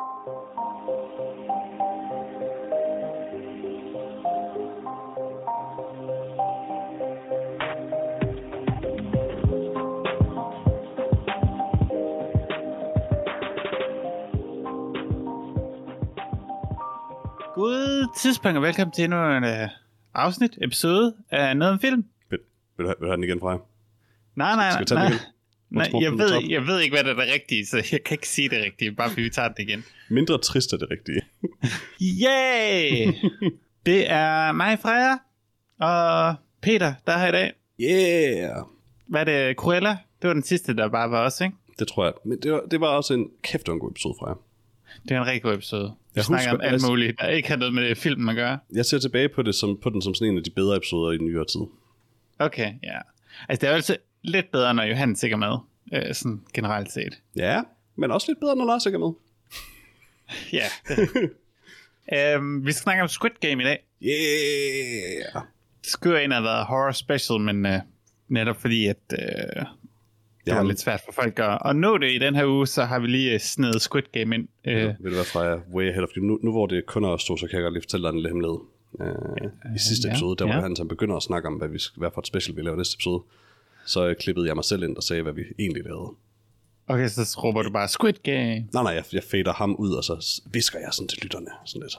God tidspunkt og velkommen til endnu en uh, afsnit, episode af Noget om Film. Vil, vil, du, vil du have den igen fra jer? Nej, nej, Skal vi tage nej. den igen? Nej, jeg den ved, top. jeg ved ikke, hvad der er det rigtige, så jeg kan ikke sige det rigtige, bare fordi vi tager den igen. Mindre trist er det rigtige. Yay! det er mig, Freja, og Peter, der er her i dag. Yeah! Hvad er det, Cruella? Det var den sidste, der bare var os, ikke? Det tror jeg. Men det var, det var også en kæft en god episode fra jer. Det er en rigtig god episode. Vi Jeg snakker husker- om alt jeg- muligt, der ikke har noget med filmen at gøre. Jeg ser tilbage på, det som, på den som sådan en af de bedre episoder i nyere tid. Okay, ja. Altså, det er jo altid lidt bedre, når Johannes ikke er med, øh, sådan generelt set. Ja, men også lidt bedre, når Lars ikke er med. Ja. Det. øhm, vi skal snakke om Squid Game i dag. Yeah! Det skulle jo egentlig have været horror special, men øh, netop fordi, at øh, det var lidt svært for folk at, at nå det i den her uge, så har vi lige øh, snedet Squid Game ind. Øh, Ved du hvad, Freja? Way ahead of you. Nu, nu hvor det kun er os to, så kan jeg godt lige fortælle dig en lille hemmelighed. Uh, I sidste ja, episode, der var ja. han, som begynder at snakke om, hvad, vi, hvad for et special vi laver næste episode. Så klippede jeg mig selv ind og sagde, hvad vi egentlig lavede. Okay, så råber du bare Squid Game. Nej, nej, jeg, jeg fader ham ud, og så visker jeg sådan til lytterne. Sådan lidt.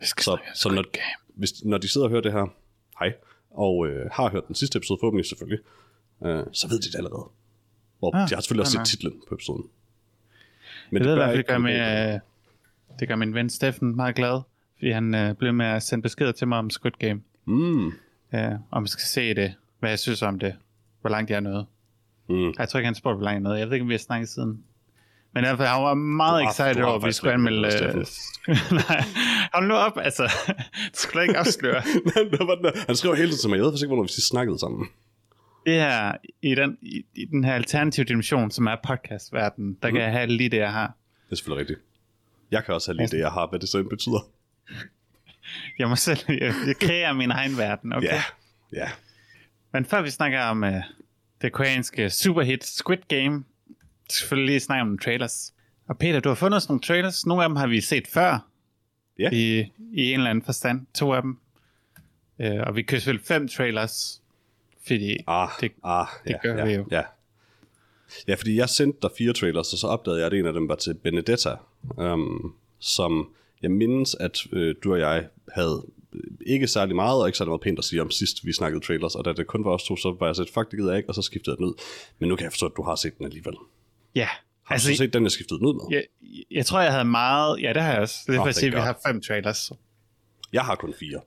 Skal Så, så Squid når, Game. hvis, når de sidder og hører det her, hej, og øh, har hørt den sidste episode, forhåbentlig selvfølgelig, øh, så ved de det allerede. Og Ah, de har selvfølgelig også set titlen på episoden. Jeg ved i hvert fald, det gør, med, øh, det gør min ven Steffen meget glad, fordi han øh, blev med at sende beskeder til mig om Squid Game. Mm, Ja, om jeg skal se det, hvad jeg synes om det, hvor langt jeg er nået. mm. Jeg tror ikke, han spurgte, hvor langt jeg er nået. Jeg ved ikke, om vi har snakket siden. Men i hvert fald, han var meget Du excited over, at vi skulle anmelde... med, Øh, nej, hold nu op, altså. du skulle da ikke afsløre. Han skriver hele tiden til mig, jeg ved faktisk ikke, hvornår vi sidst snakkede sammen. Det her, i den, i, i den her alternative dimension, som er podcastverdenen, der kan jeg have lige det, jeg har. Det er selvfølgelig rigtigt. Jeg kan også have lige det, jeg har, hvad det så end betyder. Jeg må selv, jeg, jeg kreerer min egen verden, okay? Ja, ja. Men før vi snakker om uh, det koreanske superhit Squid Game, så skal vi selvfølgelig lige snakke om trailers. Og Peter, du har fundet os nogle trailers. Nogle af dem har vi set før. Ja. I, I en eller anden forstand. To af dem. Uh, og vi kører selvfølgelig fem trailers. Fordi Ah, det, ah, det ja, gør ja, vi jo. Ja. ja, fordi jeg sendte dig fire trailers, og så opdagede jeg, at en af dem var til Benedetta, um, som jeg mindes, at øh, du og jeg havde øh, ikke særlig meget, og ikke særlig meget pænt at sige om sidst, vi snakkede trailers, og da det kun var os to, så var jeg sådan, fuck, det gider jeg ikke, og så skiftede jeg den ud. Men nu kan jeg forstå, at du har set den alligevel. ja. Har altså, du så set den, jeg skiftede den ud med? jeg, jeg tror, jeg havde meget... Ja, det har jeg også. Det er Åh, for at sige, at vi har fem trailers. Jeg har kun fire.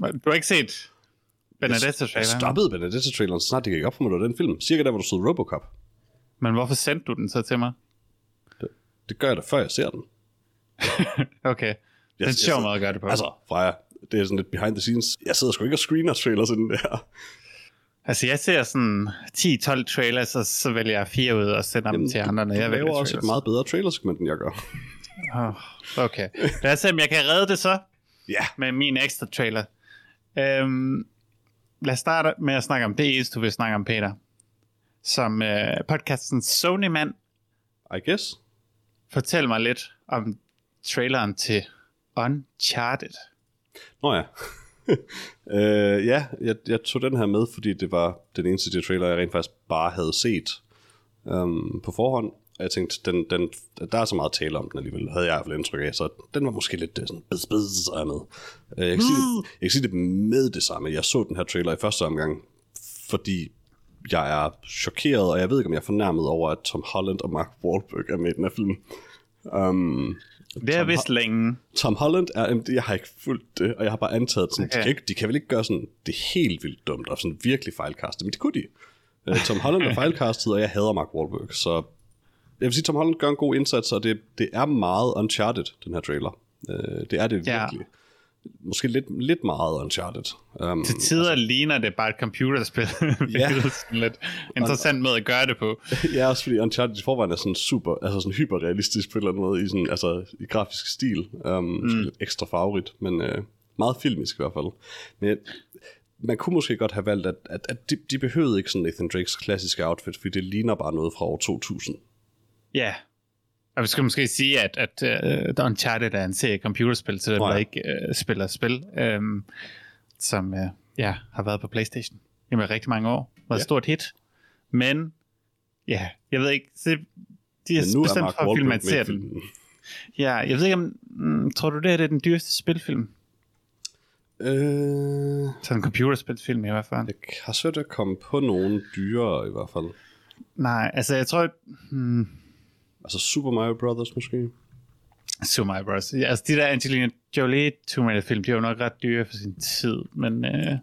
Du har ikke set benedetta Jeg stoppede Benedetta-traileren, så snart det gik op for mig, det var den film. Cirka der, hvor du stod Robocop. Men hvorfor sendte du den så til mig? Det gør jeg da, før jeg ser den. Okay. Det er en sjov måde at gøre det på. Altså, Freja, det er sådan lidt behind the scenes. Jeg sidder sgu ikke og screener trailers inden det her. Altså, jeg ser sådan 10-12 trailers, og så vælger jeg fire ud og sender dem til andre, når jeg Jeg laver også et trailers. meget bedre trailersegment, end jeg gør. Oh, okay. Lad os se, om jeg kan redde det så Ja, med min ekstra trailer. Øhm, lad os starte med at snakke om det eneste, du vil snakke om, Peter. Som øh, podcasten Sony-mand. I guess. Fortæl mig lidt om traileren til Uncharted. Nå ja. øh, ja, jeg, jeg tog den her med, fordi det var den eneste det trailer, jeg rent faktisk bare havde set um, på forhånd. Og jeg tænkte, den, den, der er så meget tale om den alligevel, havde jeg i hvert fald indtryk af, så den var måske lidt øh, sådan beds, er jeg med. Øh, jeg, kan sige, det- jeg kan sige det med det samme. Jeg så den her trailer i første omgang, fordi jeg er chokeret, og jeg ved ikke, om jeg er fornærmet over, at Tom Holland og Mark Wahlberg er med i den her film. Um, Det er vist længe. Tom Holland er, jamen, jeg har ikke fulgt det, og jeg har bare antaget, sådan. Okay. de, kan ikke, de kan vel ikke gøre sådan, det er helt vildt dumt, og sådan virkelig fejlkastet, men det kunne de. Uh, Tom Holland er fejlkastet, og jeg hader Mark Wahlberg, så jeg vil sige, Tom Holland gør en god indsats, og det, det er meget Uncharted, den her trailer. Uh, det er det Ja. virkelig. Måske lidt, lidt meget Uncharted. Um, Til tider ligner det bare et computerspil. Ja. Det er sådan lidt interessant måde at gøre det på. ja, også fordi Uncharted i forvejen er sådan super, altså sådan hyperrealistisk på en eller anden måde, i, sådan, altså, i grafisk stil. Um, mm. Lidt ekstra favorit, men uh, meget filmisk i hvert fald. Men man kunne måske godt have valgt, at, at, at de, de behøvede ikke sådan Nathan Drakes klassiske outfit, fordi det ligner bare noget fra år 2000. Ja, Og vi skal måske sige, at, at uh, Uncharted er en serie computerspil, Nå ja. der ikke uh, spiller spil, um, som uh, ja, har været på Playstation i rigtig mange år. Var et Ja. stort hit. Men, ja, jeg ved ikke, så de er bestemt for at filmatisere den. Ja, jeg ved ikke om, mm, tror du det her det er den dyreste spilfilm? Øh, Sådan en computerspilfilm i hvert fald. jeg har svært at komme på nogen dyre i hvert fald. Nej, altså jeg tror, hmm, Altså Super Mario Brothers måske. Super Mario Bros. Ja, altså de der Angelina Jolie Tomb Raider film, de var jo nok ret dyre for sin tid, men øh, Jeg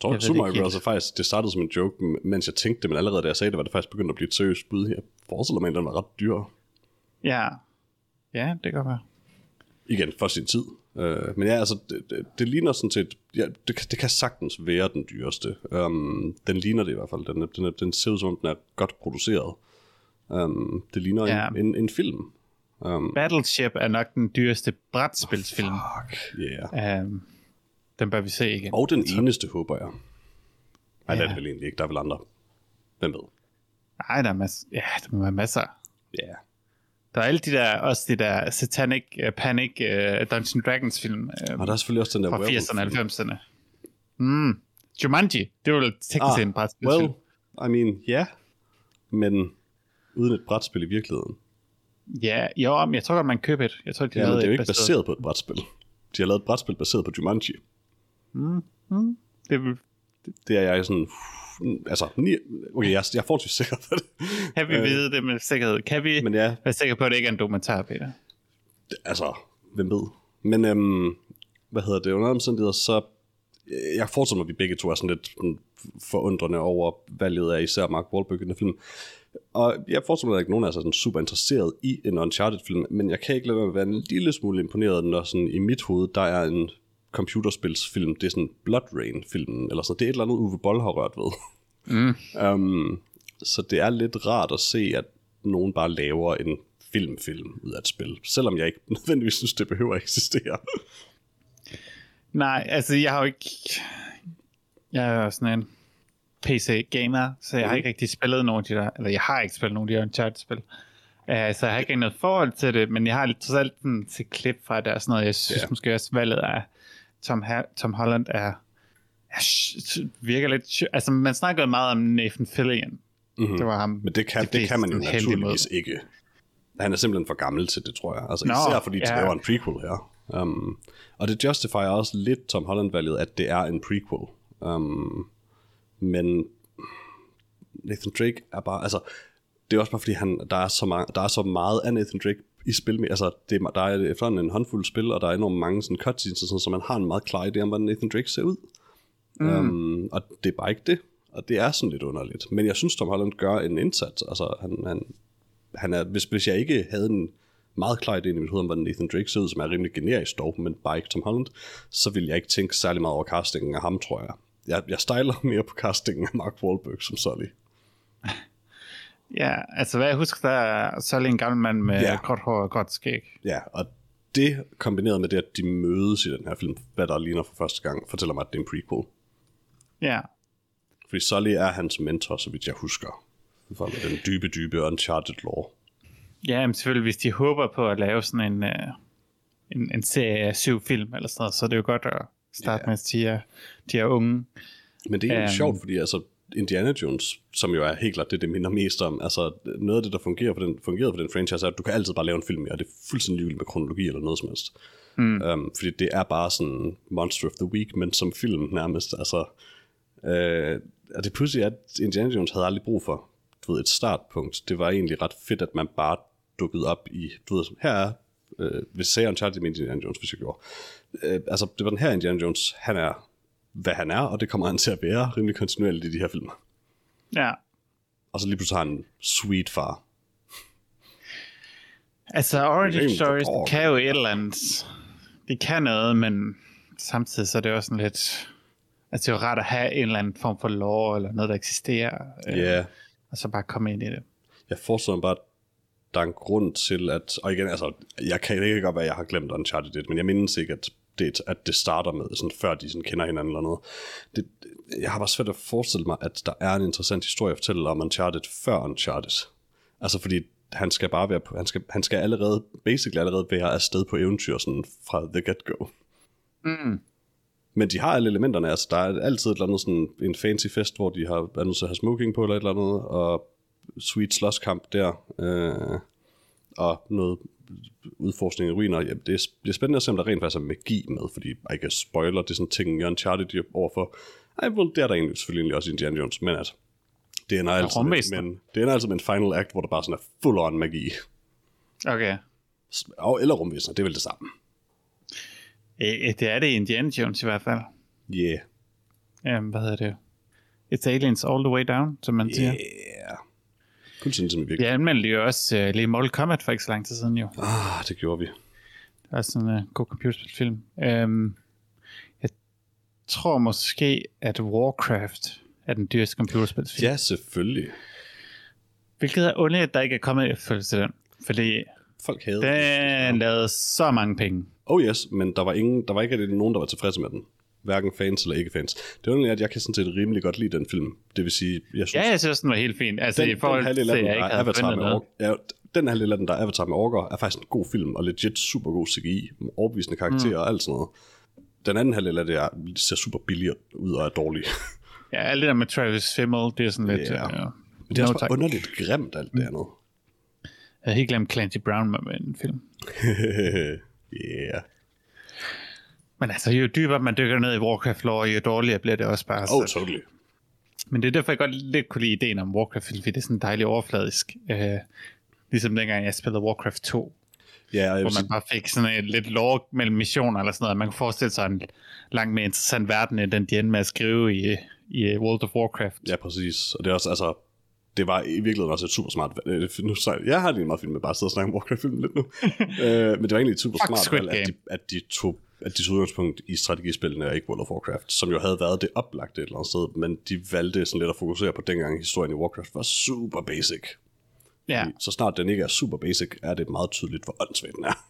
tror, Jeg Super Mario Bros. er faktisk, det startede som en joke, mens jeg tænkte det, men allerede da jeg sagde det, var det faktisk begyndt at blive et seriøst bud her. Forestiller mig, at den var ret dyr. ja, ja, det kan godt være. Igen, for sin tid. Uh, men ja, altså, det, det, det ligner sådan set, ja, det, kan- det kan sagtens være den dyreste. Um, den ligner det i hvert fald. Den, den, den ser ud som om, den er godt produceret. Um, det ligner Ja. ja. en, en, en film. Um, Battleship er nok den dyreste brætspilsfilm. fuck, yeah. Um, den bør vi se igen. Og den eneste, håber jeg. Nej, det er Ja. det vel egentlig ikke. Der er vel andre. Hvem ved? Nej, der er masser. Ja, der må være masser. Ja. Yeah. Der er alle de der, også de der Satanic uh, Panic uh, Dungeons Dragons film uh, Og der er selvfølgelig også den der fra werewolf 80'erne og film. 90'erne. Mm. Jumanji, det var vel teknisk Ah, en brætspilsfilm. Well, I mean, ja. Yeah. Men uden et brætspil i virkeligheden. Ja, jo, men jeg tror godt, man køber et. Jeg tror, de Ja, men det er jo ikke baseret på et brætspil. De har lavet et brætspil baseret på Jumanji. Det vil, Det er jeg sådan... Altså, ni, okay, jeg, jeg er forholdsvis sikker på det. kan vi vide det med sikkerhed? Kan vi Øh. Men ja, være sikre på, at det ikke er en dokumentar, Peter? altså, hvem ved. Men, øhm, hvad hedder det, under omstændigheder, så... Jeg forestiller mig, at vi begge to er sådan lidt forundrende over valget af især Mark Wahlberg i den film. Og jeg forestiller mig, ikke nogen er sådan super interesseret i en Uncharted-film, men jeg kan ikke lade være med at være en lille smule imponeret, når sådan i mit hoved, der er en computerspilsfilm, det er sådan Blood Rain-filmen, eller sådan, det er et eller andet Uwe Boll har rørt ved. Mm. Um, så det er lidt rart at se, at nogen bare laver en filmfilm ud af et spil, selvom jeg ikke nødvendigvis synes, det behøver at eksistere. Nej, altså jeg har jo ikke... Jeg er sådan en PC-gamer, så jeg har Mhm. ikke rigtig spillet nogen af de der... Eller jeg har ikke spillet nogen af de der Uncharted-spil. Uh, så jeg har ikke noget forhold til det, men jeg har lidt trods alt sådan, til klip fra det og sådan noget. Jeg synes Ja. måske også, valget af Tom, ha- Tom Holland er... er virker lidt... Altså, man snakkede meget om Nathan Fillion. Mm-hmm. Det var ham. Men det kan, de det kan man jo naturligvis ikke. Han er simpelthen for gammel til det, tror jeg. Altså Nå, især fordi de ja. laver en prequel her. Um, og det justifier også lidt Tom Holland-valget, at det er en prequel. Um, men Nathan Drake er bare, altså, det er også bare fordi, han, der, er så mange, der er så meget af Nathan Drake i spil med, altså, det, er- der er efterhånden en håndfuld spil, og der er enormt mange sådan cutscenes og sådan, så man har en meget klar idé om, hvordan Nathan Drake ser ud. Mm. Um, og det er bare ikke det. Og det er sådan lidt underligt. Men jeg synes, Tom Holland gør en indsats. Altså, han, han, han er, hvis, hvis jeg ikke havde en meget klar idé i mit hoved om, hvordan Nathan Drake ser ud, som er rimelig generisk dog, men bare ikke Tom Holland, så vil jeg ikke tænke særlig meget over castingen af ham, tror jeg. Jeg, jeg stejler mere på castingen af Mark Wahlberg som Sully. Ja, altså hvad jeg husker, der er så en gammel mand med Ja. kort hår og godt skæg. Ja, og det kombineret med det, at de mødes i den her film, hvad der ligner for første gang, fortæller mig, at det er en prequel. Ja, Fordi Sully er hans mentor, så vidt jeg husker. For med den dybe, dybe Uncharted lore. Ja, men selvfølgelig, hvis de håber på at lave sådan en, uh, en, en serie af syv film eller sådan noget, så er det jo godt at starte Ja. med, at de er, de er unge. Men det er egentlig Øhm. sjovt, fordi altså, Indiana Jones, som jo er helt klart det, det minder mest om, altså noget af det, der fungerer for den, fungerer for den franchise, er, at du kan altid bare lave en film og det er fuldstændig ligegyldigt med kronologi eller noget som helst. Mm. Um, fordi det er bare sådan Monster of the Week, men som film nærmest, altså... Øh, og det pludselig er, at Indiana Jones havde aldrig brug for du ved, et startpunkt. Det var egentlig ret fedt, at man bare dukkede op i, du ved, her er, øh, hvis jeg sagde Uncharted med Indiana Jones, hvis jeg gjorde. Øh, altså, det var den her Indiana Jones, han er, hvad han er, og det kommer han til at være rimelig kontinuerligt i de her film. Ja, Og så lige pludselig har han en sweet far. altså Det origin er stories en kan jo et eller andet, det kan noget, men samtidig så er det også sådan lidt, altså det er jo rart at have en eller anden form for lore, eller noget, der eksisterer, øh, Ja, og så bare komme ind i det. jeg forestiller mig bare, der er en grund til, at... Og igen, altså, jeg kan ikke godt være, at jeg har glemt Uncharted 1, men jeg mindes ikke, at det, at det starter med, sådan, før de sådan kender hinanden eller noget. Det, jeg har bare svært at forestille mig, at der er en interessant historie at fortælle om Uncharted før Uncharted. Altså fordi han skal bare være på, han skal, han skal allerede, basically allerede være afsted på eventyr sådan fra the get-go. Mm. Men de har alle elementerne, altså der er altid et eller andet sådan en fancy fest, hvor de har været nødt til at have smoking på eller et eller andet, og sweet slåskamp der, øh, og noget udforskning i ruiner. Ja, det er- bliver spændende at se, om der rent faktisk er magi med, fordi I kan spoiler, det er sådan ting, i Uncharted de er overfor. Ej, well, det er der egentlig selvfølgelig også Indiana Jones, men at det ender, altid med, men, det ender altid med en final act, hvor der bare sådan er full on magi. Okay. Og, eller rumvæsener, det er vel det samme. Øh, det er det Indiana Jones i hvert fald. Yeah. Um, hvad hedder det? It's aliens all the way down, som man siger. Fuldstændig som i virkeligheden. Jeg anmeldte jo også uh, lige Mortal Kombat for ikke så lang tid siden jo. Ah, det gjorde vi. Det er sådan en uh, god computerspilfilm. Um, jeg tror måske, at Warcraft er den dyreste computerspilsfilm. Ja, selvfølgelig. Hvilket er underligt, at der ikke er kommet efterfølgelse til den. Fordi Folk havde den lavede så mange penge. Oh yes, men der var, ingen, der var ikke nogen, der var tilfredse med den. Hverken fans eller ikke fans. Det er at jeg kan sådan set rimelig godt lide den film. Det vil sige, jeg synes, Ja, jeg synes, den var helt fin. Altså den, i forhold den halvdel af den, jeg der er Avatar med orker, ja, den halvdel af den, der er Avatar med orker, er faktisk en god film, og legit super god CGI, overbevisende karakterer mm. og alt sådan noget. Den anden halvdel af det er, ser super billig ud og er dårlig. Ja, alt det der med Travis Fimmel, det er sådan lidt... Ja. Uh, Men det er også no bare tak. underligt grimt, alt det andet. Jeg havde helt glemt Clancy Brown med i den film. yeah. Men altså, jo dybere man dykker ned i Warcraft lore, jo dårligere bliver det også bare. Oh, så. totally. Men det er derfor, jeg godt lidt kunne lide ideen om Warcraft, fordi det er sådan dejligt overfladisk. Uh, ligesom dengang jeg spillede Warcraft 2, Ja, vil hvor sige, man bare fik sådan et lidt lore mellem missioner eller sådan noget. Man kunne forestille sig en langt mere interessant verden, end den de endte med at skrive i, i World of Warcraft. Ja, præcis. Og det er også, altså, det var i virkeligheden også et super smart. Øh, Nu, så, jeg har lige meget film med bare at sidde og snakke om Warcraft-filmen lidt nu. øh, men det var egentlig et super smart valg, at de, at de tog at de udgangspunkt i strategispillene og ikke World of Warcraft, som jo havde været det oplagte et eller andet sted, men de valgte sådan lidt at fokusere på dengang historien i Warcraft var super basic. Ja, Så snart den ikke er super basic, er det meget tydeligt, hvor åndssvagt den er.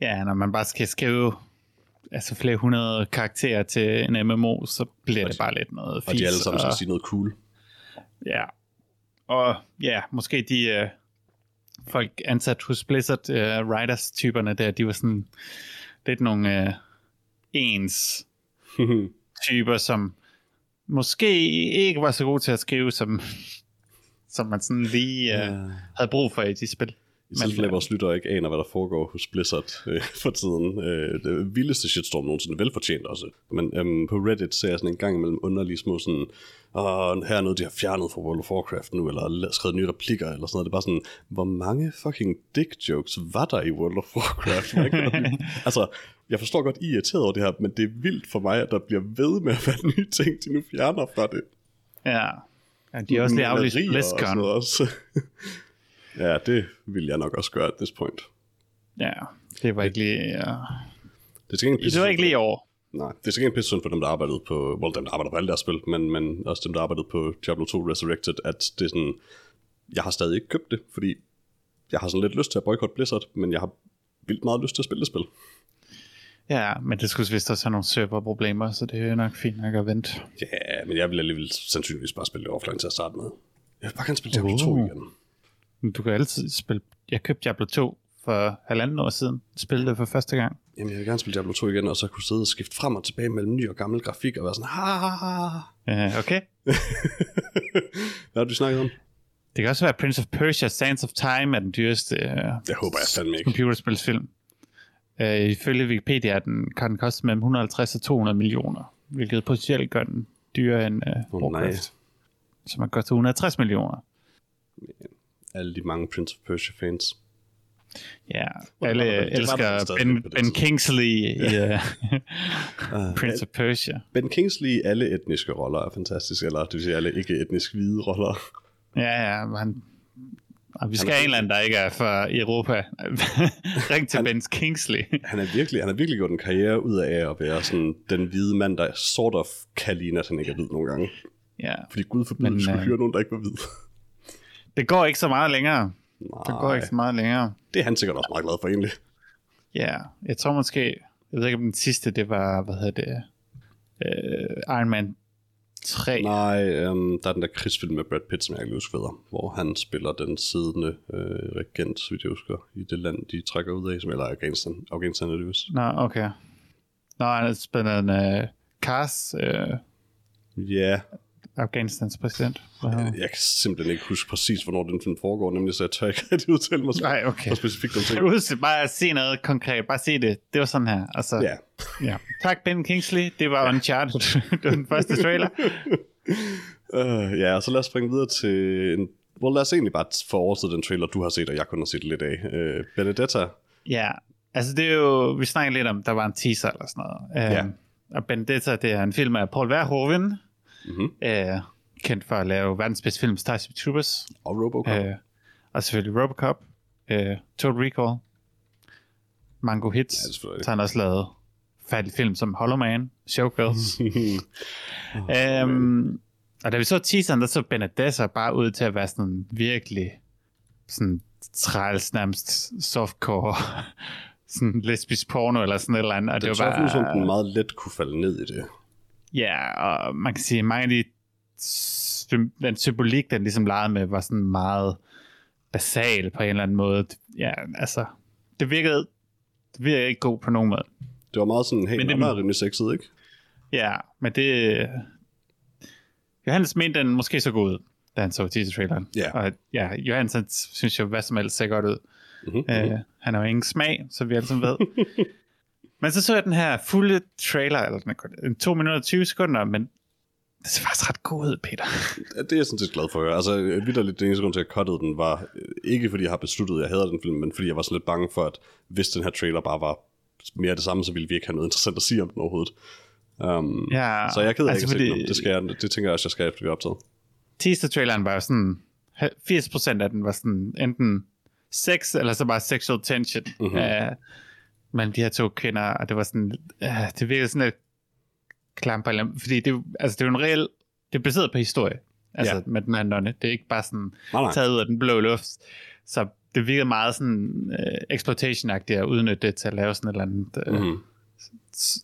ja, når man bare skal skrive altså flere hundrede karakterer til en MMO, så bliver det bare lidt noget fis. Og de alle sammen skal og- sige noget cool. Ja. Og ja, måske de uh, folk ansat hos Blizzard, uh, writers-typerne der, de var sådan lidt nogle uh, ens typer, som måske ikke var så gode til at skrive, som, som man sådan lige uh, Ja. havde brug for i de spil. I tilfælde øh, vores lyttere ikke aner, hvad der foregår hos Blizzard øh, for tiden. Øh, det vildeste shitstorm nogensinde, velfortjent også. Men øhm, på Reddit ser jeg sådan en gang imellem underlige små sådan, Åh, her er noget, de har fjernet fra World of Warcraft nu, eller skrevet nye replikker, eller sådan noget. Det er bare sådan, hvor mange fucking dick jokes var der i World of Warcraft? Altså, jeg forstår godt, I er irriteret over det her, men det er vildt for mig, at der bliver ved med at være nye ting, de nu fjerner fra det. Ja. ja de har også lige aflyst og BlizzCon. noget også. ja, det vil jeg nok også gøre at this point. Ja, det var ikke lige... Ja. Det er til gengæld Det var ikke lige over. Nej, det er sikkert en pisse synd for dem, der arbejdede på, well, dem, der arbejder på alle deres spil, men, men også dem, der arbejdede på Diablo 2 Resurrected, at det er sådan, jeg har stadig ikke købt det, fordi jeg har sådan lidt lyst til at boykotte Blizzard, men jeg har vildt meget lyst til at spille det spil. Ja, men det skulle vist også have nogle serverproblemer, så det er nok fint nok at vente. Ja, men jeg vil alligevel sandsynligvis bare spille det offline til at starte med. Jeg vil bare gerne spille Diablo Uh. 2 igen. Men Du kan altid spille... Jeg købte Diablo 2 for halvanden år siden. Spillede det for første gang. Jamen, jeg vil gerne spille Diablo 2 igen, og så kunne sidde og skifte frem og tilbage mellem ny og gammel grafik, og være sådan, ha, ha, ha. Uh, okay. Hvad har du snakket om? Det kan også være Prince of Persia Sands of Time er den dyreste uh, Det håber jeg fandme ikke. computerspilsfilm. Uh, ifølge Wikipedia er den, kan den koste mellem 150 og 200 millioner, hvilket potentielt gør den dyrere end uh, nej. Warcraft, som har kostet 160 millioner. Alle de mange Prince of Persia fans. Ja, alle elsker Ben, ben. Kingsley i uh, Prince of Persia. Ben Kingsley i alle etniske roller er fantastisk, eller det vil sige alle ikke-etnisk hvide roller. Ja, ja, men han... Og vi skal have en eller anden, der ikke er fra Europa. Ring til Ben Kingsley. Han er virkelig, han har virkelig gjort en karriere ud af at være sådan den hvide mand, der sort of kan ligne, at han ikke er hvid nogle gange. ja, Fordi Gud forbyde, Men, at skulle øh, hyre nogen, der ikke var hvid. Det går ikke så meget længere. Det går Nej, ikke så meget længere. det er han sikkert også meget glad for egentlig. Ja, jeg tror måske... Jeg ved ikke, om den sidste, det var, hvad hedder det... Uh, Iron Man 3. Nej, um, der er den der krigsfilm med Brad Pitt, som jeg ikke kan huske hvad hedder, hvor han spiller den siddende øh, regent, vidt jeg husker, i det land, de trækker ud af, som eller Afghanistan. Afghanistan er det vist. Nå, okay. Nå, han spiller en uh, Kars, uh, Ja, Afghanistans præsident. Jeg kan simpelthen ikke huske præcis, hvornår den film foregår, nemlig så jeg tør ikke rigtig udtale mig Nej, okay. for specifikt om ting. Husk bare at se noget konkret. Bare se det. Det var sådan her. Altså, Ja, ja. Tak, Ben Kingsley. Det var Uncharted. det var den første trailer. uh, ja, og så lad os springe videre til en... Well, lad os egentlig bare få overstået den trailer, du har set, og jeg kun har set lidt af. Uh, Benedetta, Ja, altså det er jo, vi snakker lidt om, der var en teaser eller sådan noget. Ja. Øhm, og Benedetta, det er en film af Paul Verhoeven, Mhm. øh, kendt for at lave verdens bedste film, Starship Troopers, og Robocop. øh, og selvfølgelig Robocop, øh, Total Recall, Mango Hits, Ja, så har han også lavet færdig film som Hollow Man, Showgirls. øhm, og da vi så teaseren, der så Benedetta bare ud til at være sådan virkelig sådan træls nærmest softcore sådan lesbisk porno eller sådan et eller andet. Og det det, var så ud, som bare, den meget let kunne falde ned i det. Ja, og man kan sige, mange af de den symbolik, den ligesom legede med, var sådan meget basal på en eller anden måde. Ja, altså, det virkede, det virkede ikke god på nogen måde. Det var meget sådan, hey, Men det- er rimelig sexet, ikke? Ja, men det... Johannes mente den måske så god ud, da han så teaser-traileren. Ja. Og ja, Johannes han synes jo, hvad som helst ser godt ud. Mm-hmm. Uh, han har jo ingen smag, så vi alle sammen ved. men så så jeg den her fulde trailer, eller den er kun- en 2 minutter og 20 sekunder, men det ser faktisk ret god ud, Peter. Det er jeg sådan set glad for at høre. Altså, vidderligt, den eneste grund til, at jeg cuttede den, var øh, ikke fordi jeg har besluttet, at jeg hader den film, men fordi jeg var sådan lidt bange for, at hvis den her trailer bare var mere det samme, så ville vi ikke have noget interessant at sige om den overhovedet. Um, Ja, så jeg er ked af altså ikke fordi-. Det, skal jeg, det tænker jeg også, jeg skal efter vi er optaget. Teaser-traileren var jo sådan, 80% af den var sådan enten sex, eller så bare sexual tension Mhm. mm-hmm. uh, mellem de her to kvinder, og det var sådan, uh, det virkede sådan lidt anden- fordi det, altså det er en reel, det er baseret på historie, altså Ja. med den her nonne, det er ikke bare sådan Nej, nej. taget ud af den blå luft, så det virkede meget sådan uh, exploitation-agtigt at udnytte det til at lave sådan et eller andet, Mm-hmm. s-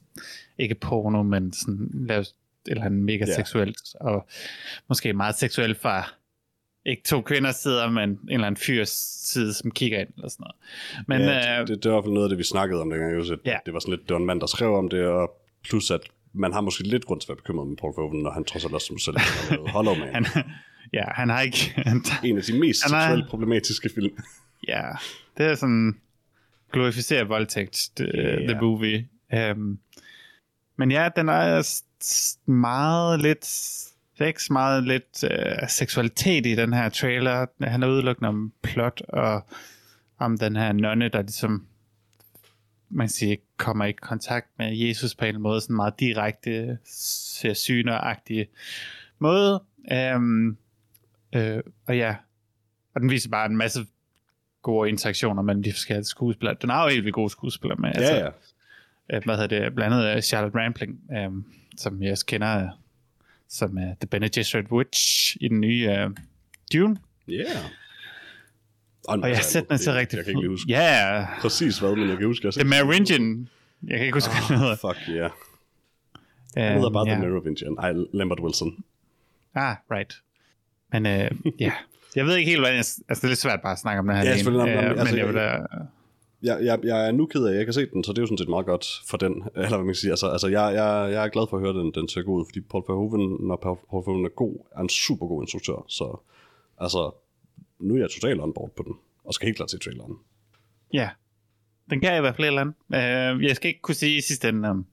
ikke porno, men sådan lave et eller andet mega Ja. seksuelt, og måske meget seksuelt fra ikke to kvinders sider, men en eller anden fyrs side, som kigger ind, eller sådan noget. Men ja, øh, det, det, var i hvert fald noget af det, vi snakkede om dengang. At Ja. Det var sådan lidt, det var en mand, der skrev om det, og plus at man har måske lidt grund til at være bekymret med Paul Verhoeven, når han trods alt også som selv har Hollow Man. han, ja, han har ikke... Han, en af de mest Han seksuelt problematiske film. ja, det er sådan glorificeret voldtægt, the, Ja. the movie. Um, men ja, den er s- s- meget lidt sex, meget lidt uh, seksualitet i den her trailer. Han er udelukkende om plot og om den her nonne, der ligesom man kan sige, kommer i kontakt med Jesus på en måde, sådan meget direkte, ser syneragtige måde. Um, øh, og ja, og den viser bare en masse gode interaktioner mellem de forskellige skuespillere. Den har jo helt vildt gode skuespillere med. Ja, ja. øh, hvad hedder det, blandt andet øh, Charlotte Rampling, øh, som jeg også kender øh, som uh, The Bene Gesserit Witch i den nye øh, Dune. Ja. Yeah. Og jeg har set den til rigtig Jeg kan ikke huske Ja, yeah. præcis hvad, men jeg kan huske, jeg The den. Merovingian. Jeg kan ikke huske, hvad den hedder. Fuck yeah. Øh, Han hedder bare ja. The Merovingian. Ej, Lambert Wilson. Ah, right. Men øh, ja, jeg ved ikke helt, hvad jeg... Altså, det er lidt svært bare at snakke om den her. Ja, selvfølgelig. Øh, men, altså, jeg vil da... Jeg, jeg, jeg er nu ked af, at jeg har set den, så det er jo sådan set meget godt for den. Eller hvad man kan sige. Altså, altså jeg, jeg, jeg er glad for at høre, den, den ser god ud, fordi Paul Verhoeven, når Paul Paul Verhoeven er god, er en super god instruktør. Så altså, nu er jeg totalt on board på den, og skal helt klart se traileren. Ja, den kan jeg i hvert fald eller andet. Øh, jeg skal ikke kunne sige i sidste ende, om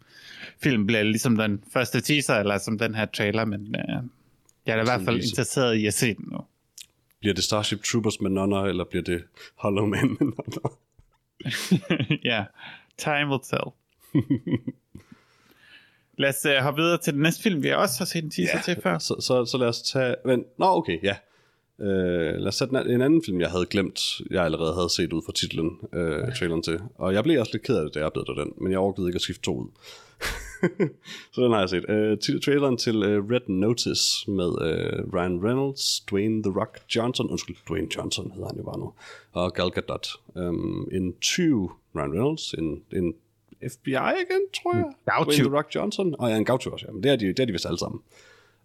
filmen bliver ligesom den første teaser, eller som den her trailer, men øh, jeg er da i hvert fald interesseret i at se den nu. Bliver det Starship Troopers med nonner, eller bliver det Hollow Man med nonner? ja, time will tell. Lad os uh, hoppe videre til den næste film, vi også har set en teaser Ja. til før. Så, så, så lad os tage... Men, nå, okay, ja. Lad os tage den- en anden film, jeg havde glemt, jeg allerede havde set ud fra titlen, uh, traileren til. Og jeg blev også lidt ked af det, da jeg opdagede den, men jeg overgivede ikke at skifte to ud. så den har jeg set. Uh, til traileren til uh, Red Notice med uh, Ryan Reynolds, Dwayne The Rock Johnson, undskyld, Dwayne Johnson hedder han jo bare nu, og Gal Gadot. Um, en 20 Ryan Reynolds, en, en FBI igen, tror jeg. Gaucho. Dwayne The Rock Johnson. Og ja, en gaucho også, ja. Men det er de, det er de vist alle sammen.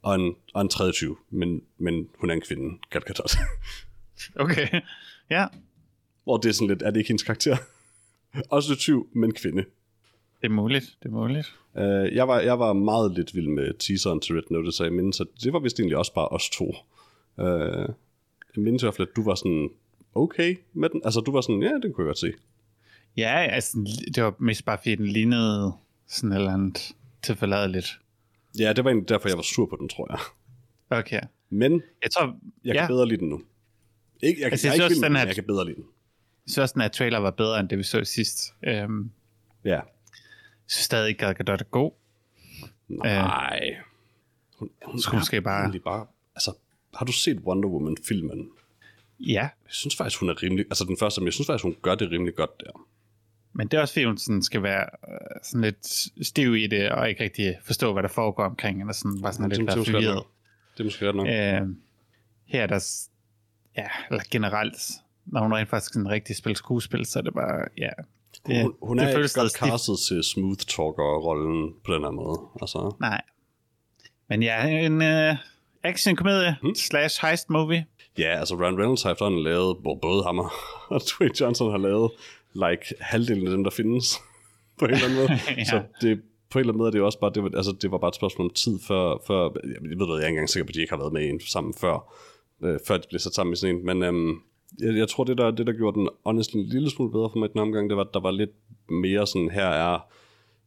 Og en, og en tredje tyv, men, men hun er en kvinde, Gal Gadot. Okay. Ja, Hvor det er sådan lidt, er det ikke hendes karakter? Også en tyv, men kvinde. det er muligt. Det er muligt. Uh, jeg, var, jeg var meget lidt vild med teaseren til Red Notice, så jeg mindes, at det var vist egentlig også bare os to. Uh, jeg mindes i hvert fald, at du var sådan okay med den. Altså, du var sådan, ja, det kunne jeg godt se. Ja, altså, det var mest bare fordi, den lignede sådan et eller andet tilforladeligt. Ja, det var egentlig derfor, jeg var sur på den, tror jeg. Okay. Men Jeg tror, jeg ja, kan bedre lide den nu. Ikke, jeg, Altså, jeg, jeg jeg ikke vild også, med den den, er- men jeg kan bedre lide den. jeg synes også, den her trailer var bedre, end det vi så sidst. Øhm, Ja. jeg synes stadig ikke, Gal Gadot er god. Nej. Hun, hun Skulle måske bare- bare... Altså, har du set Wonder Woman-filmen? Ja, Jeg synes faktisk, hun er rimelig... Altså den første, men jeg synes faktisk, hun gør det rimelig godt der. Men det er også fordi, hun sådan skal være øh, sådan lidt stiv i det, og ikke rigtig forstå, hvad der foregår omkring, eller sådan, bare sådan Det er lidt ret forvirret. Det er måske ret nok. Øh, her er der, ja, eller generelt, når hun rent faktisk sådan rigtig spiller skuespil, så er det bare, ja. Det, hun, hun er ikke føles godt stift. castet til smooth talker-rollen på den her måde. Altså, Nej. Men ja, en uh, action-komedie hmm? slash heist movie. ja, altså Ryan Reynolds har efterhånden lavet, hvor både ham og og Dwayne Johnson har lavet like halvdelen af dem, der findes på en eller anden måde. Ja. Så det, på en eller anden måde er det jo også bare, det var, altså, det var bare et spørgsmål om tid før, før jeg ved, hvad, jeg er ikke engang sikker på, at de ikke har været med i en sammen før, øh, før de blev sat sammen i sådan en, men øhm, jeg, jeg, tror, det der, det der gjorde den honestly en lille smule bedre for mig i den omgang, det var, at der var lidt mere sådan, her er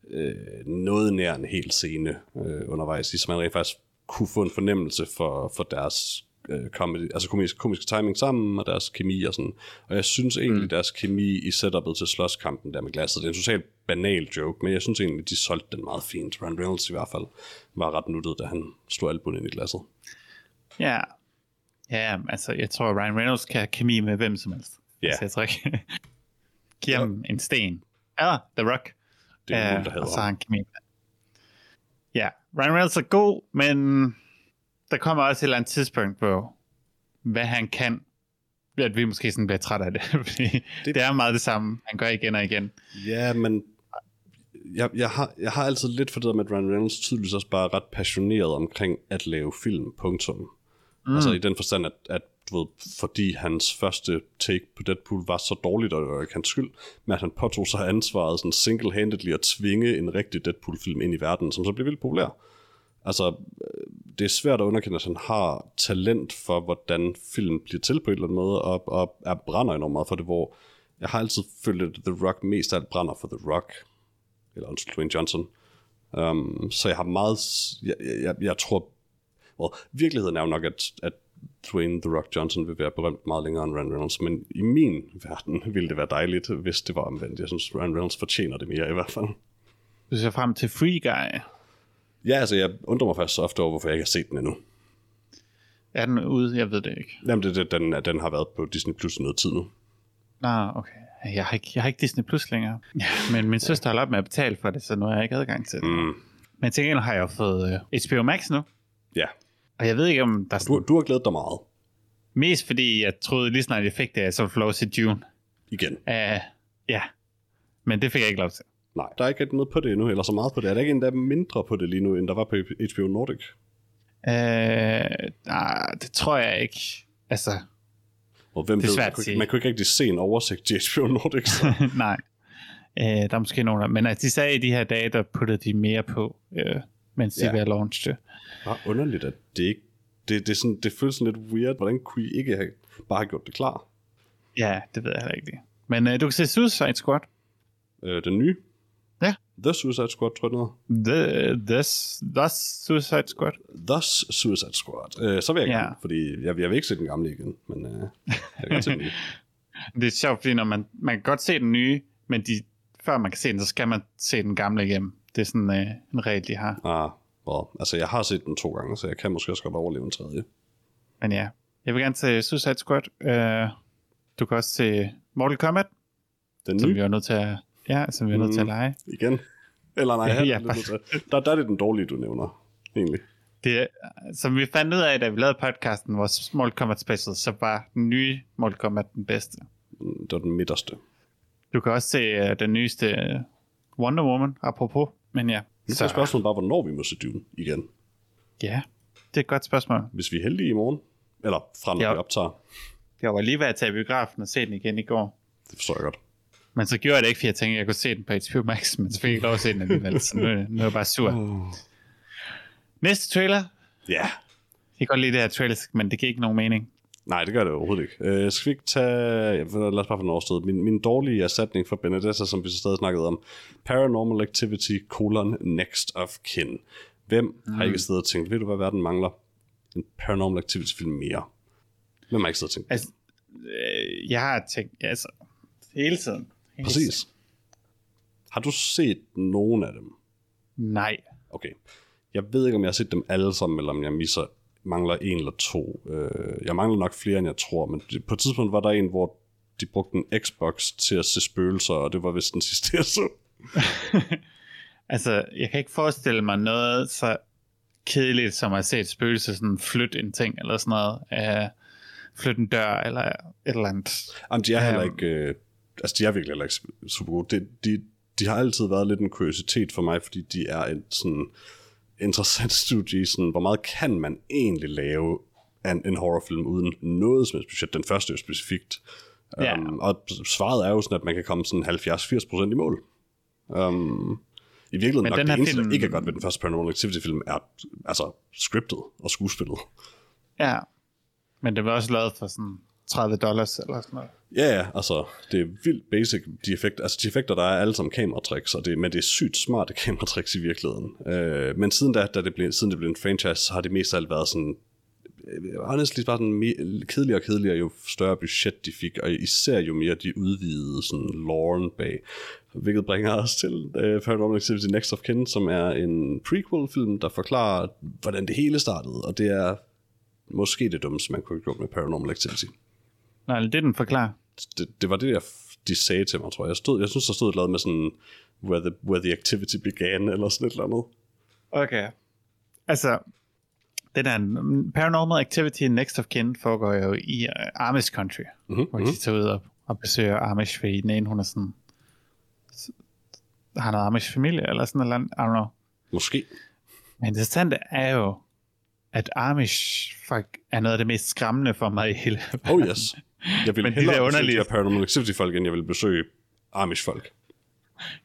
øh, noget nær en hel scene øh, undervejs, så man rent faktisk kunne få en fornemmelse for, for deres øh, comedy, altså komisk, komiske timing sammen, og deres kemi og sådan. Og jeg synes egentlig, mm. deres kemi i setupet til slåskampen der med glasset, det er en totalt banal joke, men jeg synes egentlig, de solgte den meget fint. Ryan Reynolds i hvert fald var ret nuttet, da han slog albuen ind i glasset. Ja. Ja, altså, jeg tror, Ryan Reynolds kan have kemi med hvem som helst. Ja. Altså, jeg tror ikke. Giv ham en sten. Eller The Rock. Det er Ja, muligt, der havde og så har han kemi med. Ja, Ryan Reynolds er god, men der kommer også et eller andet tidspunkt, hvor hvad han kan, at vi måske sådan bliver træt af det. Fordi det... Det- er meget det samme, han gør igen og igen. Ja, men jeg, jeg, har, jeg har altid lidt for det med, at Ryan Reynolds tydeligvis også bare er ret passioneret omkring at lave film, punktum. Mm. Altså i den forstand, at, at du ved, fordi hans første take på Deadpool var så dårligt, og det var ikke hans skyld, men at han påtog sig ansvaret sådan single-handedly at tvinge en rigtig Deadpool-film ind i verden, som så blev vildt populær. Altså, det er svært at underkende, at han har talent for, hvordan film bliver til på en eller anden måde, og, og er brænder enormt meget for det, hvor jeg har altid følt, at The Rock mest af alt brænder for The Rock, eller undskyld, Dwayne Johnson. Um, så jeg har meget, jeg, jeg, jeg tror, well, virkeligheden er jo nok, at, at Dwayne The Rock Johnson vil være berømt meget længere end Ryan Reynolds, men i min verden ville det være dejligt, hvis det var omvendt. Jeg synes, Ryan Reynolds fortjener det mere i hvert fald. Du ser frem til Free Guy. Ja, altså jeg undrer mig faktisk så ofte over, hvorfor jeg ikke har set den endnu. Er den ude? Jeg ved det ikke. Jamen, det, det, den, den har været på Disney Plus i noget tid nu. Nå, okay. Jeg har ikke, jeg har ikke Disney Plus længere. Ja, men min søster har op med at betale for det, så nu har jeg ikke adgang til det. Mm, Men til gengæld har jeg jo fået uh, HBO Max nu. ja, Og jeg ved ikke, om der er sådan, du, du har glædet dig meget. Mest fordi jeg troede lige snart jeg fik det, så få lov til June. Igen. Uh, ja, men det fik jeg ikke lov til. Nej, der er ikke noget på det endnu, eller så meget på det. Er der ikke endda mindre på det lige nu, end der var på HBO Nordic? Uh, nej, det tror jeg ikke. Altså, Og hvem Det er ved, svært man, kunne, man kunne ikke rigtig se en oversigt til HBO Nordic. Nej. Uh, der er måske nogen der, men altså, de sagde i de her dage, der puttede de mere på, uh, mens de Ja. var launch det. Bare underligt, at det ikke... Det, det, sådan, det føles sådan lidt weird. Hvordan kunne I ikke have, bare have gjort det klar? Ja, det ved jeg heller ikke. Men uh, du kan se Suicide Squad. Øh, den nye? Ja. The Suicide Squad, tror jeg hedder. The, this, this Suicide Squad. The Suicide Squad. Øh, så vil jeg Ja. gerne, fordi jeg, jeg vil ikke se den gamle igen, men øh, jeg se den nye. Det er sjovt, fordi når man, man kan godt se den nye, men de, før man kan se den, så skal man se den gamle igennem. Det er sådan øh, en regel, de har. Ah, well, altså jeg har set den to gange, så jeg kan måske også godt overleve en tredje. Men ja, jeg vil gerne se Suicide Squad. Uh, du kan også se Mortal Kombat, Den som nye vi er nødt til at, ja, som vi er nødt til at Mm. lege. igen. Eller nej, Ja, ja, der, der er det den dårlige, du nævner, egentlig. Det, som vi fandt ud af, da vi lavede podcasten, vores Mortal Kombat special, så var den nye Mortal Kombat den bedste. Det var den midterste. Du kan også se uh, den nyeste øh, Wonder Woman, apropos. Men ja, Nu er spørgsmålet bare, hvornår vi må se Dune igen. ja. det er et godt spørgsmål. Hvis vi er heldige i morgen. Eller fra når Ja. vi optager. Jeg var lige ved at tage biografen og se den igen i går. Det forstår jeg godt. Men så gjorde jeg det ikke, fordi jeg tænkte, at jeg kunne se den på HBO Max, men så fik jeg ikke lov at se den alligevel, så nu, nu er jeg bare sur. Uh. Næste trailer. Ja. Jeg kan godt lide det her trailer, men det giver ikke nogen mening. Nej, det gør det overhovedet ikke. Øh, skal vi ikke tage... Lad os bare få den overstået. Min, min dårlige erstatning for Benedetta, som vi så stadig snakkede om. Paranormal Activity, colon, next of kin. Hvem mm. har ikke siddet og tænkt, ved du hvad verden mangler? En Paranormal Activity film mere. Hvem har ikke siddet og tænkt? Altså, øh, jeg har tænkt, altså, hele tiden. Præcis. Har du set nogen af dem? Nej. Okay. Jeg ved ikke, om jeg har set dem alle sammen, eller om jeg misser, mangler en eller to. Øh, jeg mangler nok flere, end jeg tror, men på et tidspunkt var der en, hvor de brugte en Xbox til at se spøgelser, og det var vist den sidste, jeg så. Altså, jeg kan ikke forestille mig noget så kedeligt, som at se et spøgelse sådan flytte en ting, eller sådan noget. Uh, flytte en dør, eller et eller andet. Jamen, de er heller Øhm. ikke... Øh, altså, de er virkelig heller ikke super gode. De, de, de har altid været lidt en kuriositet for mig, fordi de er et sådan interessant studie sådan, hvor meget kan man egentlig lave en, en horrorfilm uden noget som er specielt. Den første er specifikt. Ja. Um, og svaret er jo sådan, at man kan komme sådan 70-80% i mål. Um, I virkeligheden Men nok den det eneste, film- ikke er godt ved den første Paranormal Activity-film, er altså scriptet og skuespillet. Ja. Men det var også lavet for sådan 30 dollars, eller sådan noget. Ja, ja, altså, det er vildt basic, de effekter, altså de effekter, der er alle sammen kameratricks, og det, men det er sygt smarte kameratricks i virkeligheden. Øh, men siden da, da det blev, siden det blev en franchise, så har det mest af alt været sådan, øh, honestly bare den kedeligere og kedeligere, jo større budget de fik, og især jo mere de udvidede sådan loren bag, hvilket bringer os til uh, Paranormal Activity Next of Kin, som er en prequel-film, der forklarer, hvordan det hele startede, og det er måske det dummeste, man kunne have gjort med Paranormal Activity Nej, det er den forklarer. det, det var det, jeg, de sagde til mig, tror jeg. Jeg, stod, jeg synes, der stod et andet med sådan, where the, where the activity began, eller sådan et eller andet. Okay. Altså, den der Paranormal Activity Next of Kin foregår jo i uh, Amish Country, Mhm, hvor de tager ud og, og besøger Amish, fordi den ene, hun er sådan, har noget Amish familie, eller sådan noget, I don't know. Måske. Men det interessante er jo, at Amish folk er noget af det mest skræmmende for mig i hele Oh yes. Jeg vil Men de hellere der de underlige- her Paranormal Activity-folk, end jeg vil besøge Amish-folk.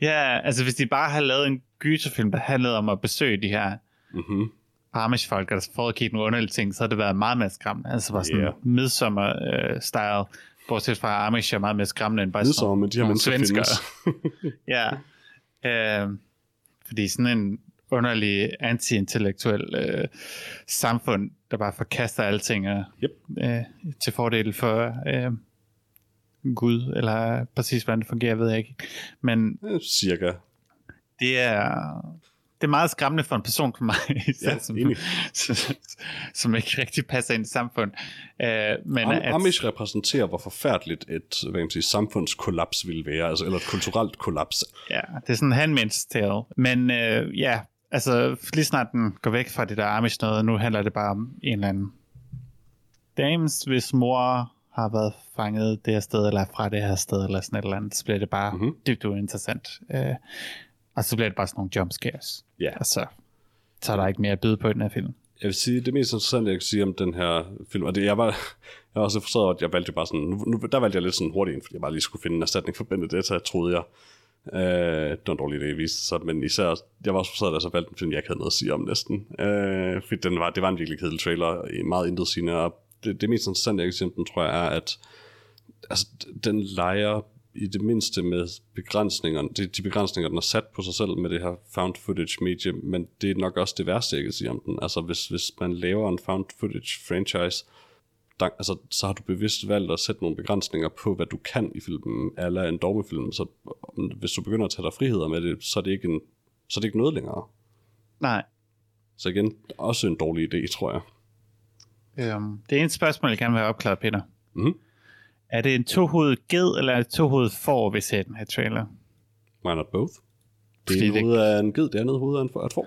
Ja, altså hvis de bare havde lavet en gyserfilm, der handlede om at besøge de her Mm-hmm. Amish-folk, der foregik nogle underlige ting, så havde det været meget mere skræmmende. Altså bare sådan yeah. midsommer-style, bortset fra Amish er meget mere skræmmende end bare sådan Midsommer, men de her mennesker svenskere. ja. Øh, fordi sådan en underlig anti-intellektuel øh, samfund, der bare forkaster alting og, Yep. øh, til fordel for øh, Gud, eller præcis hvordan det fungerer, ved jeg ikke. Men Cirka. det er, det er meget skræmmende for en person for mig, Ja, som, som, som ikke rigtig passer ind i samfund. Øh, men Am- at, Amish repræsenterer, hvor forfærdeligt et hvad man sige, samfundskollaps ville være, altså, eller et kulturelt kollaps. ja, det er sådan en handmaid's tale. Men øh, ja, altså lige snart den går væk fra det der Amish noget, nu handler det bare om en eller anden dames, hvis mor har været fanget det her sted, eller fra det her sted, eller sådan et eller andet, så bliver det bare Mhm. mm-hmm. dybt uinteressant. Øh, og så bliver det bare sådan nogle jumpscares. Ja. Og så, så er der ikke mere at byde på i den her film. Jeg vil sige, det mest interessante, jeg kan sige om den her film, og det, jeg var, jeg var også frustreret over, at jeg valgte bare sådan, nu, nu, der valgte jeg lidt sådan hurtigt ind, fordi jeg bare lige skulle finde en erstatning for Benedetta, troede jeg. Øh, det var en dårlig idé, det viste sig, men især, jeg var også frustreret, at jeg så valgte en film, jeg ikke havde noget at sige om næsten. Øh, fordi den var, det var en virkelig kedelig trailer, meget intet sigende, og det, det mest interessante, jeg kan sige om den, tror jeg, er, at altså, den leger i det mindste med begrænsningerne, de, de begrænsninger, den har sat på sig selv med det her found footage medie, men det er nok også det værste, jeg kan sige om den. Altså hvis, hvis man laver en found footage franchise, der, altså, så har du bevidst valgt at sætte nogle begrænsninger på, hvad du kan i filmen, eller en dogmefilm, så hvis du begynder at tage dig friheder med det, så er det ikke, en, så er det ikke noget længere. Nej. Så igen, også en dårlig idé, tror jeg. Øhm, det ene spørgsmål, jeg gerne vil have opklaret, Peter. Mhm. Er det en tohovedet ged, eller et tohovedet får, vi ser den her trailer? Why not both? Det Fordi ene det- hoved er en ged, det andet hoved er en for, et får.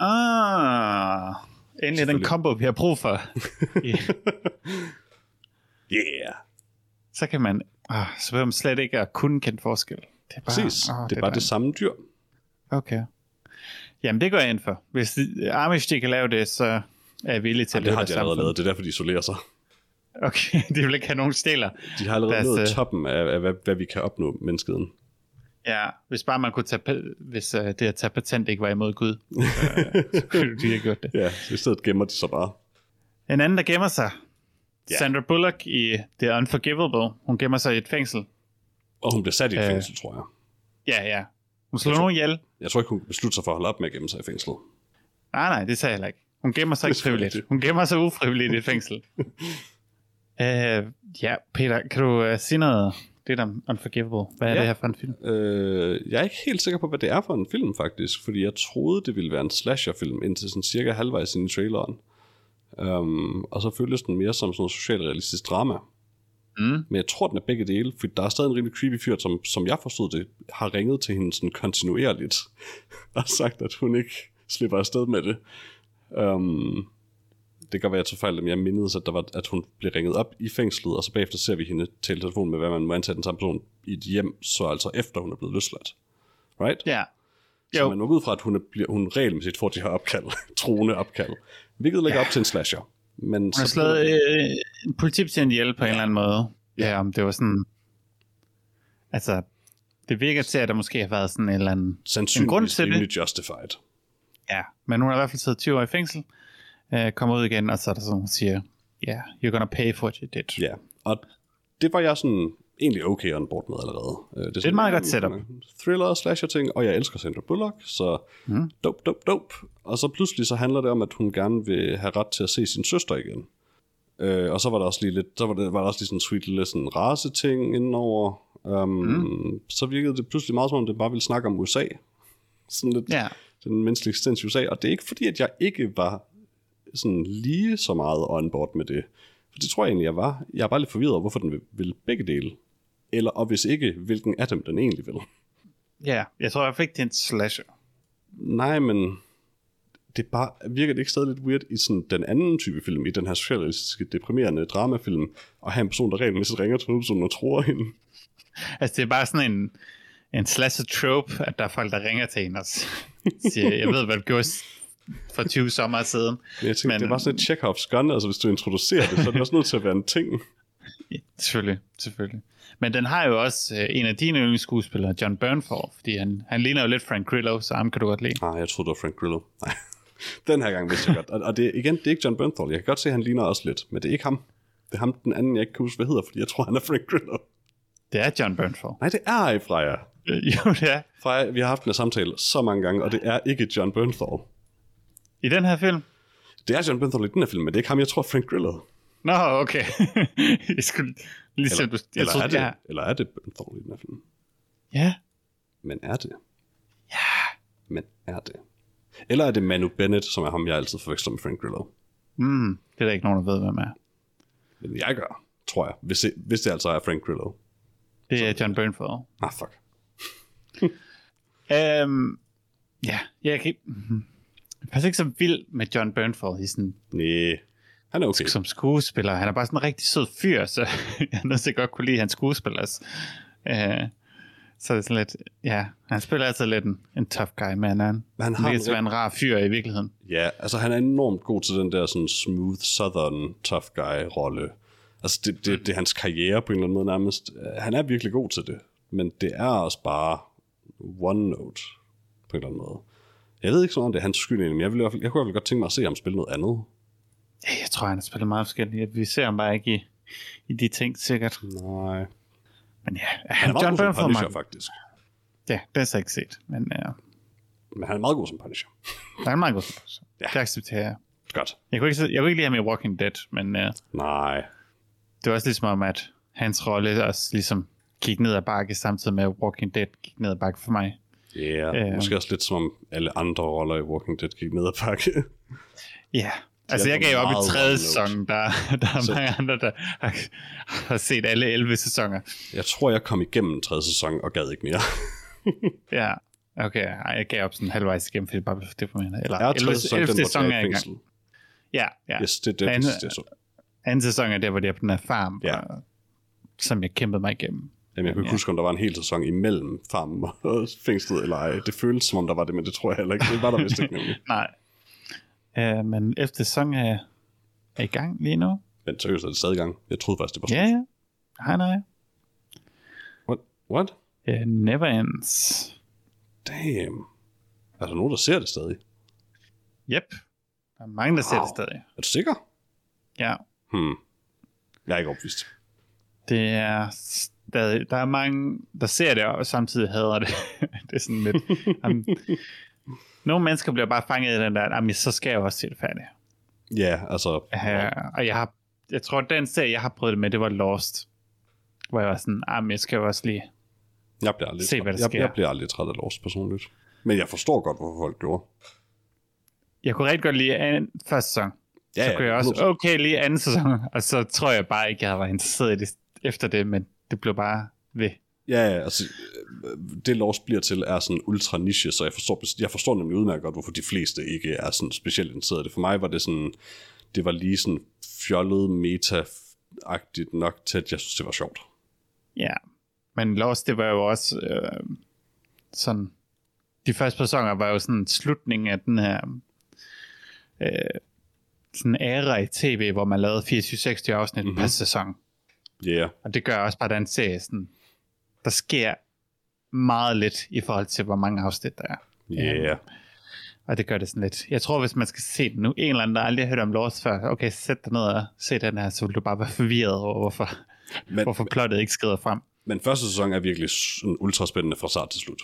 Ah, endelig den combo, vi har brug for. Ja, Yeah! så kan man, ah, så behøver man slet ikke at kunne kende forskel. Det er bare, Præcis, ah, det er bare det samme dyr. Okay. Jamen, det går jeg ind for. Hvis de- Amish, de kan lave det, så, er villige til Jamen, at det har de allerede lavet. Det er derfor, de isolerer sig. Okay, de vil ikke have nogen stiller. De har allerede Deres, nået øh, toppen af, af hvad, hvad, vi kan opnå menneskeheden. Ja, hvis bare man kunne tage, hvis uh, det at tage patent ikke var imod Gud, så, så kunne de have gjort det. Ja, så i stedet gemmer de sig bare. En anden, der gemmer sig, Ja. Sandra Bullock i The Unforgivable, hun gemmer sig i et fængsel. Og hun bliver sat i et Øh. fængsel, tror jeg. Ja, ja. Hun slår nogen ihjel. Jeg tror ikke, hun beslutter sig for at holde op med at gemme sig i fængslet. Nej, nej, det sagde jeg heller ikke. Hun gemmer sig ikke frivilligt. Hun gemmer sig ufrivilligt i et fængsel. uh, ja, Peter, kan du uh, sige noget lidt om Unforgivable? Hvad er Ja. det her for en film? Øh, jeg er ikke helt sikker på, hvad det er for en film, faktisk. Fordi jeg troede, det ville være en slasherfilm, indtil sådan cirka halvvejs ind i traileren. Um, og så føles den mere som sådan noget socialrealistisk drama. Mm. Men jeg tror, den er begge dele, for der er stadig en rimelig creepy fyr, som, som jeg forstod det, har ringet til hende sådan kontinuerligt, og sagt, at hun ikke slipper afsted med det. Um, det kan være, at jeg tog fejl, men jeg mindedes, at, der var, at hun blev ringet op i fængslet, og så bagefter ser vi hende tale telefon med, hvad man må antage den samme person i et hjem, så altså efter hun er blevet løsladt. Right? Ja. Så Jo. man må ud fra, at hun, er, bliver, hun regelmæssigt får de her opkald, troende opkald, hvilket lægger op til en slasher. Men Hun har slået øh, en politibetjent ihjel på en eller anden måde. Ja, om det var sådan... Altså, det virker til, at der måske har været sådan en eller anden... sandsynligvis grund til det. justified. Ja, men hun har i hvert fald siddet 20 år i fængsel, øh, kommer ud igen, og så er der sådan, siger, ja, yeah, you're gonna pay for what you did. Ja, og det var jeg sådan egentlig okay on board med allerede. Øh, Det er, sådan, et meget godt setup. Thriller, slasher ting, og jeg elsker Sandra Bullock, så Mm. dope, dope, dope. Og så pludselig så handler det om, at hun gerne vil have ret til at se sin søster igen. Øh, og så var der også lige lidt, så var, det, var der også lige sådan en sweet lille sådan race ting indenover. Um, mm. Så virkede det pludselig meget som om, det bare ville snakke om USA. Sådan lidt Ja, den menneskelige eksistens i USA, og det er ikke fordi, at jeg ikke var sådan lige så meget on board med det. For det tror jeg egentlig, jeg var. Jeg er bare lidt forvirret over, hvorfor den vil, vil begge dele. Eller, og hvis ikke, hvilken af dem den egentlig vil. ja, jeg tror i hvert fald ikke, det er en slasher. Nej, men det bare, virker det ikke stadig lidt weird i sådan den anden type film, i den her socialistiske, deprimerende dramafilm, at have en person, der regelmæssigt ringer til hovedpersonen og tror hende. Altså, det er bare sådan en, en slasher trope, at der er folk, der ringer til en og siger, jeg ved, hvad du gjorde for 20 sommer siden. Men jeg tænker, Men- det var sådan et Chekhov's gun, altså hvis du introducerer det, så er det også nødt til at være en ting. Ja, selvfølgelig, selvfølgelig. Men den har jo også øh, en af dine yndlingsskuespillere, John Bernthal, fordi han, han ligner jo lidt Frank Grillo, så ham kan du godt lide. Ah, jeg troede, det var Frank Grillo. Nej. Den her gang vidste jeg godt. Og, og det, igen, det er ikke John Bernthal. Jeg kan godt se, at han ligner også lidt, men det er ikke ham. Det er ham, den anden, jeg ikke kan huske, hvad hedder, fordi jeg tror, han er Frank Grillo. Det er John Bernthal. Nej, det er ikke Freja. Øh, jo, det er. Freja, vi har haft den her samtale så mange gange, og det er ikke John Bernthal. I den her film? Det er John Bernthal i den her film, men det er ikke ham, jeg tror, Frank Grillo. Nå, okay. jeg skulle lige Eller, du... Jeg eller, troede, er det, ja. eller er det Bernthal i den her film? ja. Men er det? Ja. Men er det? Eller er det Manu Bennett, som er ham, jeg altid forveksler med Frank Grillo? Mm, det er der ikke nogen, der ved, hvem er. Men jeg gør, tror jeg. Hvis det, hvis det altså er Frank Grillo. Det er John Bernthal. Ah, fuck. Um, ja, jeg kan. Mhm. Jeg er faktisk ikke så vild med John Bernthal i sådan, Nej, han er okay. som skuespiller. Han er bare sådan en rigtig sød fyr, så jeg er nødt til at godt kunne lide hans skuespillers. Uh, så er det sådan lidt... Ja, han spiller altid lidt en, en tough guy, men han, han har virker en en rar fyr i virkeligheden. Ja, altså han er enormt god til den der sådan smooth southern tough guy rolle. Altså det, det, det er hans karriere på en eller anden måde nærmest. Øh, Han er virkelig god til det, men det er også bare one note på en eller anden måde. Jeg ved ikke så meget, om det er hans skyld, men jeg, vil, i hvert fald- jeg kunne i hvert fald godt tænke mig at se ham spille noget andet. Jeg tror, han har spillet meget forskelligt. Vi ser ham bare ikke i, i de ting, sikkert. Nej. Men ja, Han han, er John som Bernthal, Punisher, man, faktisk. ja, det har jeg så ikke set. Men ja, Men han er meget god som Punisher. der er meget god spil. Ja. Det accepterer jeg. Godt. Jeg kunne, ikke, jeg kunne ikke lide ham i Walking Dead, men uh, Nej. det var også ligesom om, at hans rolle også ligesom gik ned ad bakke, samtidig med at Walking Dead gik ned ad bakke for mig. Ja, yeah. Øh. måske også lidt som om alle andre roller i Walking Dead gik ned ad pakke. Ja, altså er jeg gav op i tredje sæson, der, der er Så- mange andre, der har, har set alle 11 sæsoner. jeg tror, jeg kom igennem tredje sæson og gad ikke mere. Ja, okay, ej, jeg gav op sådan halvvejs igennem, fordi det bare blev for deprimerende. Eller Er 11, tredje sæson, 11 den, hvor sæson det er i gang. Ja, ja. Yes, det det, Anden- det, jeg så. Anden sæson er der, hvor de er på den her farm, Ja. og, som jeg kæmpede mig igennem. Jamen, jeg kan ikke Ja. huske, om der var en hel sæson imellem farmen og fængslet eller ej. Det føltes som om, der var det, men det tror jeg heller ikke. Det var der vist ikke nemlig. Nej. Uh, men efter sæson er, er i gang lige nu. Men seriøst er det stadig i gang. Jeg troede faktisk, det var Ja, ja. Nej, nej. What? What? Uh, never ends. Damn. Er der nogen, der ser det stadig? Yep. Der er mange, der ser Wow. det stadig. Er du sikker? Ja. Hmm. Jeg er ikke opvist. Det er stadig, der er mange, der ser det, og samtidig hader det. det er sådan lidt... um, nogle mennesker bliver bare fanget i den der, jamen, så skal jeg også se det færdigt. Ja, altså... Uh, og jeg har, jeg tror, den serie, jeg har prøvet det med, det var Lost. Hvor jeg var sådan, jamen, jeg skal jo også lige... Jeg bliver aldrig, Se, hvad der jeg, sker. jeg bliver aldrig træt af Lost personligt. Men jeg forstår godt, hvorfor folk gjorde. Jeg kunne rigtig godt lide an, første sæson. Ja, så kunne jeg også 100%. okay lige anden sæson. Og så tror jeg bare ikke, jeg været interesseret i det efter det, men det blev bare ved. Ja, ja, altså, øh, det Lost bliver til er sådan ultra niche, så jeg forstår, jeg forstår nemlig udmærket godt, hvorfor de fleste ikke er sådan specielt det. For mig var det sådan, det var lige sådan fjollet meta-agtigt nok til, at jeg synes, det var sjovt. Ja, men Lost, det var jo også øh, sådan... De første sæsoner var jo sådan slutningen af den her øh, sådan æra i tv, hvor man lavede 24-60 afsnit mm-hmm. per sæson. Ja, yeah. Og det gør også bare, den serie sådan, der sker meget lidt i forhold til, hvor mange afsnit der er. ja. Yeah. Og det gør det sådan lidt. Jeg tror, hvis man skal se den nu, en eller anden, der aldrig har hørt om Lost før, okay, sæt dig ned og se den her, så vil du bare være forvirret over, hvorfor, Men, hvorfor plottet ikke skrider frem. men første sæson er virkelig sådan ultra spændende fra start til slut.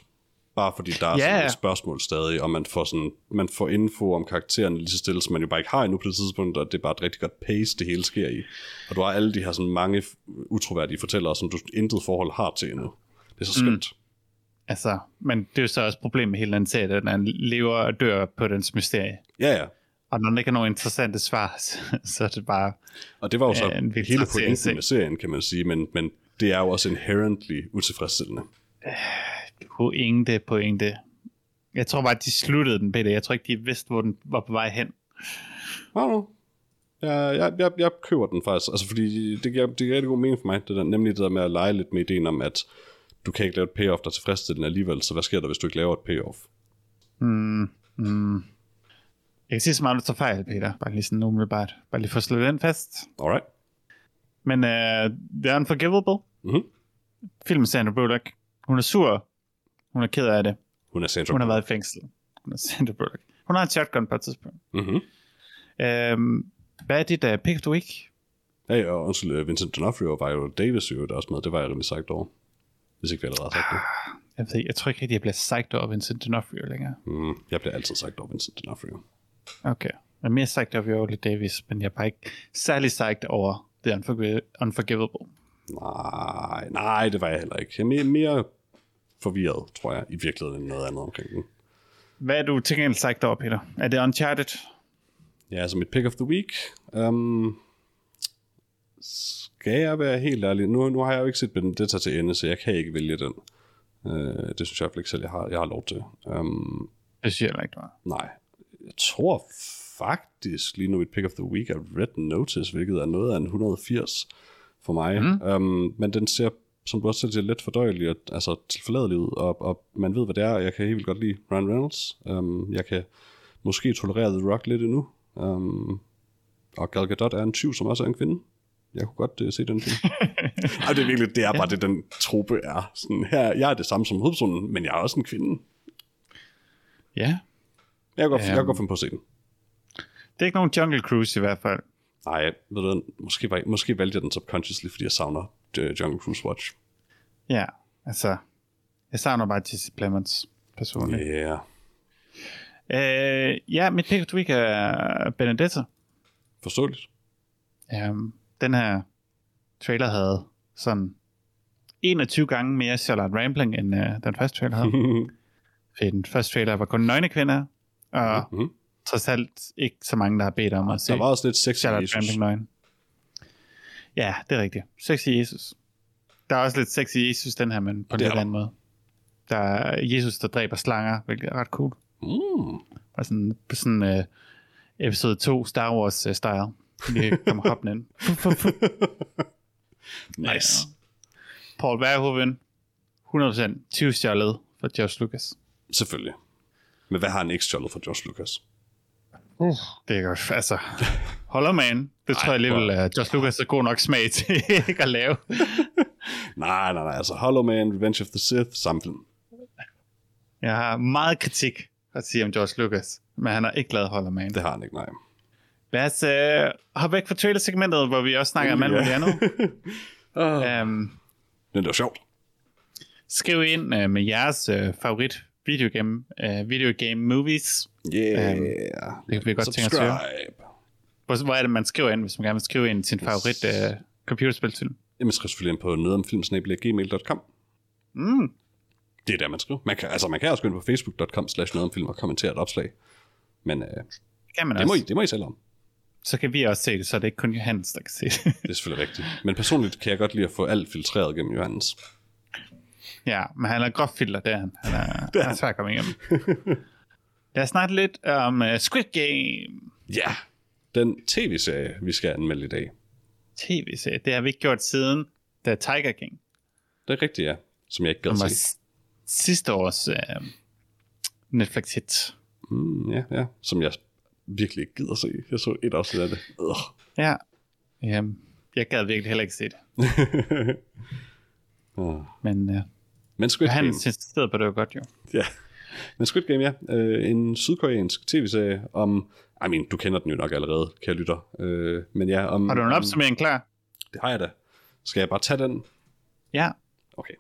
Bare fordi der er Ja, sådan et spørgsmål stadig, og man får, sådan, man får info om karaktererne lige så stille, som man jo bare ikke har endnu på det tidspunkt, og det er bare et rigtig godt pace, det hele sker i. Og du har alle de her sådan mange utroværdige fortællere, som du intet forhold har til endnu. Det er så skønt. Mm. Altså, men det er jo så også problemet med hele den serie, at den lever og dør på dens mysterie. Ja, ja. Og når der ikke er nogen interessante svar, så, så er det bare... Og det var jo så Ja, en hele pointen med serien, kan man sige, men, men det er jo også inherently utilfredsstillende. Pointe, pointe. Jeg tror bare, at de sluttede den, Peter. Jeg tror ikke, de vidste, hvor den var på vej hen. Don't know. Jeg, jeg, jeg, jeg køber den faktisk, altså fordi det giver, det giver rigtig god mening for mig, det der, nemlig det der med at lege lidt med ideen om, at du kan ikke lave et payoff, der er tilfredsstillende alligevel, så hvad sker der, hvis du ikke laver et payoff? Mm, mm. Jeg kan sige så meget, du tager fejl, Peter. Bare lige sådan umiddelbart. Bare lige for at slå den fast. Alright. Men uh, The Unforgivable. Mhm. Film med Sandra Bullock. Hun er sur. Hun er ked af det. Hun er Sandra Hun har været i fængsel. Hun er Sandra Bullock. Hun har en shotgun på et tidspunkt. Mm-hmm. Um, hvad er dit uh, pick of the week? Hey, og undskyld, øh, Vincent D'Onofrio var jo Davis jo der også med, det var jeg rimelig sagt over. Hvis ikke vi allerede har sagt det. Jeg, ved, ikke, jeg tror ikke rigtig, jeg bliver psyched over Vincent D'Onofrio længere. Mm, jeg bliver altid sagt over Vincent D'Onofrio. Okay. Jeg er mere psyched over Viola Davis, men jeg er bare ikke særlig psyched over The Unforgi- Unforgivable. Nej, nej, det var jeg heller ikke. Jeg er mere, mere forvirret, tror jeg, i virkeligheden end noget andet omkring den. Hvad er du til gengæld psyched over, Peter? Er det Uncharted? Ja, altså mit pick of the week. Um, skal jeg være helt ærlig? Nu, nu har jeg jo ikke set Benedetta til ende, så jeg kan ikke vælge den. Uh, det synes jeg ikke selv, jeg har, jeg har lov til. Um, Det synes jeg ikke, det var. nej, jeg tror faktisk lige nu mit pick of the week er Red Notice, hvilket er noget af en 180 for mig. Mm. Um, men den ser, som du også selv siger, lidt fordøjelig, og, altså tilforladelig ud, og, og man ved, hvad det er, og jeg kan helt vildt godt lide Ryan Reynolds. Um, jeg kan måske tolerere The Rock lidt endnu. Um, og Gal Gadot er en tyv, som også er en kvinde. Jeg kunne godt uh, se den film. Ej, det er virkelig, det er bare det, den trope er. Sådan her, jeg er det samme som hovedpersonen, men jeg er også en kvinde. Ja. Jeg kan godt, jeg kan Øhm. godt finde på at se den. Det er ikke nogen Jungle Cruise i hvert fald. Nej, ved du, måske, var- måske valgte jeg den subconsciously, fordi jeg savner uh, Jungle Cruise Watch. Ja, altså. Jeg savner bare Jesse Plemons personligt. Ja. Yeah. Øh, ja, mit pick of week er Benedetta. Forståeligt. Um, den her trailer havde sådan 21 gange mere Charlotte Rampling, end uh, den første trailer havde. Fordi den første trailer var kun nøgne kvinder, og Mhm. trods alt ikke så mange, der har bedt om at se Der var også lidt sex Charlotte. Rampling nøgen. Ja, det er rigtigt. Sexy Jesus. Der er også lidt sexy Jesus den her, men på en lidt anden måde. Der er Jesus, der dræber slanger, hvilket er ret cool. Mm. Og sådan, sådan uh, episode 2 Star Wars uh, style. Vi kommer hoppende ind. Nice. Paul Verhoeven, 100% 20 stjålet for George Lucas. Selvfølgelig. Men hvad har han ikke stjålet fra George Lucas? Uh, det er godt. Altså, Hollow Man, det tror jeg alligevel, at Josh Lucas er god nok smag til ikke at lave. Nej, nej, nej, altså Hollow Man, Revenge of the Sith, samme film. Jeg har meget kritik at sige om George Lucas, men han har ikke lavet Hollow Man. Det har han ikke, nej. Lad os uh, hoppe væk fra trailer-segmentet, hvor vi også snakker om alt muligt andet. Uh, Um, men det var sjovt. skriv ind uh, med jeres uh, favorit videogame, uh, videogame movies. Yeah. Øhm, det kan vi godt tænke os at høre. Hvor, hvor er det, man skriver ind, hvis man gerne vil skrive ind sin favorit uh, computerspilfilm? Jamen, skriv selvfølgelig ind på nødomfilm.gmail.com. Mm. Det er der, man skriver. Man kan, altså, man kan også gå ind på facebook.com slash nødomfilm og kommentere et opslag. Men øh, Det kan man det, må også. I, det må I selv om. Så kan vi også se det, så det er ikke kun Johannes, der kan se det. Det er selvfølgelig rigtigt. Men personligt kan jeg godt lide at få alt filtreret gennem Johannes. ja, men han er groft filter, det er han. Han er, han er svær at komme igennem. Lad os snakke lidt om uh, Squid Game. Ja, den tv-serie, vi skal anmelde i dag. tv-serie. Det har vi ikke gjort siden The Tiger King. Det er rigtigt, ja. Som jeg ikke gad se. sidste års uh, Netflix-hit. Mm, ja, ja. Som jeg virkelig ikke gider se. Jeg så et afsnit af det. Ugh. Ja. Jamen, jeg gad virkelig heller ikke se det. Åh. Men uh, Men Squid Game. Johannes insisterede på, det var godt jo. Ja. Men Squid Game, ja. Øh, en sydkoreansk tv-serie om... I mean, du kender den jo nok allerede, kære lytter. Øh, men ja, om... Har du en opsummering klar? Det har jeg da. Skal jeg bare tage den? Ja. Okay.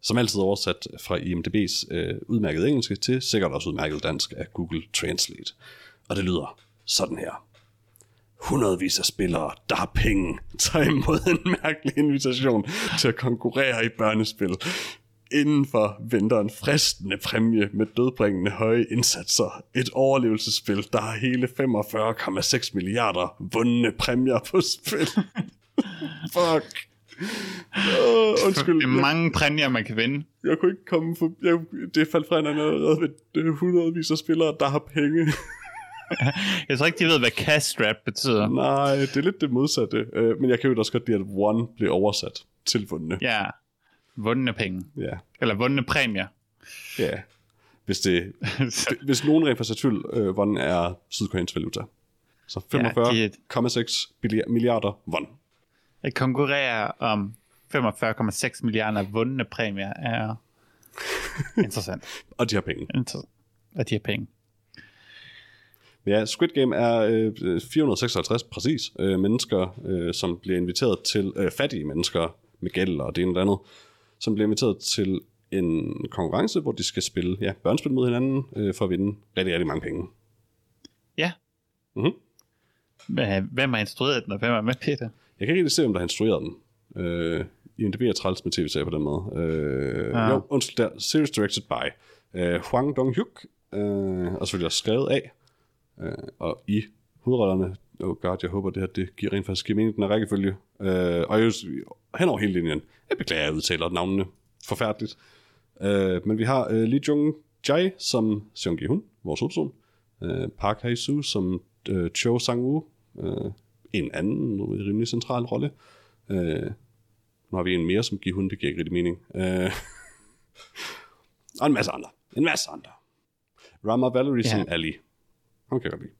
Som altid oversat fra IMDb's øh, udmærket engelske til sikkert også udmærket dansk af Google Translate. Og det lyder sådan her. Hundredvis af spillere, der har penge, tager imod en mærkelig invitation til at konkurrere i børnespil. Indenfor venter en fristende præmie med dødbringende høje indsatser. Et overlevelsesspil, der har hele 45,6 milliarder vundne præmier på spil. Fuck. Uh, undskyld. Det er mange præmier, man kan vinde. Jeg kunne ikke komme for... Jeg, det faldt fra hinanden allerede ved hundredvis af spillere, der har penge. Jeg tror ikke, de ved, hvad cash strap betyder. Nej, det er lidt det modsatte. Uh, men jeg kan jo også godt lide, at one bliver oversat til vundne. Ja. Vundne penge. Ja. Eller vundne præmier. ja. Hvis, det, hvis nogen rent faktisk er tvivl, uh, one er sydkoreansk valuta. Så Ja, 45,6 milliarder one. At konkurrere om 45,6 milliarder vundne præmier er interessant. Og de har penge. Interessant. At de har penge. Ja, Squid Game er øh, 456 præcis øh, mennesker, øh, som bliver inviteret til, øh, fattige mennesker med gæld og det ene og det andet, som bliver inviteret til en konkurrence, hvor de skal spille ja, børnespil mod hinanden øh, for at vinde rigtig, rigtig mange penge. Ja. Mhm. Hva- Hvem har instrueret den, og hvem er med, Peter? Jeg kan ikke rigtig se, om der har instrueret den. Øh, IMDb er træls med tv-serier på den måde. Øh, Ja. Jo, undskyld der. Series directed by øh, Hwang Dong-hyuk, øh, og selvfølgelig også skrevet af. Øh, og i hovedrollerne, oh god, jeg håber, det her det giver rent faktisk giver mening, den er rækkefølge. Øh, og jeg, hen over hele linjen, jeg beklager, jeg udtaler navnene forfærdeligt. Øh, men vi har øh, Lee Jung Jae som Seong Gi-hun, vores hovedperson. Øh, Park Hae-soo som øh, Cho Sang-woo, øh, en anden rimelig central rolle. Øh, nu har vi en mere som Gi-hun, det giver ikke rigtig mening. Øh, og en masse andre. En masse andre. Rama Valerie Ja. som Ali. Hun kan jeg godt lide.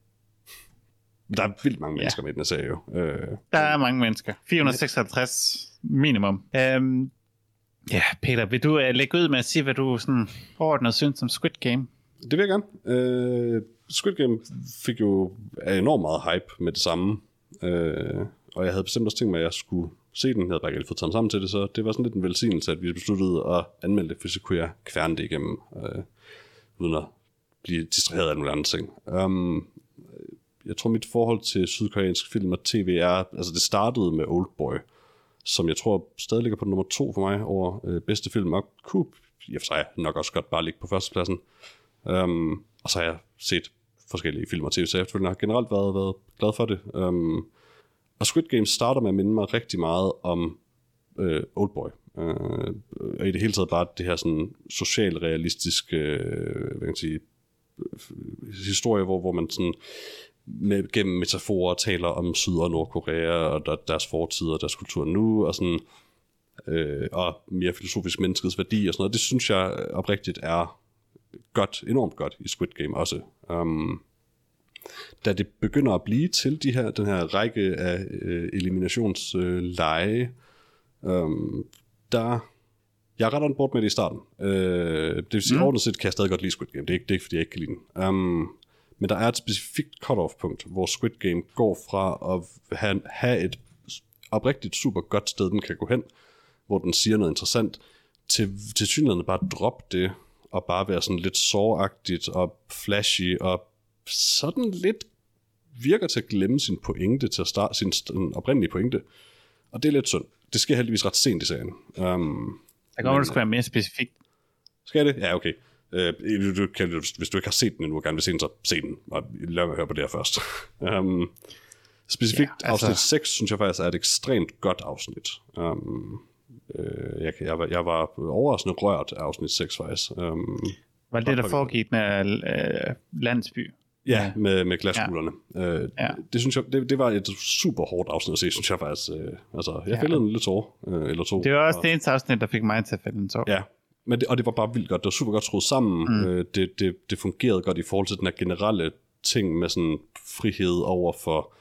Der er vildt mange Ja. mennesker med i den her serie jo. Øh, Der er mange mennesker. 456 minimum. Øhm, ja, Peter, vil du uh, lægge ud med at sige, hvad du sådan overordnet synes om Squid Game? Det vil jeg gerne. Øh, Squid Game fik jo enormt meget hype med det samme. Øh, og jeg havde bestemt også tænkt mig, at jeg skulle se den. Jeg havde bare ikke fået taget sammen til det, så det var sådan lidt en velsignelse, at vi besluttede at anmelde det, for så kunne jeg kværne det igennem, øh, uden at blive distraheret af nogle andre ting. Um, jeg tror, mit forhold til sydkoreansk film og tv er, altså det startede med Oldboy, som jeg tror stadig ligger på nummer to for mig over øh, bedste film, og kunne i og for sig nok også godt bare ligge på førstepladsen. Um, og så har jeg set forskellige film og tv-serier efterfølgende. Jeg har generelt været, været glad for det. Um, og Squid Game starter med at minde mig rigtig meget om øh, Oldboy. Øh, og i det hele taget bare det her sådan socialrealistiske øh, hvad kan man sige, øh, historie, hvor, hvor man sådan med, gennem metaforer taler om Syd- og Nordkorea og der, deres fortid og deres kultur nu, og sådan øh, og mere filosofisk menneskets værdi og sådan noget. Det synes jeg oprigtigt er godt, enormt godt i Squid Game også. Um, da det begynder at blive til de her, den her række af øh, eliminationsleje, øh, øh, der jeg er ret on board med det i starten. Øh, det vil sige, mm. ordentligt set kan jeg stadig godt lide Squid Game. Det er ikke, det er ikke fordi jeg ikke kan lide den. Um, men der er et specifikt cut-off punkt, hvor Squid Game går fra at have, have et oprigtigt super godt sted, den kan gå hen, hvor den siger noget interessant, til, til synligheden bare droppe det, og bare være sådan lidt såragtigt og flashy, og sådan lidt virker til at glemme sin pointe, til at starte sin oprindelige pointe. Og det er lidt synd. Det sker heldigvis ret sent i serien. Um, der kommer, det skulle være mere specifikt. Skal det? Ja, okay. Øh, du, kan, hvis du ikke har set den endnu og gerne vil se den, så se den. Og lad mig høre på det her først. um, specifikt ja, altså... afsnit 6, synes jeg faktisk er et ekstremt godt afsnit. Um, øh, jeg, jeg, var, jeg var overraskende rørt af afsnit 6 faktisk. Um, var det, der foregik med øh, landsby? Ja, med, med glaskuglerne. Ja. Øh, ja. Det synes jeg, det, det var et super hårdt afsnit at se, synes jeg faktisk. Øh, altså, jeg ja. fældede en lille tår, øh, eller to. Det var også og, det eneste afsnit, der fik mig til at fælde en tår. Ja, men det, og det var bare vildt godt. Det var super godt skruet sammen. Mm. Øh, det, det, det fungerede godt i forhold til den her generelle ting med sådan frihed over for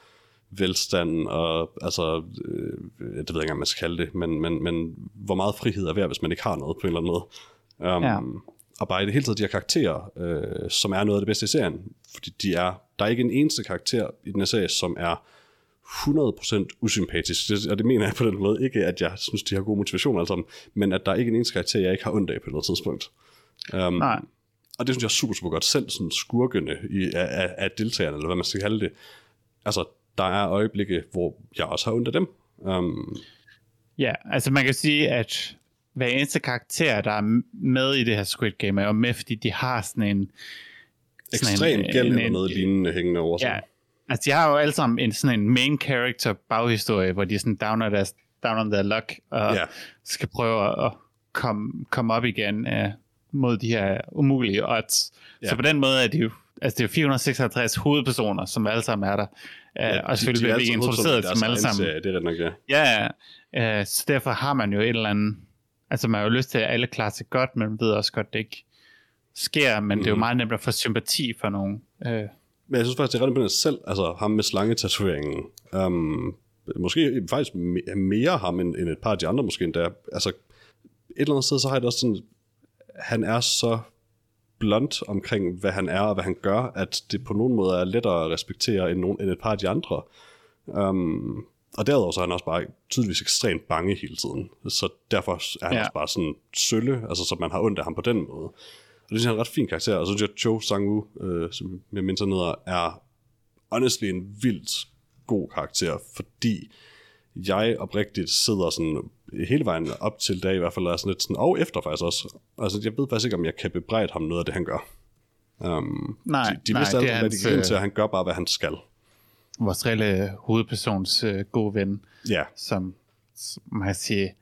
velstand og altså, øh, det ved jeg ikke engang, man skal kalde det, men, men, men hvor meget frihed er værd, hvis man ikke har noget på en eller anden måde. Um, ja og bare i det hele taget de her karakterer, øh, som er noget af det bedste i serien. Fordi de er, der er ikke en eneste karakter i den her serie, som er 100% usympatisk. Det, og det mener jeg på den måde ikke, at jeg synes, de har god motivation altså, men at der er ikke en eneste karakter, jeg ikke har ondt af på noget tidspunkt. Um, Nej. Og det synes jeg er super, super godt. Selv sådan skurkende i, af, af, deltagerne, eller hvad man skal kalde det. Altså, der er øjeblikke, hvor jeg også har ondt af dem. Um, ja, altså man kan sige, at hver eneste karakter, der er med i det her Squid Game, er jo med, fordi de har sådan en... Sådan Ekstrem gæld eller noget lignende hængende over sig. Ja, altså de har jo alle sammen en sådan en main character baghistorie, hvor de sådan downer deres, down on their luck, og ja. skal prøve at komme, komme op igen uh, mod de her umulige odds. Ja. Så på den måde er det jo altså det er 456 hovedpersoner, som alle sammen er der. Ja, og selvfølgelig bliver vi introduceret som alle sammen. Serie, det er nok, ja. Ja, uh, så derfor har man jo et eller andet Altså man har jo lyst til, at alle klarer sig godt, men man ved også godt, at det ikke sker, men mm. det er jo mhm. meget nemt at få sympati for nogen. Øh. Men jeg synes faktisk, det er ret imponerende selv, altså ham med slange-tatoveringen. Um, måske faktisk mere ham end, end et par af de andre måske endda. Altså et eller andet sted, så har jeg det også sådan, han er så blunt omkring, hvad han er og hvad han gør, at det på nogen måde er lettere at respektere end, nogen, end et par af de andre. Um, og derudover så er han også bare tydeligvis ekstremt bange hele tiden. Så derfor er han ja. også bare sådan sølle, altså så man har ondt af ham på den måde. Og det synes jeg er en ret fin karakter. Og så synes jeg, Cho Sang-woo, øh, som jeg mindst ned, er honestly en vildt god karakter, fordi jeg oprigtigt sidder sådan hele vejen op til dag i hvert fald er sådan lidt sådan, og efter faktisk også. Altså jeg ved faktisk ikke, om jeg kan bebrejde ham noget af det, han gør. Um, nej, de, de nej, vidste alt, hvad de gik til, at han gør bare, hvad han skal vores reelle hovedpersons øh, gode ven, ja. som, som man sige,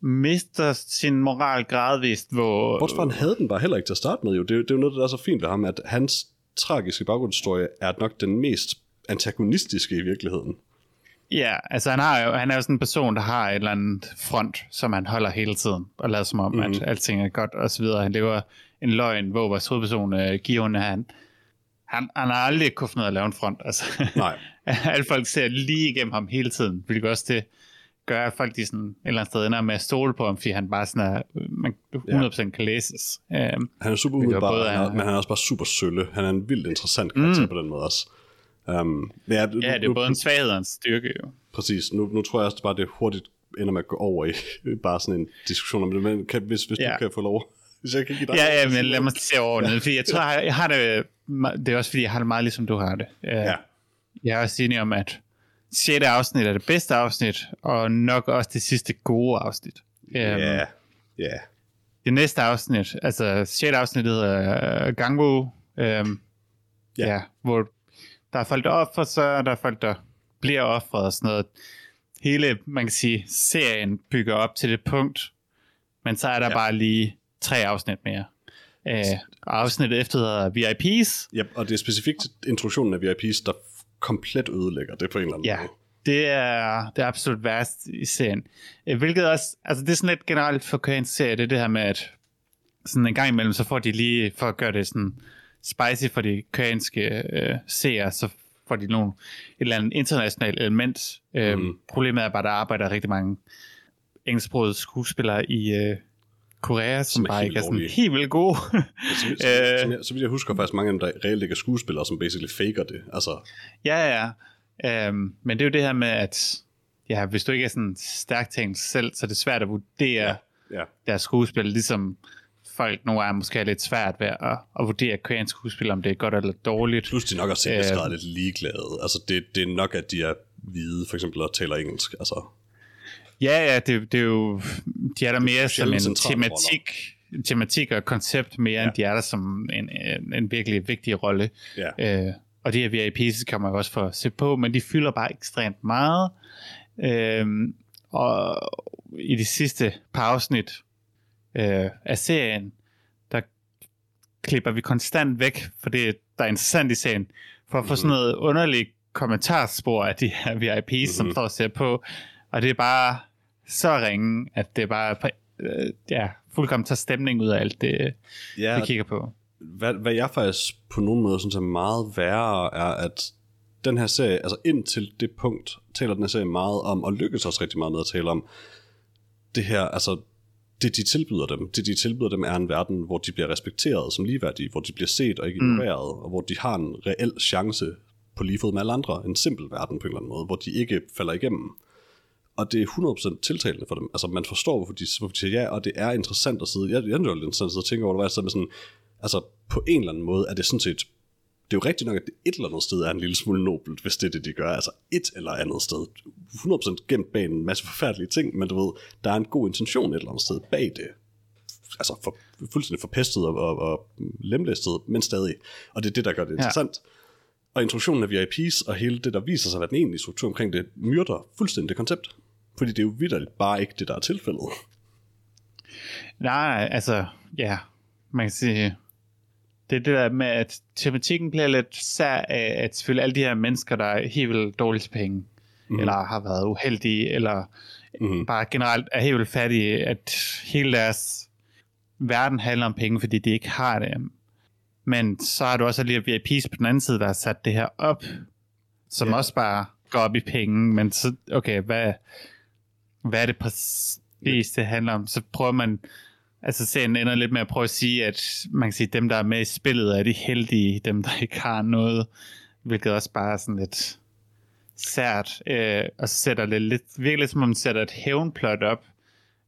mister sin moral gradvist, hvor... Bortset fra, han havde den bare heller ikke til at starte med, jo. Det, det er jo noget, der er så fint ved ham, at hans tragiske baggrundshistorie er nok den mest antagonistiske i virkeligheden. Ja, altså han, har jo, han er jo sådan en person, der har et eller andet front, som han holder hele tiden, og lader som om, mm-hmm. at mhm. alting er godt, og så videre. Han lever en løgn, hvor vores hovedperson, uh, Gion, han, han, han har aldrig kunne finde ud af at lave en front. Altså, Nej. alle folk ser lige igennem ham hele tiden, hvilket også det gør, at folk de sådan, et eller andet sted ender med at stole på ham, fordi han bare sådan er, man 100% ja. kan læses. Um, han er super umiddelbar, han, men han er også bare super sølle. Han er en vildt interessant karakter mm. på den måde også. Um, ja, ja, det er nu, både en svaghed og en styrke jo. Præcis. Nu, nu tror jeg også bare, det hurtigt ender med at gå over i bare sådan en diskussion om det, men kan, hvis, hvis ja. du kan få lov hvis jeg kan give dig Ja, ja, men lad mig se over det, fordi jeg tror, jeg, har det, det er også fordi, jeg har det meget ligesom du har det. Uh, ja. Jeg er også enig om, at 6. afsnit er det bedste afsnit, og nok også det sidste gode afsnit. Ja, um, ja. Yeah. Det næste afsnit, altså 6. afsnit hedder uh, Gangwu, um, yeah. ja, hvor der er folk, der offrer sig, og der er folk, der bliver offret og sådan noget. Hele, man kan sige, serien bygger op til det punkt, men så er der ja. bare lige tre afsnit mere. Øh, afsnittet efter hedder VIPs. Ja, og det er specifikt introduktionen af VIPs, der komplet ødelægger det på en eller anden ja. måde. Det er det er absolut værst i serien. Øh, hvilket også, altså det er sådan lidt generelt for koreansk serie, det er det her med, at sådan en gang imellem, så får de lige, for at gøre det sådan spicy for de koreanske øh, seere, så får de nogle, et eller andet internationalt element. Øh, Mhm. Problemet er bare, at der arbejder rigtig mange engelsksprogede skuespillere i øh, Korea, som, Som er bare ikke er sådan dårlige. helt vildt gode. Så, så, Øh. som, jeg, så vidt jeg husker faktisk mange af dem, der reelt ikke er skuespillere, som basically faker det. Altså, Ja, ja. Øhm, men det er jo det her med, at ja, hvis du ikke er sådan stærkt tænkt selv, så er det svært at vurdere ja. ja. deres skuespil, ligesom folk nogle gange måske er lidt svært ved at, at vurdere koreansk skuespil, om det er godt eller dårligt. Plus de nok også Øh. grad lidt ligeglade. Altså, det, det er nok, at de er hvide, for eksempel, og taler engelsk. Altså, Ja, ja, det, det er jo, de er der mere som sjældent en tematik, tematik og koncept mere, ja. end de er der som en, en, en virkelig vigtig rolle. ja. Øh, og de her VIP's kan man jo også få se på, men de fylder bare ekstremt meget. Øhm, og i de sidste par afsnit øh, af serien, der klipper vi konstant væk, for det der er interessant i serien, for at få sådan noget underligt kommentarspor af de her VIP's, mm-hmm. som Mhm. står og ser på. Og det er bare så ringe, at det bare øh, ja, fuldkommen tager stemning ud af alt det, ja vi kigger på. hvad, hvad jeg faktisk på nogen måde synes er meget værre, er, at den her serie, altså indtil det punkt, taler den her serie meget om, og lykkes også rigtig meget med at tale om, det her, altså, det de tilbyder dem, det de tilbyder dem er en verden, hvor de bliver respekteret som ligeværdige, hvor de bliver set og ikke ignoreret, mm. og hvor de har en reel chance på lige fod med alle andre, en simpel verden på en eller anden måde, hvor de ikke falder igennem. Og det er 100% tiltalende for dem. Altså, man forstår, hvorfor de, hvorfor de siger ja, og det er interessant at sidde, jeg, jeg er lidt interessant at sidde og tænke over, det var jeg sad med sådan, altså, på en eller anden måde er det sådan set, det er jo rigtigt nok, at det et eller andet sted er en lille smule nobelt, hvis det er det, de gør. Altså et eller andet sted. 100% gemt bag en masse forfærdelige ting, men du ved, der er en god intention et eller andet sted bag det. Altså for, fuldstændig forpestet og, og, og lemlæstet, men stadig. Og det er det, der gør det interessant. Ja. Og introduktionen af VIPs og hele det, der viser sig at være den egentlige struktur omkring det, myrder fuldstændig det koncept. Fordi det er jo vidderligt bare ikke det, der er tilfældet. Nej, altså, ja, man kan sige, det er det der med, at tematikken bliver lidt sær af, at selvfølgelig alle de her mennesker, der er helt vildt dårlige til penge, mm. eller har været uheldige, eller mm. bare generelt er helt vildt fattige, at hele deres verden handler om penge, fordi de ikke har det. Men så har du også lige VIP's på den anden side, der har sat det her op, som Ja. også bare går op i penge, men så, okay, hvad, hvad er det præcis, det handler om? Så prøver man, altså serien ender lidt med at prøve at sige, at man kan sige, at dem, der er med i spillet, er de heldige, dem, der ikke har noget, hvilket også bare er sådan lidt sært, øh, og så sætter det lidt, virkelig som om man sætter et hævnplot op,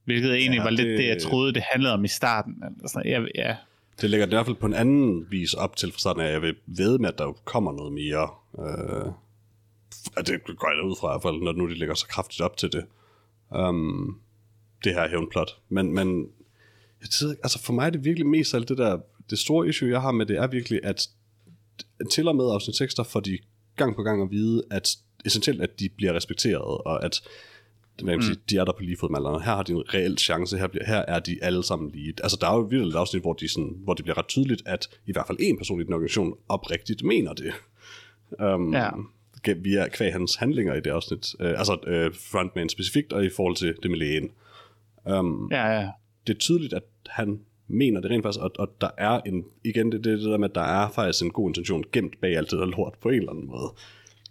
hvilket egentlig Ja, var lidt det- jeg troede, det handlede om i starten. Eller sådan, jeg, ja, Det lægger det i hvert fald på en anden vis op til fra starten at jeg vil ved med, at der kommer noget mere. Øh, at det går jeg ud fra i hvert fald, når nu de lægger så kraftigt op til det. Um, det her hævnplot. Men, men jeg tænker, altså for mig er det virkelig mest alt det der, det store issue, jeg har med det, er virkelig, at til og med afsnit 6, der får de gang på gang at vide, at essentielt, at de bliver respekteret, og at hvad man sige, de er der på lige fod med alle andre. Her har de en reel chance, her, bliver, her er de alle sammen lige. Altså der er jo virkelig et afsnit, hvor, de sådan, hvor det bliver ret tydeligt, at i hvert fald en person i den organisation oprigtigt mener det. Um, Ja. Via kvæg hans handlinger i det afsnit. Uh, altså uh, frontman specifikt, og i forhold til det med lægen. Um, ja, ja. det er tydeligt, at han mener det rent faktisk, og, og der er en, igen det, det, det der med, at der er faktisk en god intention gemt bag alt det der lort på en eller anden måde.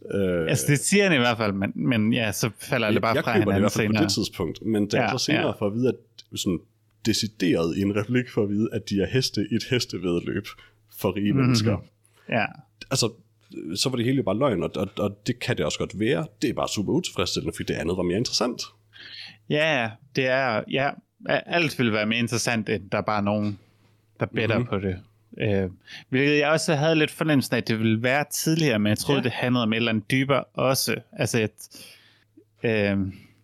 Uh, Altså, det siger han i hvert fald, men, men ja, så falder det bare jeg fra køber det i hinanden hvert fald på senere. det tidspunkt, men det er Ja, så senere ja. for at vide, at sådan decideret i en replik for at vide, at de er heste i et hestevedløb for rige mm-hmm. mennesker. Ja, Altså, så var det hele bare løgn, og, og, og det kan det også godt være. Det er bare super utilfredsstillende, fordi det andet var mere interessant. ja, det er, ja, alt vil være mere interessant, end der er bare nogen, der Mhm. mm-hmm. på det. Øh, hvilket jeg også havde lidt fornemmelsen af, at det ville være tidligere, men jeg troede, Ja. det handlede om et eller andet dybere også. Altså, jeg, øh,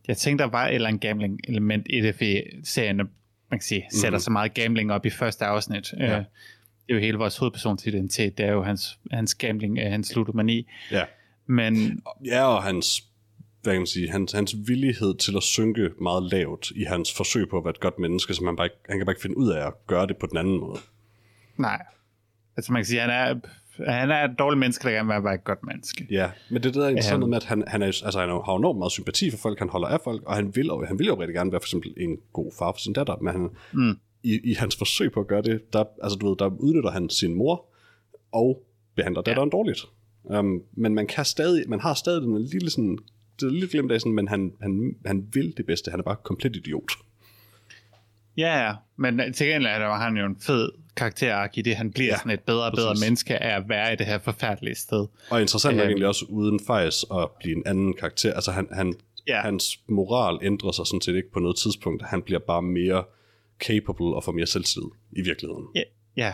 jeg tænkte, der var et eller andet gambling-element i det, fordi serien, man kan sige, sætter Mhm. så meget gambling op i første afsnit. Ja. Øh, det er jo hele vores hovedpersons identitet, det er jo hans, hans gambling, øh, hans ludomani. Ja. Men Ja, og hans, hvad kan man sige, hans, hans villighed til at synke meget lavt i hans forsøg på at være et godt menneske, som han, bare ikke, han kan bare ikke finde ud af at gøre det på den anden måde. Nej. Altså man kan sige, han er, han er et dårligt menneske, der gerne vil være et godt menneske. Ja, men det er der er interessant Øhm. med, at han, han, er, altså, han har enormt meget sympati for folk, han holder af folk, og han vil, han vil jo rigtig gerne være for eksempel en god far for sin datter, men han, Mm. I, i hans forsøg på at gøre det, der, altså, du ved, der udnytter han sin mor, og behandler datteren ja. dårligt. Um, men man kan stadig, man har stadig den lille sådan, det er lidt glemt af sådan, men han, han, han vil det bedste, han er bare komplet idiot. Ja, ja, men til gengæld er der, han jo en fed karakterark i det, han bliver ja, sådan et bedre og bedre menneske af at være i det her forfærdelige sted. Og interessant er øhm. egentlig også uden fejs at blive en anden karakter. Altså han, han, ja. hans moral ændrer sig sådan set ikke på noget tidspunkt. Han bliver bare mere capable og får mere selvtillid i virkeligheden. Ja, ja.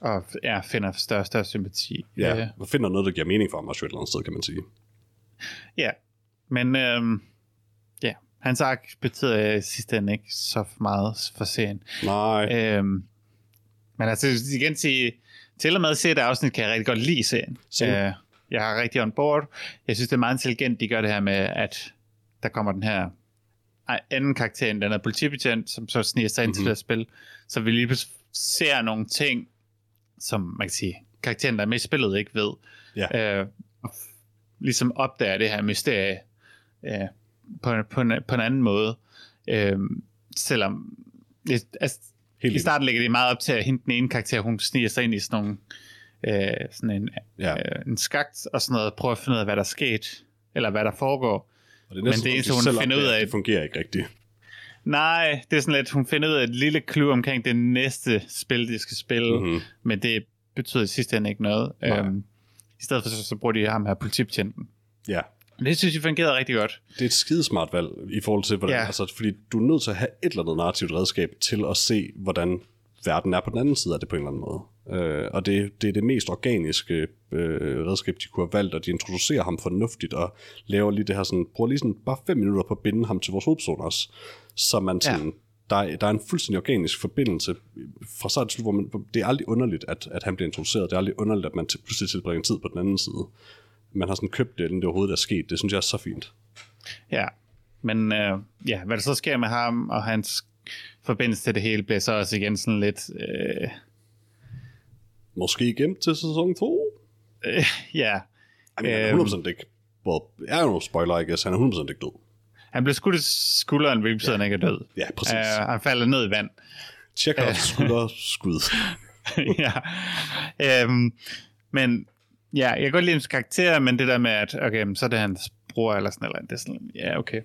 og ja, finder større større sympati. Ja, øh. og finder noget, der giver mening for ham også et eller andet sted, kan man sige. Ja, men øhm, ja, hans ark betyder i sidste ende ikke så meget for serien. Nej. Øhm, men altså igen sige, til og med at se det afsnit, kan jeg rigtig godt lide serien. Øh, jeg har rigtig on board. Jeg synes, det er meget intelligent, de gør det her med, at der kommer den her anden karakter, den er politibetjent, som så sniger sig ind mm-hmm. til at spille. Så vi lige ser nogle ting, som man kan sige, karakteren, der er med i spillet, ikke ved. Ja. Øh, ligesom opdager det her mysterie øh, på, på, en, på en anden måde. Øh, selvom det, altså, i starten ligger det meget op til, at hende den ene karakter, hun sniger sig ind i sådan nogle øh, sådan en, ja. øh, en skagt og sådan noget, prøver at finde ud af, hvad der er sket, eller hvad der foregår. Og det er næsten, Men det eneste, hun finder ud af... Det fungerer ikke rigtigt. Nej, det er sådan lidt, hun finder ud af et lille clue omkring det næste spil, de skal spille, mm-hmm. men det betyder i sidste ende ikke noget. Øhm, I stedet for så, så bruger de ham her politibetjenten. Ja. Det synes jeg fungerede rigtig godt. Det er et skidesmart valg i forhold til, hvordan, ja. altså, fordi du er nødt til at have et eller andet narrativt redskab til at se, hvordan verden er på den anden side af det på en eller anden måde. Øh, og det, det er det mest organiske øh, redskab, de kunne have valgt, og de introducerer ham fornuftigt og laver lige det her sådan, bruger lige sådan bare fem minutter på at binde ham til vores hovedperson også, så man sådan, ja. der, er, der er en fuldstændig organisk forbindelse fra start til slut, hvor man, det er aldrig underligt, at, at han bliver introduceret, det er aldrig underligt, at man til, pludselig tilbringer tid på den anden side. Man har sådan købt det, inden det overhovedet er sket, det synes jeg er så fint. Ja, men øh, ja, hvad der så sker med ham og hans forbindelse til det hele, bliver så også igen sådan lidt... Øh, Måske igen til sæson 2? Øh, ja. I mean, han er 100% øhm, ikke... Well, jeg er jo spoiler, I guess. Han er 100% ikke død. Han blev skudt i skulderen, hvilket betyder, ja. han ikke er død. Ja, præcis. Uh, han falder ned i vand. Tjek uh, skulderskud. ja. Um, men ja, jeg kan godt lide hans karakter, men det der med, at okay, så er det hans bror eller sådan noget. Det er sådan, ja, okay.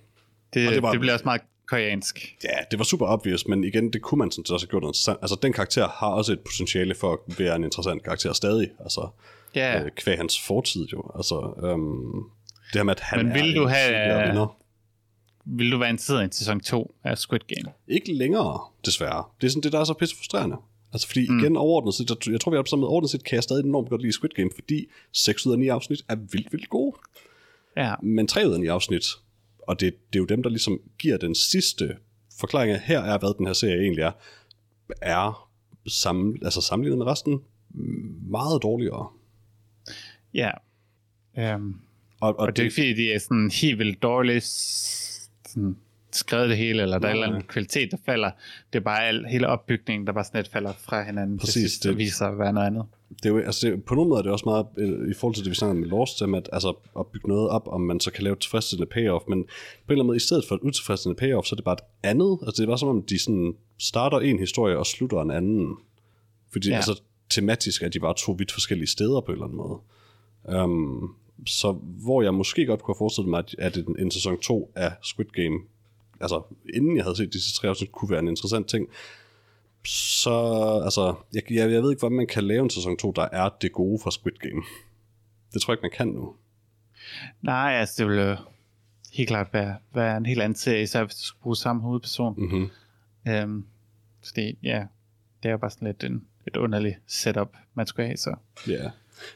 Det, det, var, det bliver også meget koreansk. Ja, det var super obvious, men igen, det kunne man sådan også have gjort interessant. Altså, den karakter har også et potentiale for at være en interessant karakter stadig. Altså, ja. øh, kvæg hans fortid jo. Altså, øhm, det her med, at han men vil er du have, vinder. Vil du være interesseret i en sæson 2 af Squid Game? Ikke længere, desværre. Det er sådan det, der er så pisse frustrerende. Altså fordi mm. igen overordnet set, jeg tror vi er på samme med overordnet set, kan jeg stadig enormt godt lide Squid Game, fordi 6 ud af 9 afsnit er vildt, vildt gode. Ja. Men 3 ud af 9 afsnit og det, det er jo dem, der ligesom giver den sidste forklaring af, her er, hvad den her serie egentlig er, er sammen, altså sammenlignet med resten meget dårligere. Ja. Um, og, og, og det, er ikke fordi, de er sådan helt vildt dårligt sådan skrevet det hele, eller der er en eller anden kvalitet, der falder. Det er bare al, hele opbygningen, der bare sådan lidt falder fra hinanden Præcis, til sidst, det viser at være noget andet. Det er jo, altså det, på nogle måder er det også meget, øh, i forhold til det, vi snakker med Lost, at altså, at bygge noget op, om man så kan lave et tilfredsstillende payoff, men på en eller anden måde, i stedet for et utilfredsstillende payoff, så er det bare et andet, altså det er bare som om, de sådan starter en historie og slutter en anden. Fordi ja. altså, tematisk er de bare to vidt forskellige steder på en eller anden måde. Um, så hvor jeg måske godt kunne have forestillet mig, at en, en sæson 2 af Squid Game altså inden jeg havde set disse tre afsnit, kunne være en interessant ting. Så, altså, jeg, jeg, jeg ved ikke, hvordan man kan lave en sæson 2, der er det gode fra Squid Game. Det tror jeg ikke, man kan nu. Nej, altså det vil helt klart være, være en helt anden serie, især hvis du skulle bruge samme hovedperson. Mm-hmm. Øhm, så det, ja, det er jo bare sådan lidt en, et underligt setup, man skulle have, så. Ja.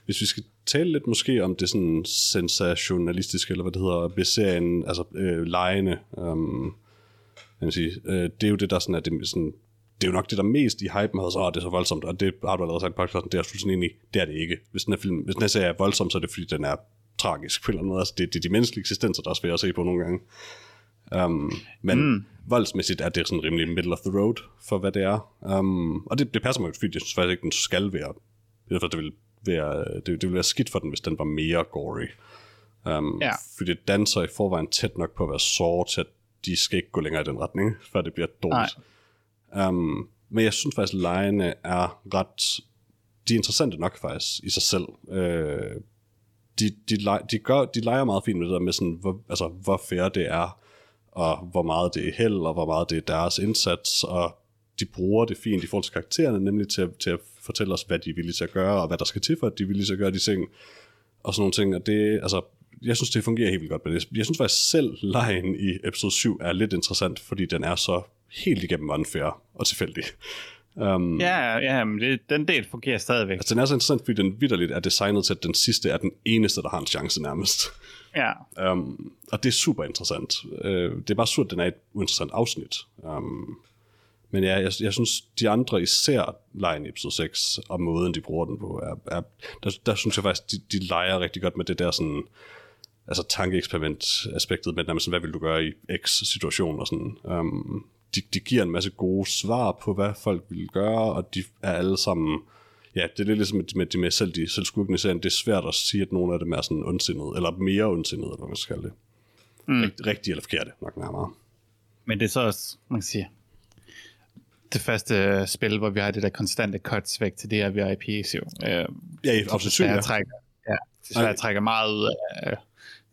Hvis vi skal tale lidt måske om det sådan sensationalistiske, eller hvad det hedder, ved serien, altså øh, lejene. Um, jeg sige, øh, det er jo det, der sådan er det, sådan, det er jo nok det, der mest i hypen har så, det er så voldsomt, og det har du allerede sagt på podcasten, det er jeg fuldstændig enig det er det ikke. Hvis den, her film, hvis den her serie er voldsom, så er det fordi, den er tragisk på en eller anden måde. Altså, det, det er de menneskelige eksistenser, der er svære at se på nogle gange. Um, men mm. voldsmæssigt er det sådan rimelig middle of the road for hvad det er. Um, og det, det passer mig fordi jeg synes faktisk ikke, den skal være. Jeg det vil være, det, det ville være skidt for den, hvis den var mere gory. Um, ja. Fordi det danser i forvejen tæt nok på at være sår til, at de skal ikke gå længere i den retning, før det bliver dårligt. Um, men jeg synes faktisk, at lejene er ret de er interessante nok faktisk i sig selv. Uh, de, de, de, gør, de leger meget fint med det der med, sådan, hvor, altså, hvor fair det er, og hvor meget det er held, og hvor meget det er deres indsats, og de bruger det fint i forhold til karaktererne, nemlig til, til at fortælle os, hvad de er villige til at gøre, og hvad der skal til for, at de er villige til at gøre de ting, og sådan nogle ting, og det, altså, jeg synes, det fungerer helt vildt godt, men jeg, jeg synes faktisk selv, lejen i episode 7 er lidt interessant, fordi den er så helt igennem unfair og tilfældig. Um, ja, ja men det, den del fungerer stadigvæk. Altså, den er så interessant, fordi den vidderligt er designet til, at den sidste er den eneste, der har en chance nærmest. Ja. Um, og det er super interessant. Uh, det er bare surt, at den er et uinteressant afsnit. Um, men ja, jeg, jeg synes, de andre, især lejen i episode 6, og måden, de bruger den på, er, er der, der synes jeg faktisk, de, de leger rigtig godt med det der sådan, altså tankeeksperiment-aspektet med, sådan, hvad vil du gøre i X-situation og sådan. Um, de, de giver en masse gode svar på, hvad folk vil gøre, og de er alle sammen... Ja, det er lidt ligesom med, de med selv, de selv skurkene i serien. Det er svært at sige, at nogle af dem er sådan ondsindede, eller mere ondsindede, eller hvad man skal kalde det. Mm. Rigt, rigtig eller forkerte, nok nærmere. Men det er så også, man kan sige, det første spil, hvor vi har det der konstante cuts væk til det her VIP-issue. Øh, ja, i afsnit 7, ja. Trækker, ja, det trækker meget ud af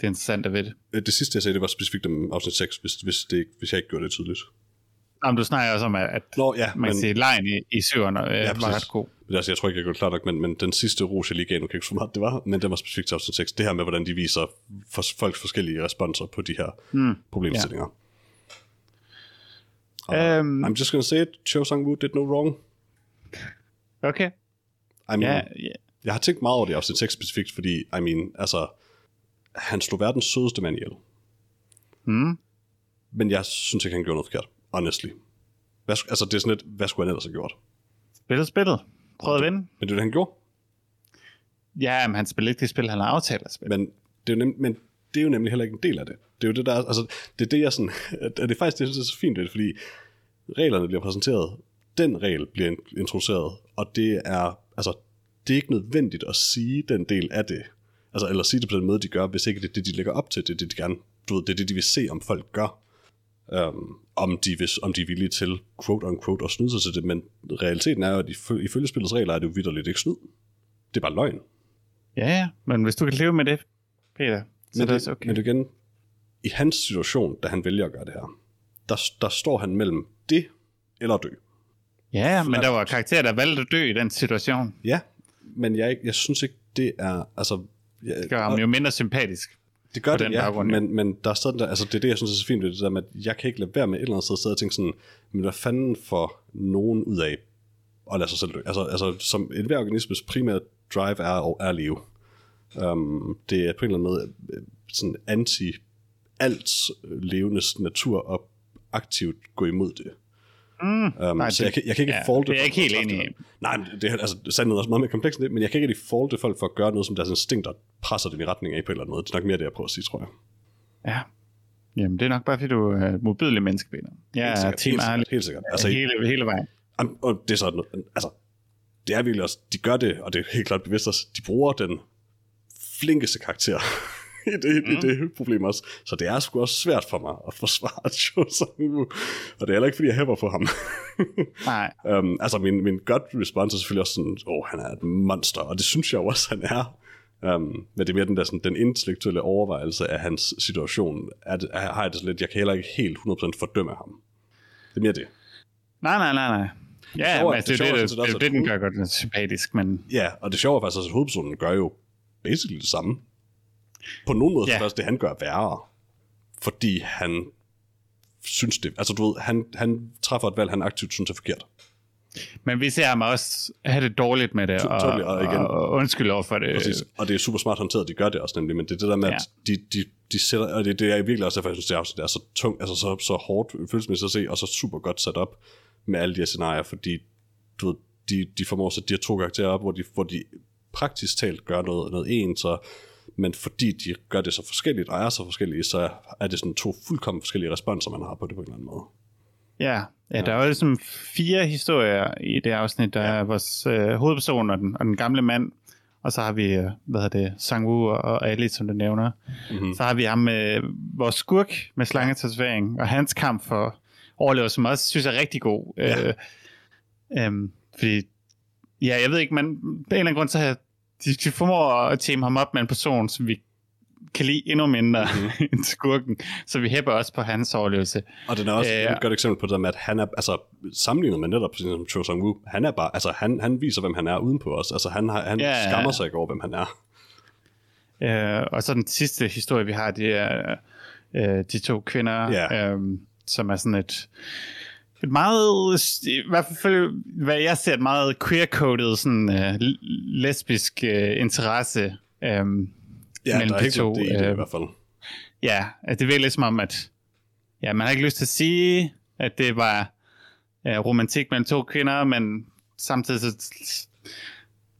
det interessante ved det. Øh, det sidste, jeg sagde, det var specifikt om afsnit 6, hvis, hvis, det, hvis jeg ikke gjorde det tydeligt. Jamen, du snakker også om, at Nå, ja, man kan sige, lejen i, i søerne øh, ja, var ret god. Men altså, jeg tror ikke, jeg gjorde klart nok, men, men den sidste ros, jeg lige gav, nu kan ikke så meget det var, men den var specifikt til afsnit 6. Det her med, hvordan de viser for, folks forskellige responser på de her mm, problemstillinger. Ja. Um, I'm just gonna say it, Cho Sang-woo did no wrong. Okay. I mean, yeah, yeah. Jeg har tænkt meget over det afsnit 6 specifikt, fordi, I mean, altså, han slog verdens sødeste mand ihjel. Mm. Men jeg synes ikke, han gjorde noget forkert honestly. Hvad, altså, det er sådan lidt, hvad skulle han ellers have gjort? Spillet spillet. Prøv at vinde. Men det er det, han gjorde. Ja, men han spiller ikke det spil, han har aftalt at spille. Men det, er jo nem- men det er jo nemlig heller ikke en del af det. Det er jo det, der altså, det er det, jeg sådan, at det er faktisk det, jeg synes er så fint ved det, fordi reglerne bliver præsenteret, den regel bliver introduceret, og det er, altså, det er ikke nødvendigt at sige den del af det, altså, eller sige det på den måde, de gør, hvis ikke det er det, de lægger op til, det er det, de gerne, du ved, det er det, de vil se, om folk gør um, om, de, hvis, om de er villige til, quote unquote, at snyde sig til det, men realiteten er jo, at ifølge spillets regler er det jo vidderligt ikke snyd. Det er bare løgn. Ja, ja, men hvis du kan leve med det, Peter, så men det, er det okay. Men igen, i hans situation, da han vælger at gøre det her, der, der står han mellem det eller dø. Ja, men der var karakterer, der valgte at dø i den situation. Ja, men jeg, jeg synes ikke, det er... Altså, jeg, det gør ham jo mindre sympatisk. Det gør det, ja, baggrund, ja. Men, men der er stadig der, altså det er det, jeg synes er så fint ved det der med, at jeg kan ikke lade være med et eller andet sted at tænke sådan, men hvad fanden får nogen ud af at lade sig selv dø? Altså, altså som en hver organismes primære drive er, er at leve. Um, det er på en eller anden måde øh, sådan anti alt levendes natur og aktivt gå imod det. Mm, um, nej, så jeg, kan, jeg kan ikke ja, falte det er ikke helt enig i. Nej, det er, altså, sandheden er også meget mere kompleks end det, men jeg kan ikke rigtig falte folk for at gøre noget, som deres instinkter presser dem i retning af på eller måde. Det er nok mere det, jeg prøver at sige, tror jeg. Ja. Jamen, det er nok bare, fordi du er et modbydelig menneske, Peter. Er helt sikkert, helt, helt sikkert. Altså, hele, hele vejen. Og det er sådan, altså, det er virkelig også, de gør det, og det er helt klart bevidst også, de bruger den flinkeste karakter i det, mm. i det problem også. Så det er sgu også svært for mig at forsvare Cho Og det er heller ikke, fordi jeg hæpper på ham. Nej. um, altså, min, min gut response er selvfølgelig også sådan, åh, oh, han er et monster, og det synes jeg også, han er. Um, men det er mere den der sådan, den intellektuelle overvejelse af hans situation, at, at, har jeg det lidt, jeg kan heller ikke helt 100% fordømme ham. Det er mere det. Nej, nej, nej, nej. Ja, det, men, altså, det, det, det, det, det, det, det, den gør godt sympatisk, men... Ja, og det sjove er faktisk også, at hovedpersonen gør jo basically det samme på nogen måde ja. så det, han gør værre. Fordi han synes det. Altså du ved, han, han træffer et valg, han aktivt synes er forkert. Men vi ser ham også have det dårligt med det, og, totally, og, igen, og undskyld over for det. Præcis. Og det er super smart håndteret, de gør det også nemlig, men det er det der med, ja. at de, de, de sætter, og det, det er virkelig også derfor, jeg synes, det afsnit er så tung, altså så, så hårdt følelsesmæssigt at se, og så super godt sat op med alle de her scenarier, fordi du ved, de, de formår at sætte de her to karakterer op, hvor de, hvor de praktisk talt gør noget, noget ens, så men fordi de gør det så forskelligt og er så forskellige, så er det sådan to fuldkommen forskellige responser, man har på det på en eller anden måde. Ja, ja, der er jo ligesom fire historier i det afsnit. Der ja. er vores øh, hovedperson og den, og den gamle mand, og så har vi, øh, hvad hedder det, Sangwoo og Ali, som du nævner. Mm-hmm. Så har vi ham med vores skurk med slangetatovering, og hans kamp for overlevelse, som også synes er rigtig god. Ja. Øh, øh, fordi Ja, jeg ved ikke, men på en eller anden grund, så har de, de formår at team ham op med en person, som vi kan lide endnu mindre mm-hmm. end skurken, så vi hæpper også på hans overlevelse. Og den er også Øh, et godt eksempel på det der med, at han er, altså sammenlignet med netop som Cho Sung Woo, han er bare, altså han, han viser, hvem han er udenpå os. Altså han, han Ja, ja. skammer sig ikke over, hvem han er. Øh, og så den sidste historie, vi har, det er øh, de to kvinder, Ja. øh, som er sådan et, et meget, i hvert fald, hvad jeg ser, et meget queer-coded, sådan øh, lesbisk øh, interesse øh, Ja, mellem er helt to. klart det i det i øh, hvert fald. Ja, at det virker som om, at ja, man har ikke lyst til at sige, at det var ja, romantik mellem to kvinder, men samtidig så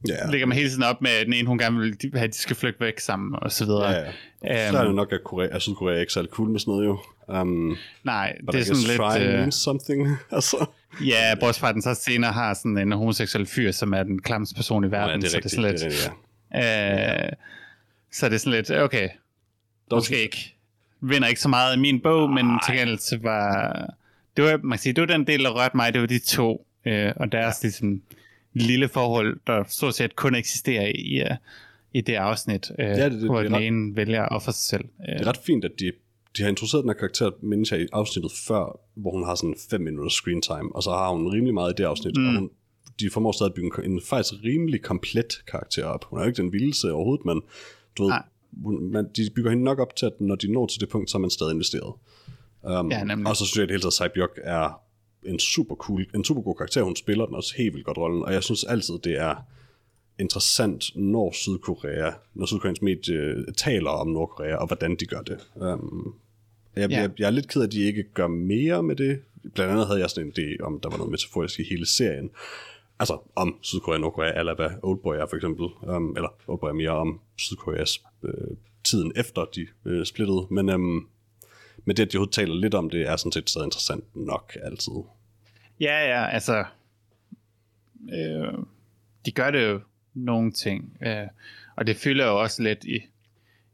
Ja, ligger man hele tiden op med, at den ene, hun gerne vil have, at de skal flygte væk sammen, og så videre. ja, ja. Så er det Øhm, nok, at, Korea, at Sydkorea er ikke særlig cool med sådan noget jo. Um, nej, det er sådan lidt... Means something. altså. ja, bortset fra, at den så senere har sådan en homoseksuel fyr, som er den klamste person i Ja, verden. det er så rigtigt. det er Det sådan er lidt, rigtigt, ja. øh, så det er sådan lidt, okay, Dog- måske ikke, vinder ikke så meget i min bog, men til gengæld så var, det var, man kan sige, det var den del, der rørte mig, det var de to, øh, og deres ligesom lille forhold, der stort set kun eksisterer i, øh, i det afsnit, øh, det- det- hvor det den ret- ene vælger at ofre sig selv. Øh, Det er ret fint, at de, de har introduceret den her karakter, jeg, i afsnittet før, hvor hun har sådan 5 minutter screen time, og så har hun rimelig meget i det afsnit, mm. og hun, de formår stadig at bygge en, en faktisk rimelig komplet karakter op. Hun er jo ikke den vildeste overhovedet, men du ved, Nej. hun, man, de bygger hende nok op til, at når de når til det punkt, så er man stadig investeret. Um, Ja, nemlig. og så synes jeg, at det hele taget, Saibjok er en super cool, en super god karakter. Hun spiller den også helt vildt godt rollen, og jeg synes altid, det er interessant, når Sydkorea, når Sydkoreans medie taler om Nordkorea, og hvordan de gør det. Um, jeg, Ja. jeg, jeg er lidt ked af, at de ikke gør mere med det. Blandt andet havde jeg sådan en idé om, der var noget metaforisk i hele serien. Altså om Sydkorea og Nordkorea, eller hvad Oldboy er for eksempel. Um, eller Oldboy er mere om Sydkoreas øh, tiden efter de øh, splittede. Men, um, men det, at de taler lidt om det, er sådan set stadig interessant nok altid. Ja, ja, altså, øh, de gør det jo nogle ting, øh, og det fylder jo også lidt i,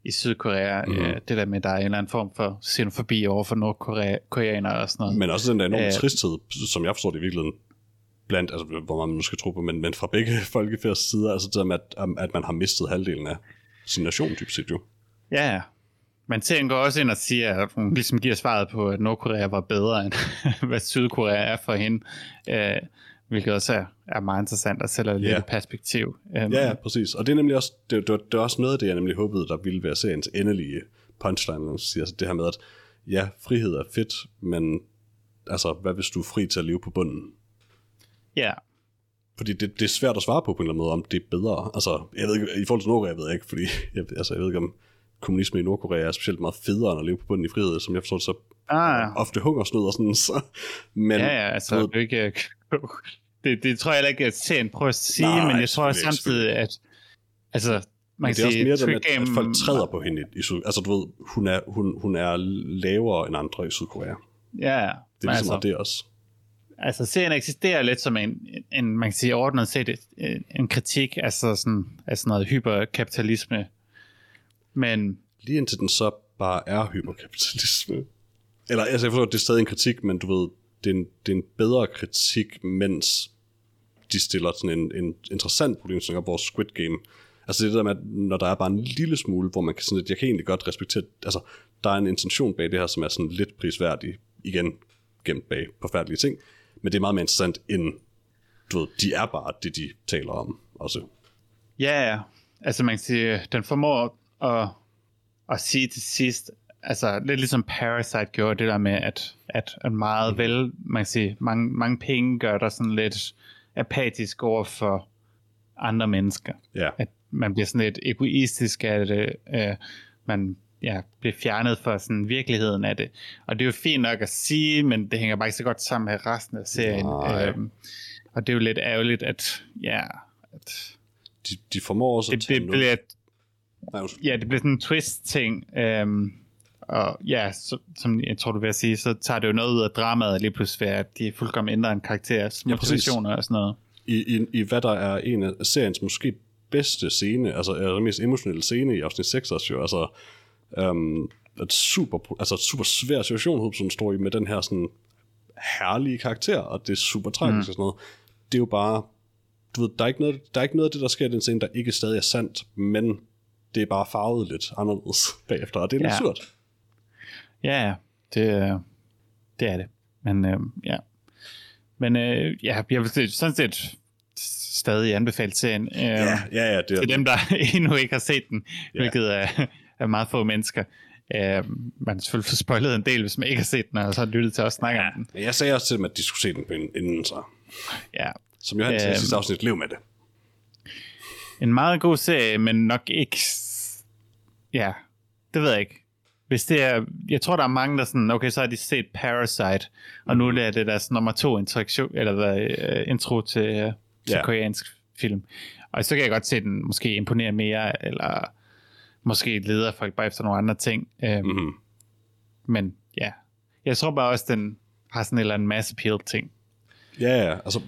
i Sydkorea, mm. øh, det der med, at der er en eller anden form for xenofobi over for nordkoreanere og sådan noget. Men også den der enorme Øh. tristhed, som jeg forstår det i virkeligheden, blandt, altså hvor man nu skal tro på, men, men fra begge folkefærds sider, altså det der med, at, at man har mistet halvdelen af sin nation, typisk set jo. Ja, ja. Men serien går også ind og siger, at hun ligesom giver svaret på, at Nordkorea var bedre, end hvad Sydkorea er for hende. Øh, hvilket også er, er meget interessant og sætter lidt yeah. perspektiv. Um, Ja, ja, præcis. Og det er nemlig også, det, det, det er også noget af det, jeg nemlig håbede, der ville være seriens endelige punchline, man siger, altså det her med, at ja, frihed er fedt, men altså, hvad hvis du er fri til at leve på bunden? ja. Fordi det, det er svært at svare på på en eller anden måde, om det er bedre. Altså, jeg ved ikke, i forhold til Nordkorea ved jeg ikke, fordi jeg, altså, jeg ved ikke, om kommunisme i Nordkorea er specielt meget federe end at leve på bunden i frihed, som jeg forstår det, så Ah, ofte hungersnød og sådan, så, men ja, ja, altså, ved- det, er ikke, det, det tror jeg ikke, at serien prøver at sige, Nej, men jeg tror også samtidig, at altså, man kan det er også sige, mere det, Trick at, at folk træder på hende i, Syd. Altså, du ved, hun er, hun, hun er lavere end andre i Sydkorea. Det ja, ja. er Men ligesom altså, det også. altså serien eksisterer lidt som en, en man kan sige ordnet set, en, en kritik altså sådan, af sådan noget hyperkapitalisme. Men Lige indtil den så bare er hyperkapitalisme. Eller, altså, jeg forstår, at det er stadig en kritik, men du ved, det er en, det er en bedre kritik, mens de stiller sådan en, en interessant problemstilling op, hvor Squid Game, altså det der med, at når der er bare en lille smule, hvor man kan sådan, at jeg kan egentlig godt respektere, altså, der er en intention bag det her, som er sådan lidt prisværdig, igen, gemt bag forfærdelige ting, men det er meget mere interessant end, du ved, de er bare det, de taler om også. Ja, ja. Altså man kan sige, den formår at, at sige til sidst, altså lidt ligesom Parasite gjorde det der med, at, at, at meget vel, man kan sige, mange, mange penge gør dig sådan lidt apatisk over for andre mennesker. Ja, At man bliver sådan lidt egoistisk af det, øh, man ja, bliver fjernet fra sådan virkeligheden af det. Og det er jo fint nok at sige, men det hænger bare ikke så godt sammen med resten af serien. Nej. Øhm, og det er jo lidt ærgerligt, at ja, at de, de formår også at det, tage det bliver Nej, ja, det bliver sådan en twist-ting. Øhm, og ja, så, som jeg tror, du vil sige, så tager det jo noget ud af dramaet lige pludselig, at de fuldkommen ændrer en karakteres Ja, motivationer og sådan noget. i, i, i hvad der er en af seriens måske bedste scene, altså den mest emotionelle scene i afsnit 6 også jo, altså um, et super, altså et super svær situation, Hobson står i med den her sådan herlige karakter, og det er super tragisk mm. og sådan noget. Det er jo bare du ved, der er, ikke noget, der er ikke noget af det, der sker i den scene, der ikke stadig er sandt, men det er bare farvet lidt anderledes bagefter, og det er lidt Ja. surt. Ja, ja, det, øh, det er det. Men øh, ja. Men øh, ja, jeg vil sådan set stadig anbefale serien. Øh, Ja, ja, ja, det til dem, der endnu ikke har set den, Ja. hvilket er, er meget få mennesker. Øh, man har selvfølgelig fået spoilet en del, hvis man ikke har set den, og så har lyttet til os snakke om den. Jeg sagde også til dem, at de skulle se den inden- så. Ja. Som Johan sagde i Øhm. sidste afsnit, lev med det. En meget god serie, men nok ikke... Ja, det ved jeg ikke. Hvis det er, jeg tror, der er mange, der sådan, okay, så har de set Parasite, og nu er det deres nummer to introduktion, eller hvad, uh, intro til, uh, til Ja. koreansk film. Og så kan jeg godt se den måske imponere mere, eller måske leder folk bare efter nogle andre ting. Um, Mhm. Men ja, jeg tror bare også, den har sådan en eller anden mass appeal ting. Ja, ja, altså,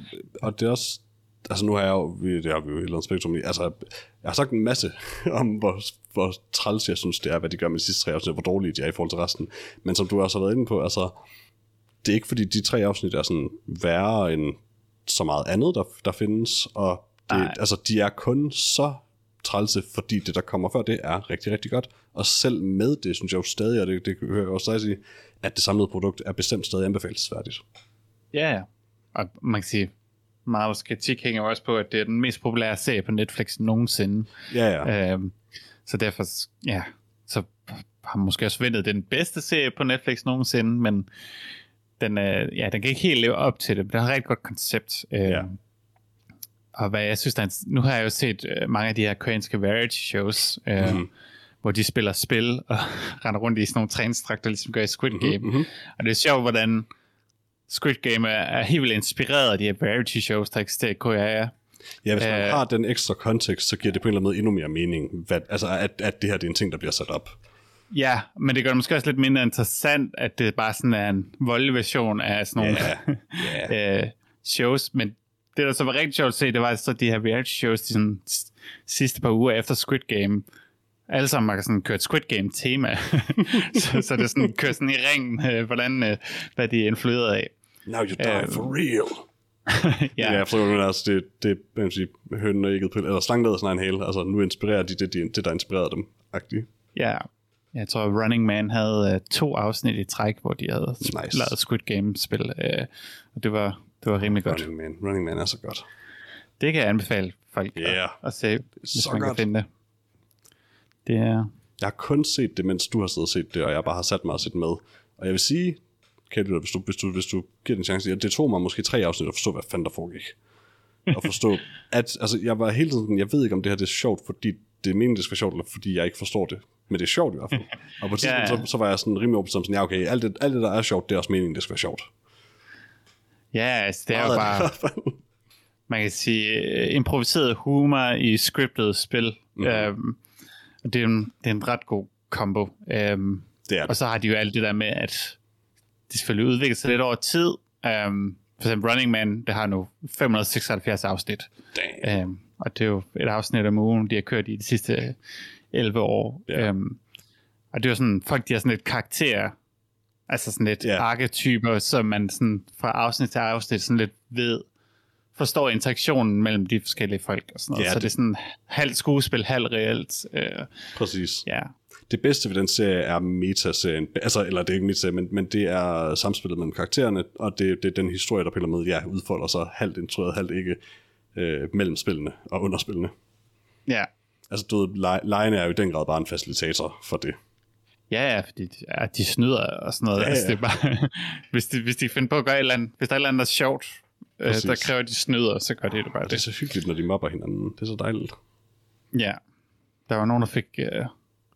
og det er også, altså nu har jeg jo, det har vi jo et eller andet spektrum i, altså, jeg har sagt en masse om, hvor, hvor træls jeg synes, det er, hvad de gør med de sidste tre afsnit, hvor dårlige de er i forhold til resten. Men som du også har været inde på, altså, det er ikke fordi, de tre afsnit er sådan værre end så meget andet, der, der findes, og det, Nej. altså, de er kun så trælse, fordi det, der kommer før det, er rigtig, rigtig godt. Og selv med det, synes jeg jo stadig, og det, det hører jeg også stadig sige, at det samlede produkt er bestemt stadig anbefalesværdigt. Ja, ja. Og man kan sige, vores kritik hænger også på, at det er den mest populære serie på Netflix nogensinde. Ja, ja. Øhm, så derfor, ja, så har man måske også ventet den bedste serie på Netflix nogensinde, men den, øh, ja, den kan ikke helt leve op til det, men den har et rigtig godt koncept. Øhm, Ja. Og hvad jeg synes, der er nu har jeg jo set øh, mange af de her koreanske variety shows, øh, Mhm. hvor de spiller spil og render rundt i sådan nogle træningstrakter, ligesom gør i Squid Game. Mhm. Og det er sjovt, hvordan Squid Game er, er helt vildt inspireret af de her variety shows, der eksisterer i Korea. Ja, hvis man Øh. har den ekstra kontekst, så giver det på en eller anden måde endnu mere mening, hvad, altså at, at det her det er en ting, der bliver sat op. Ja, men det gør det måske også lidt mindre interessant, at det bare sådan er en voldelig version af sådan nogle Ja, øh, shows. Men det, der så var rigtig sjovt at se, det var så de her reality shows, de sådan, sidste par uger efter Squid Game, alle sammen har sådan kørt Squid Game tema. så, så det sådan kører sådan i ring, øh, hvordan, øh, hvad de er influeret af. Now you die Øh. for real. ja, Ja, jeg forstår nu, altså det, det man siger, hønnen og ægget på, eller slangen sådan en hale, altså nu inspirerer de det, de, det der inspirerede dem, agtigt. ja. Jeg tror, Running Man havde øh, to afsnit i træk, hvor de havde Nice. lavet Squid Game-spil. Øh, og det var, det var rimelig godt. Running Man. Running Man er så godt. Det kan jeg anbefale folk Ja. at, at se, hvis så man godt. kan finde det. Det er... Jeg har kun set det, mens du har siddet og set det, og jeg bare har sat mig og set med. Og jeg vil sige, du, hvis du, hvis du, hvis du giver den en chance, at det tog mig måske tre afsnit at forstå, hvad fanden der foregik. Og forstå, at altså, jeg var hele tiden jeg ved ikke, om det her det er sjovt, fordi det er meningen, det skal være sjovt, eller fordi jeg ikke forstår det. Men det er sjovt i hvert fald. Og på Ja, tidspunkt, ja. så, så, var jeg sådan rimelig overbevist om sådan, ja okay, alt det, alt det, der er sjovt, det er også meningen, det skal være sjovt. Ja, altså, det er jo bare, man kan sige, øh, improviseret humor i scriptet spil. Mm. Øhm, og det er, en, det er en ret god combo. Øhm, Det er og det. så har de jo alt det der med, at de selvfølgelig udvikler sig lidt over tid. Øhm, for eksempel Running Man, det har nu 576 afsnit. Damn. Øhm, og det er jo et afsnit om ugen, de har kørt i de sidste 11 år. Ja. Øhm, og det er jo sådan, folk de har sådan lidt karakterer, altså sådan lidt Ja. arketyper, som man sådan fra afsnit til afsnit sådan lidt ved, forstår interaktionen mellem de forskellige folk og sådan noget. Ja, så det- det er sådan halvt skuespil, halvt reelt. Øh, Præcis. ja. Det bedste ved den serie er metaserien, altså, eller det er ikke metaserien, men, men det er samspillet mellem karaktererne, og det, det er den historie, der anden måde ja, udfolder sig halvt instrueret, halvt ikke øh, mellem spillene og under spillene. Ja. Altså, du ved, le- legene er jo i den grad bare en facilitator for det. Ja, ja, fordi de, ja, de snyder og sådan noget. Ja, Ja, Altså, ja. det er bare, hvis, de, hvis de finder på at gøre et eller andet, hvis der er et eller andet, der er sjovt, øh, der kræver de snyder, så gør det det bare Og det er det. så hyggeligt, når de mobber hinanden. Det er så dejligt. Ja. Der var nogen, der fik øh,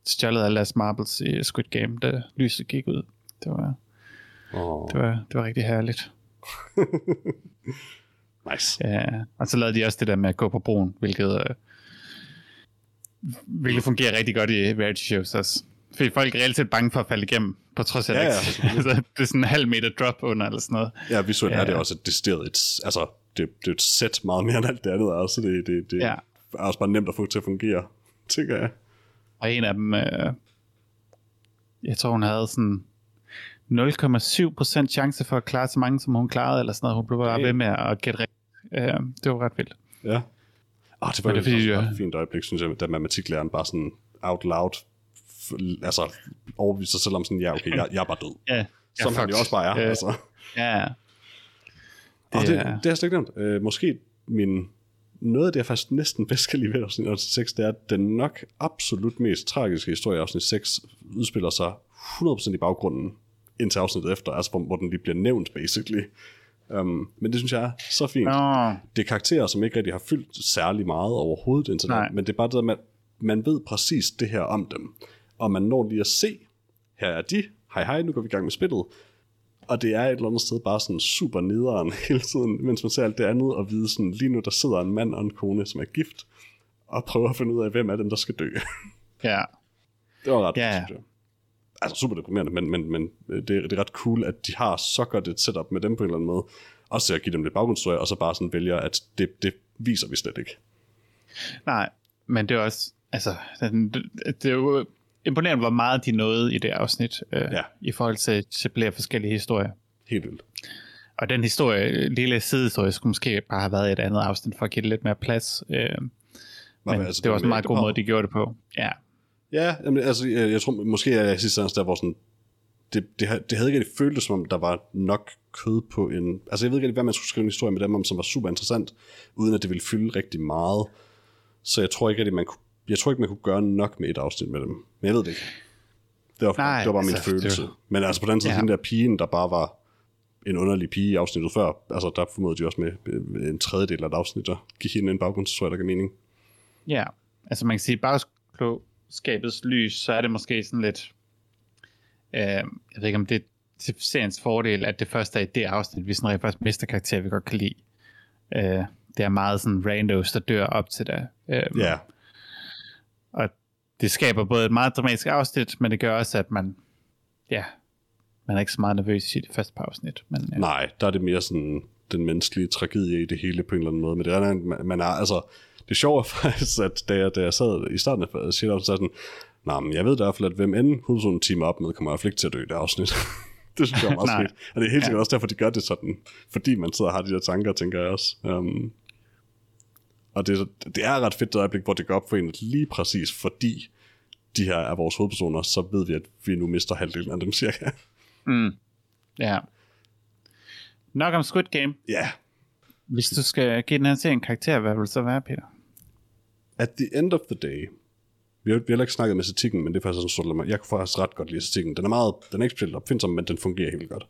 stjålet alle deres marbles i Squid Game, da lyset gik ud. Det var, Oh, det var, det var rigtig herligt. nice. Ja. Og så lavede de også det der med at gå på broen, hvilket, øh, hvilket fungerer rigtig godt i reality shows også. Fordi folk er reelt set bange for at falde igennem, på trods af, Ja, ja, ja. det er sådan en halv meter drop under eller sådan noget. Ja, visuelt ja. Er det også et decideret, et, altså, det, det er et sæt meget mere end alt det andet er, så det, det, det Ja. er også bare nemt at få til at fungere, tænker jeg. Og en af dem, øh, jeg tror hun havde sådan 0,7% chance for at klare så mange, som hun klarede, eller sådan noget. Hun blev bare ved med at gætte rigtigt. Øh, det var ret vildt. Ja. Oh, det var Men det fordi, ja. et ret fint øjeblik, synes jeg, da matematiklæreren bare sådan out loud altså overbeviste sig selv om sådan, ja, okay, jeg, jeg er bare død. Ja, Som han jo også bare er. Øh, altså. Ja, det, det, er- det har jeg slet ikke nævnt. Øh, måske min, noget af det, jeg faktisk næsten bedst kan lide ved afsnit 6, det er, at den nok absolut mest tragiske historie i afsnit 6 udspiller sig 100% i baggrunden indtil afsnittet efter, altså hvor, hvor den lige bliver nævnt, basically. Um, men det synes jeg er så fint. Nå, Det er karakterer, som ikke rigtig har fyldt særlig meget overhovedet indtil Nej. men det er bare det at man ved præcis det her om dem, og man når lige at se, her er de, hej hej, nu går vi i gang med spillet, og det er et eller andet sted bare sådan super nederen hele tiden, mens man ser alt det andet, og vide sådan, lige nu der sidder en mand og en kone, som er gift, og prøver at finde ud af, hvem af dem, der skal dø. ja. det var ret, Ja. synes jeg. Altså super deprimerende, men, men, men det, det er ret cool, at de har så godt et setup med dem på en eller anden måde, også til at give dem lidt baggrundshistorie, og så bare sådan vælger, at det, det viser vi slet ikke. Nej, men det er også, altså, det, det er jo imponerende, hvor meget de nåede i det afsnit, øh, Ja. i forhold til, til flere forskellige historier. Helt vildt. Og den historie, lille sidehistorie, skulle måske bare have været i et andet afsnit, for at give det lidt mere plads. Øh, men altså, altså, det var også en meget god måde, de gjorde det på. Ja, Ja, jamen, altså, jeg, jeg tror måske, at jeg sidste der, hvor sådan, det, det, det havde ikke rigtig føltes, som om der var nok kød på en... Altså, jeg ved ikke rigtig, hvad man skulle skrive en historie med dem om, som var super interessant, uden at det ville fylde rigtig meget. Så jeg tror ikke rigtig, man kunne, jeg tror ikke, man kunne gøre nok med et afsnit med dem. Men jeg ved det ikke. Det var, Nej, det var bare min altså, følelse. det Men altså på den tid, Ja. den der pigen, der bare var en underlig pige i afsnittet før, altså der formodede de også med øh, en tredjedel af et afsnit, der gik hende en baggrundshistorie, der gav mening. ja. Altså man kan sige, bagklogskabets lys, så er det måske sådan lidt, øh, jeg ved ikke om det er til seriens fordel, at det første er i det afsnit, vi sådan rent faktisk mister karakter, vi godt kan lide. Øh, det er meget sådan randos, der dør op til det. Øh, Ja, det skaber både et meget dramatisk afsnit, men det gør også, at man, ja, man er ikke så meget nervøs i det første par afsnit. Men, ja. Nej, der er det mere sådan den menneskelige tragedie i det hele på en eller anden måde. Men det er, man, man er altså, det sjove er faktisk, at da jeg, da jeg sad i starten af shit så sådan, nej, men jeg ved i hvert fald, at hvem end hovedpersonen teamer op med, kommer fald ikke til at dø i det afsnit. det synes jeg er meget fedt. Og det er helt sikkert også derfor, de gør det sådan, fordi man sidder og har de der tanker, tænker jeg også. Um, og det, det er ret fedt det øjeblik, hvor det går op for en, at lige præcis fordi de her er vores hovedpersoner, så ved vi, at vi nu mister halvdelen af dem cirka. Mm. ja. Nok om Squid Game. Ja, Hvis du skal give den her til en karakter, hvad vil det så være, Peter? At the end of the day, vi har, vi har heller ikke snakket om æstetikken, men det er faktisk sådan, sådan jeg kunne faktisk ret godt lide æstetikken. Den er, meget, den er ikke specielt opfindsom, men den fungerer helt godt.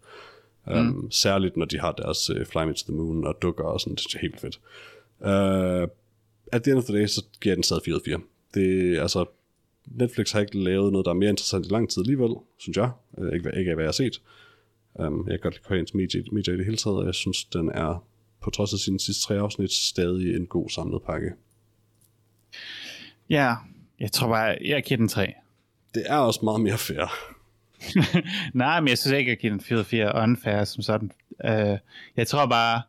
Mm. Um, særligt når de har deres uh, Fly Me to the Moon og dukker og sådan, det er helt fedt. Uh, at the end of the day, så giver jeg den stadig 4 ud af 4. Det, altså, Netflix har ikke lavet noget, der er mere interessant i lang tid alligevel, synes jeg. Uh, ikke, ikke af, hvad jeg har set. Um, jeg kan godt lide koreansk medie, medie i det hele taget, og jeg synes, den er, på trods af sine sidste tre afsnit, stadig en god samlet pakke. Ja, jeg tror bare, jeg giver den 3. Det er også meget mere fair. Nej, men jeg synes ikke, jeg giver den 4 4 unfair som sådan. Uh, jeg tror bare,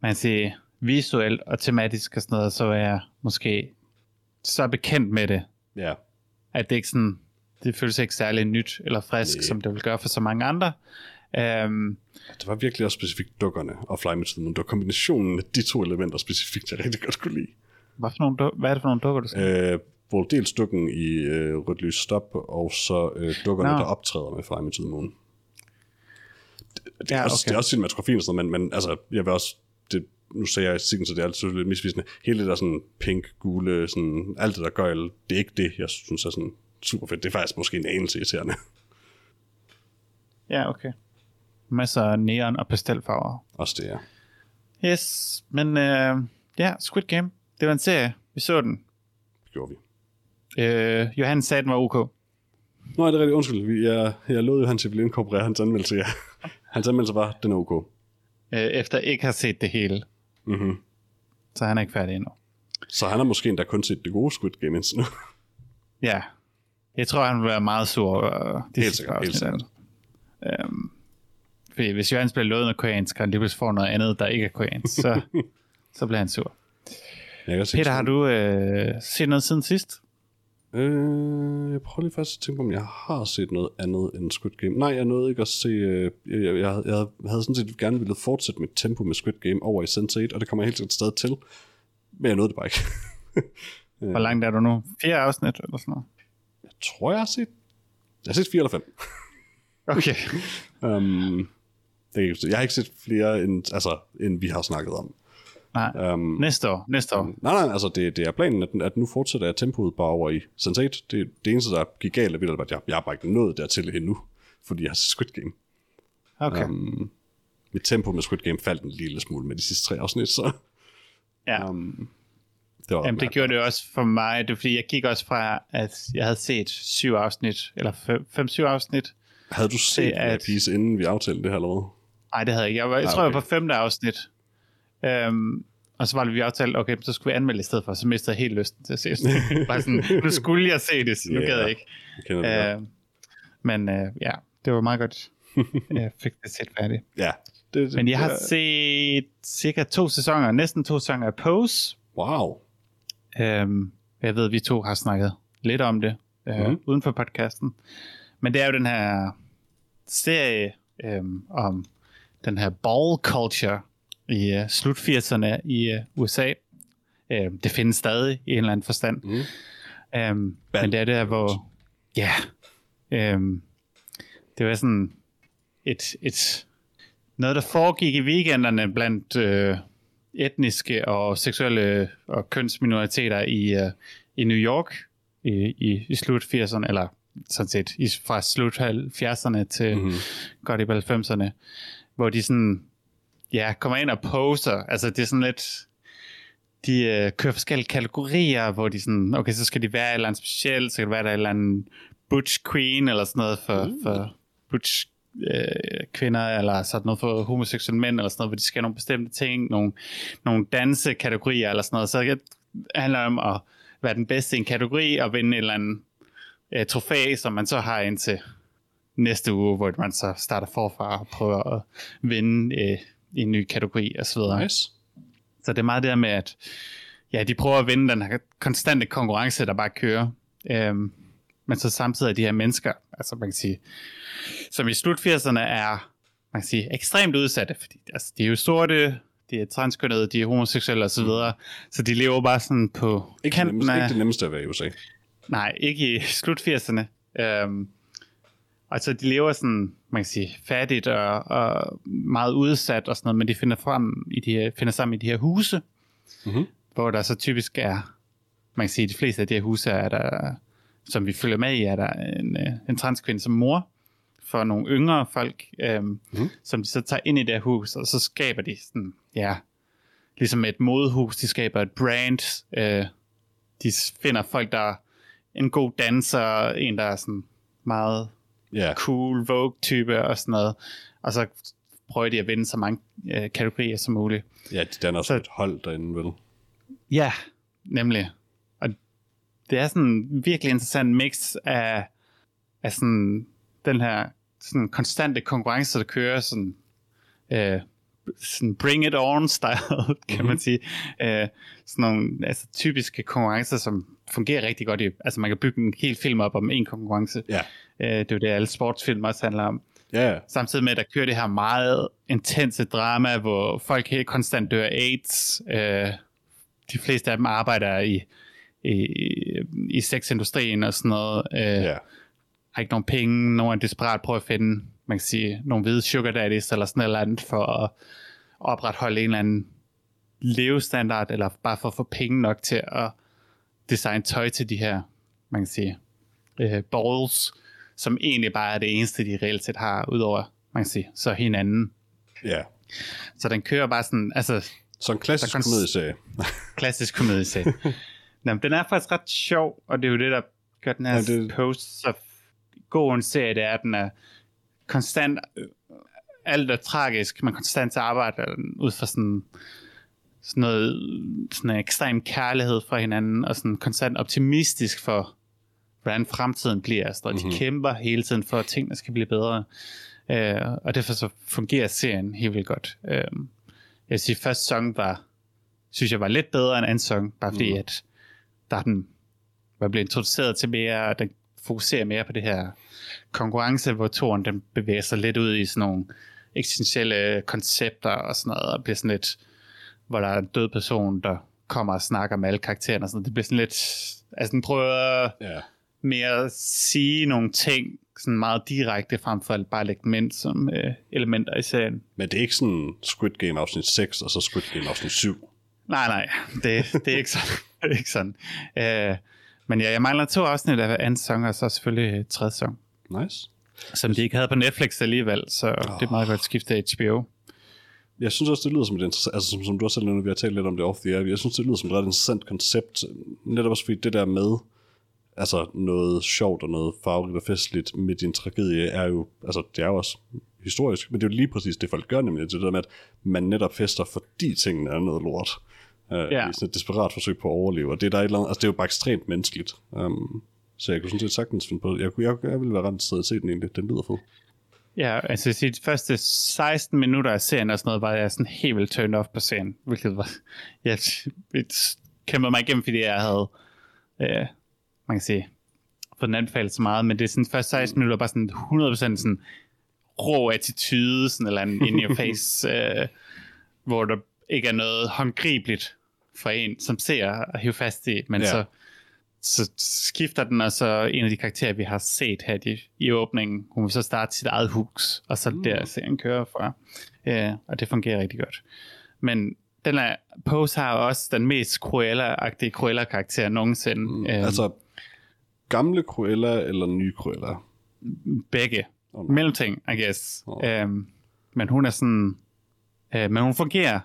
man siger visuelt og tematisk og sådan noget, så er jeg måske så bekendt med det, Ja, at det ikke sådan, det føles ikke særlig nyt eller frisk, Nej. som det vil gøre for så mange andre. Um, det var virkelig også specifikt dukkerne og Fly Me to the Moon. Det var kombinationen af de to elementer specifikt, jeg rigtig godt kunne lide. hvad, for nogle, hvad er det for nogle dukker, du skal? Øh, både dels dukken i øh, Rødt Lys Stop, og så øh, dukkerne, Nå. der optræder med Fly Me to the Moon. Det, det, er, Ja, også, okay. det er også cinematografien men, men altså, jeg vil også, det, nu ser jeg så det er altid lidt misvisende. Hele det der sådan pink, gule, sådan, alt det der gøjl, det er ikke det, jeg synes er sådan super fedt. Det er faktisk måske en anelse irriterende. Ja, okay. Masser af neon og pastelfarver. også det er. Yes, men uh, ja, Squid Game, det var en serie. Vi så den. Det gjorde vi. Uh, Johan sagde, den var ok. Nå, er det rigtigt? Undskyld. Vi- Jeg, jeg lovede jo, at han ville inkorporere hans anmeldelse. Ja. Hans anmeldelse var, den er ok. Uh, efter ikke har set det hele. Mm-hmm. Så han er ikke færdig endnu. Så han har måske endda kun set det gode Squid Game indtil nu. Ja. Jeg tror, han vil være meget sur over uh, de Helt sikkert, helt afsnit. Um, fordi hvis bliver lovet noget koreansk, og han lige pludselig får noget andet, der ikke er koreansk, så, så bliver han sur. Jeg Peter, har du uh, set noget siden sidst? Øh, jeg prøver lige faktisk at tænke på, om jeg har set noget andet end Squid Game. Nej, jeg nåede ikke at se... Øh, jeg, jeg, jeg, jeg havde sådan set gerne ville fortsætte mit tempo med Squid Game over i Sense8, og det kommer jeg helt sikkert stadig til. men jeg nåede det bare ikke. Hvor langt er du nu? Fire afsnit eller sådan noget? jeg tror, jeg har set... Jeg har set fire eller fem. Okay. Um, jeg, jeg har ikke set flere, end, altså, end vi har snakket om. Nej. Um, Næste år. Næste år. nej, nej, altså det, det er planen, at, at nu fortsætter jeg tempoet bare over i Sense8. Det, det eneste, der gik galt, er at jeg, jeg har bare ikke nået dertil endnu, fordi jeg har Squid Game. Okay. Um, mit tempo med Squid Game faldt en lille smule med de sidste tre afsnit, så ja. um, det var Jamen, det gjorde det også for mig. Det er fordi, jeg gik også fra, at jeg havde set syv afsnit, eller fem, fem syv afsnit. Havde du set er at... Piece, inden vi aftalte det her eller hvad? Nej, det havde jeg ikke. Jeg, var, jeg Ah, tror, jeg okay. var på femte afsnit. Øhm, og så var det, vi aftalte, okay, så skulle vi anmelde i stedet for, så mistede jeg helt lysten til at se det. Bare sådan, nu skulle jeg se det, så nu Ja, gad jeg ikke. Jeg Øh, men øh, ja, det var meget godt. jeg fik det set færdigt. Ja. Det, det, Men jeg har set cirka to sæsoner, næsten to sæsoner af Pose. Wow. Øhm, jeg ved, vi to har snakket lidt om det øh, mm. uden for podcasten. Men det er jo den her serie øhm, om den her ball culture i øh, slut 80'erne i øh, USA. Øhm, det findes stadig i en eller anden forstand. Mm. Øhm, men det er der, hvor... Ja. Øhm, det var sådan et, et... Noget, der foregik i weekenderne blandt øh, etniske og seksuelle og kønsminoriteter i, øh, i New York i, i, i slut 80'erne, eller sådan set i, fra slut 70'erne til Mhm. mm-hmm. godt i 90'erne, hvor de sådan, ja, kommer ind og poser. Altså, det er sådan lidt, de øh, kører forskellige kategorier, hvor de sådan, okay, så skal de være et eller andet specielt, så kan det være, der er et eller andet butch queen, eller sådan noget for, mm. for butch øh, kvinder, eller sådan noget for homoseksuelle mænd, eller sådan noget, hvor de skal have nogle bestemte ting, nogle, nogle dansekategorier, eller sådan noget. Så det handler om at være den bedste i en kategori, og vinde et eller andet øh, trofæ, som man så har indtil næste uge, hvor man så starter forfra og prøver at vinde øh, i en ny kategori, og så videre. Nice. Så det er meget det her med, at ja, de prøver at vinde den her konstante konkurrence, der bare kører. Øhm, men så samtidig er de her mennesker, altså man kan sige, som i slut 80'erne er, man kan sige, ekstremt udsatte, fordi altså, de er jo sorte, de er transkønnede, de er homoseksuelle osv., så, så de lever bare sådan på Ikke, kanten nemmeste, af... ikke det nemmeste at være i USA. Nej, ikke i slut 80'erne. Øhm, altså, de lever sådan, man kan sige, fattigt og, og meget udsat og sådan noget, men de finder, frem i de her, finder sammen i de her huse, Mhm. hvor der så typisk er, man kan sige, de fleste af de her huse er der, som vi følger med i, er der en, øh, en transkvinde som mor for nogle yngre folk, øhm, Mhm. som de så tager ind i det her hus, og så skaber de sådan, ja, ligesom et modehus, de skaber et brand, øh, de finder folk, der er en god danser, en, der er sådan meget Ja. cool Vogue-type og sådan noget, og så prøver de at vinde så mange øh, kategorier som muligt. Ja, de danner Så- et hold derinde, vel? Ja, nemlig. Og det er sådan en virkelig interessant mix af, af sådan den her sådan konstante konkurrence, der kører sådan, øh, sådan bring it on style, kan mm-hmm. man sige. Øh, sådan nogle altså, typiske konkurrencer, som fungerer rigtig godt i, altså man kan bygge en hel film op om en konkurrence. Ja. Øh, det er jo det, alle sportsfilm også handler om. Ja, ja. Samtidig med, at der kører det her meget intense drama, hvor folk helt konstant dør AIDS. Øh, de fleste af dem arbejder i, i, i sexindustrien og sådan noget. Øh, ja. Har ikke nogen penge. Nogle er desperat prøver at finde, man kan sige, nogle hvide sugar daddies eller sådan noget andet for at opretholde en eller anden levestandard, eller bare for at få penge nok til at designe tøj til de her, man kan sige, øh, balls, som egentlig bare er det eneste, de reelt set har, udover, man kan sige, så hinanden. ja. Så den kører bare sådan, altså Så en klassisk kan- komedieserie. klassisk komedieserie. Nå, men den er faktisk ret sjov, og det er jo det, der gør den her Ja, det- post så god en serie, det er, at den er konstant, øh, alt er tragisk, man konstant arbejder ud fra sådan, sådan noget, sådan en ekstrem kærlighed fra hinanden, og sådan konstant optimistisk for, hvordan fremtiden bliver. Altså, mm-hmm. Mhm. De kæmper hele tiden for, at tingene skal blive bedre. Øh, og derfor så fungerer serien helt vildt godt. Øh, jeg vil sige, første sæson var, synes jeg var lidt bedre end anden sæson, bare fordi, Mhm. mm. at der er den var blevet introduceret til mere, den fokuserer mere på det her konkurrence, hvor toren den bevæger sig lidt ud i sådan nogle eksistentielle koncepter og sådan noget, og bliver sådan lidt, hvor der er en død person, der kommer og snakker med alle karaktererne. Og sådan. noget. Det bliver sådan lidt... Altså, den prøver Ja. mere at sige nogle ting sådan meget direkte, frem for at bare lægge dem ind som øh, elementer i serien. Men det er ikke sådan Squid Game afsnit 6, og så Squid Game afsnit 7. Nej, nej, det, det er ikke sådan. det er ikke sådan. Øh, men ja, jeg mangler to afsnit af anden sæson, og så selvfølgelig tredje sæson, Nice. som de ikke havde på Netflix alligevel, så det er meget godt skifte af HBO. Jeg synes også, det lyder som et interessant, altså som, som du også selv nævnte, vi har talt lidt om det off the air, jeg synes, det lyder som et ret interessant koncept, netop også fordi det der med, altså noget sjovt og noget farverigt og festligt med din tragedie, er jo, altså det er jo også historisk, men det er jo lige præcis det, folk gør, nemlig det der med, at man netop fester, fordi tingene er noget lort. Ja. ja. I sådan et desperat forsøg på at overleve, og det er, der et eller andet, altså det er jo bare ekstremt menneskeligt. Um, så jeg kunne sådan set sagtens finde på det. Jeg, jeg, jeg ville være ret interesseret i at se den egentlig. Den lyder fed. Ja, altså de første 16 minutter af serien og sådan noget, var jeg sådan helt vildt turned off på serien, hvilket var, jeg kæmpede mig igennem, fordi jeg havde, øh, man kan sige, fået den anbefalet så meget, men det er sådan første 16 minutter bare sådan 100% sådan rå attitude, sådan eller en in your face, øh, hvor der ikke er noget håndgribeligt for en, som ser at hive fast i, men Ja. så, så skifter den, og så en af de karakterer, vi har set her i, i åbningen, hun vil så starte sit eget hus, og så mm. der serien kører fra. Ja, og det fungerer rigtig godt. Men den er, Pose har også den mest Cruella-agtige Cruella-karakter nogensinde. Mm, øh, Altså, gamle Cruella eller nye Cruella? begge. Oh. Mellemting, I guess. Oh. Øhm, men hun er sådan... Øh, men hun fungerer.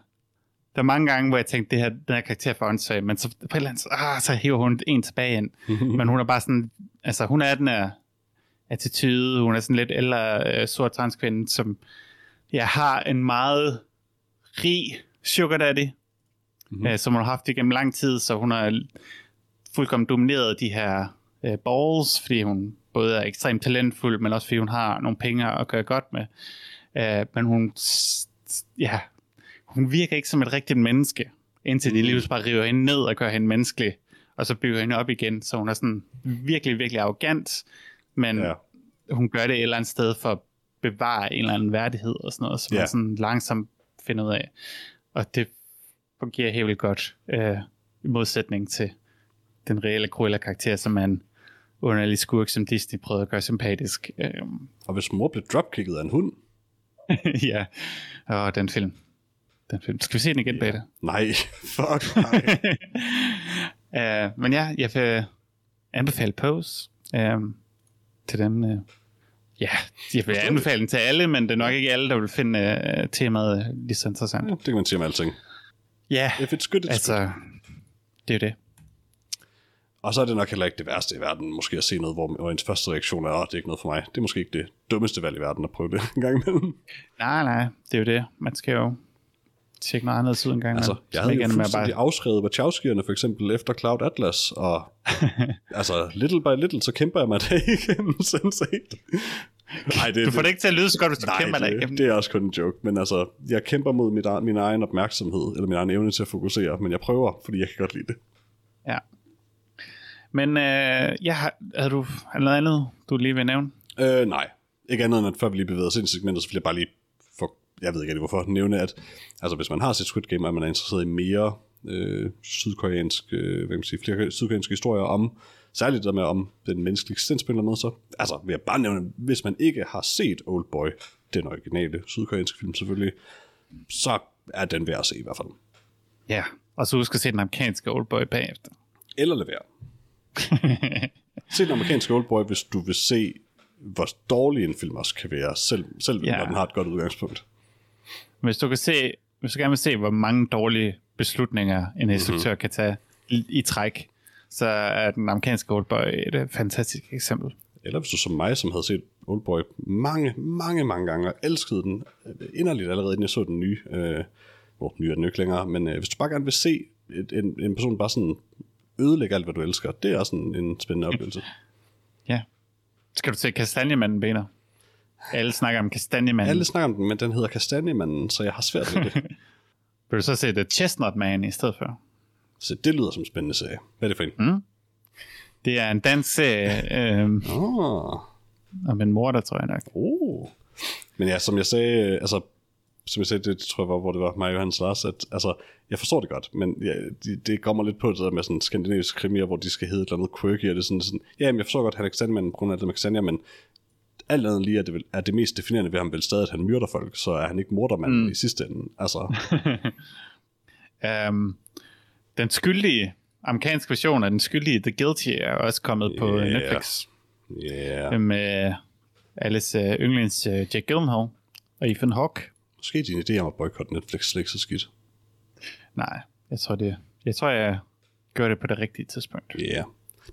Der er mange gange, hvor jeg tænkte, det her, den her karakter for åndssvag, men så på et eller andet, ah, så hiver hun en tilbage ind. men hun er bare sådan, altså hun er den her attitude, hun er sådan lidt ældre øh, sort transkvinde, som ja, har en meget rig sugar daddy, mm-hmm. øh, som hun har haft igennem lang tid, så hun har fuldkommen domineret de her øh, balls, fordi hun både er ekstremt talentfuld, men også fordi hun har nogle penge at gøre godt med. Øh, men hun, ja, hun virker ikke som et rigtigt menneske, indtil de lige pludselig bare river hende ned og gør hende menneskelig, og så bygger hende op igen. Så hun er sådan virkelig, virkelig arrogant, men Ja. hun gør det et eller andet sted for at bevare en eller anden værdighed og sådan noget, som Ja. man sådan langsomt finder ud af. Og det fungerer helt vildt godt, øh, i modsætning til den reelle Cruella-karakter, som en underlig skurk, som Disney prøvede at gøre sympatisk. Øh, Og hvis mor blev dropkicket af en hund? ja, og den film. Den film. Skal vi se den igen. Beta? Nej, fuck nej. Uh, men ja, jeg vil anbefale Pose uh, til dem. Uh, ja, jeg vil anbefale den til alle, men det er nok ikke alle, der vil finde uh, temaet øh, lige så interessant. Ja, det kan man sige om alting. Ja, If it's good, it's altså... altså, det er jo det. Og så er det nok heller ikke det værste i verden, måske at se noget, hvor, hvor ens første reaktion er, at det er ikke noget for mig. Det er måske ikke det dummeste valg i verden at prøve det en gang imellem. Nej, nej, det er jo det. Man skal jo tjekke noget andet ud en gang. Altså, jeg havde ikke jo fuldstændig bare... afskrevet Wachowskierne for eksempel efter Cloud Atlas, og altså, little by little, så kæmper jeg mig der igennem, sådan set. Nej, det, Du får det ikke til at lyde så godt, hvis du Nej, kæmper dig det, igennem. det er også kun en joke, men altså, jeg kæmper mod mit, min egen opmærksomhed, eller min egen evne til at fokusere, men jeg prøver, fordi jeg kan godt lide det. Ja. Men øh, ja, har, havde du noget andet, du lige vil nævne? Øh, nej, ikke andet end at før vi lige bevæger os ind i segmentet, så vil jeg bare lige, jeg ved ikke rigtig hvorfor, nævne, at altså, hvis man har set Squid Game, og man er interesseret i mere øh, sydkoreansk, øh, hvad kan man sige, flere sydkoreanske historier om, særligt der med om den menneskelige eksistens på en eller anden måde, så altså, vil jeg bare nævne, hvis man ikke har set Oldboy, den originale sydkoreanske film selvfølgelig, så er den værd at se i hvert fald. Ja, og så husk at se den amerikanske Oldboy bagefter. Eller være. Se den amerikanske Oldboy, hvis du vil se, hvor dårlig en film også kan være, selv, selv Ja. når den har et godt udgangspunkt. Hvis du kan se, hvis du gerne vil se, hvor mange dårlige beslutninger en instruktør mm-hmm. kan tage i, i træk, så er den amerikanske Oldboy et øh, fantastisk eksempel. Eller hvis du som mig, som havde set Oldboy mange, mange, mange gange, og elskede den øh, inderligt allerede, inden jeg så den nye. Øh, hvor ny er den ikke længere, men øh, hvis du bare gerne vil se et, en, en person bare sådan ødelægge alt, hvad du elsker, det er også en, en spændende oplevelse. Ja. Skal du se Kastanjemanden, Bener? Alle snakker om Kastanjemanden. Alle snakker om den, men den hedder Kastanjemanden, så jeg har svært ved det. Vil du så se The Chestnut Man i stedet for? så det lyder som en spændende serie. Hvad er det for en? Mm. Det er en dansk serie øh, Oh. om en mor, der tror jeg nok. Oh. Men ja, som jeg sagde, øh, altså, som jeg sagde, det tror jeg var, hvor det var mig og Johannes Lars, at altså, jeg forstår det godt, men ja, det, det kommer lidt på det der med sådan skandinaviske krimier, hvor de skal hedde et eller andet quirky, og det er sådan, sådan ja, men jeg forstår godt, at han er på grund af det med kastanje, men alt andet lige er det, er det mest definerende ved ham vel stadig, at han myrder folk, så er han ikke mordermand mm. i sidste ende. Altså, Um, den skyldige, amerikanske version af den skyldige The Guilty er også kommet på Yeah. Netflix. yeah. Med Alice uh, yndlings uh, Jack Gyllenhaal og Ethan Hawke. Måske din idé om at boykotte Netflix slet ikke så skidt. Nej, jeg tror det. Jeg tror, jeg gør det på det rigtige tidspunkt. Ja. Yeah.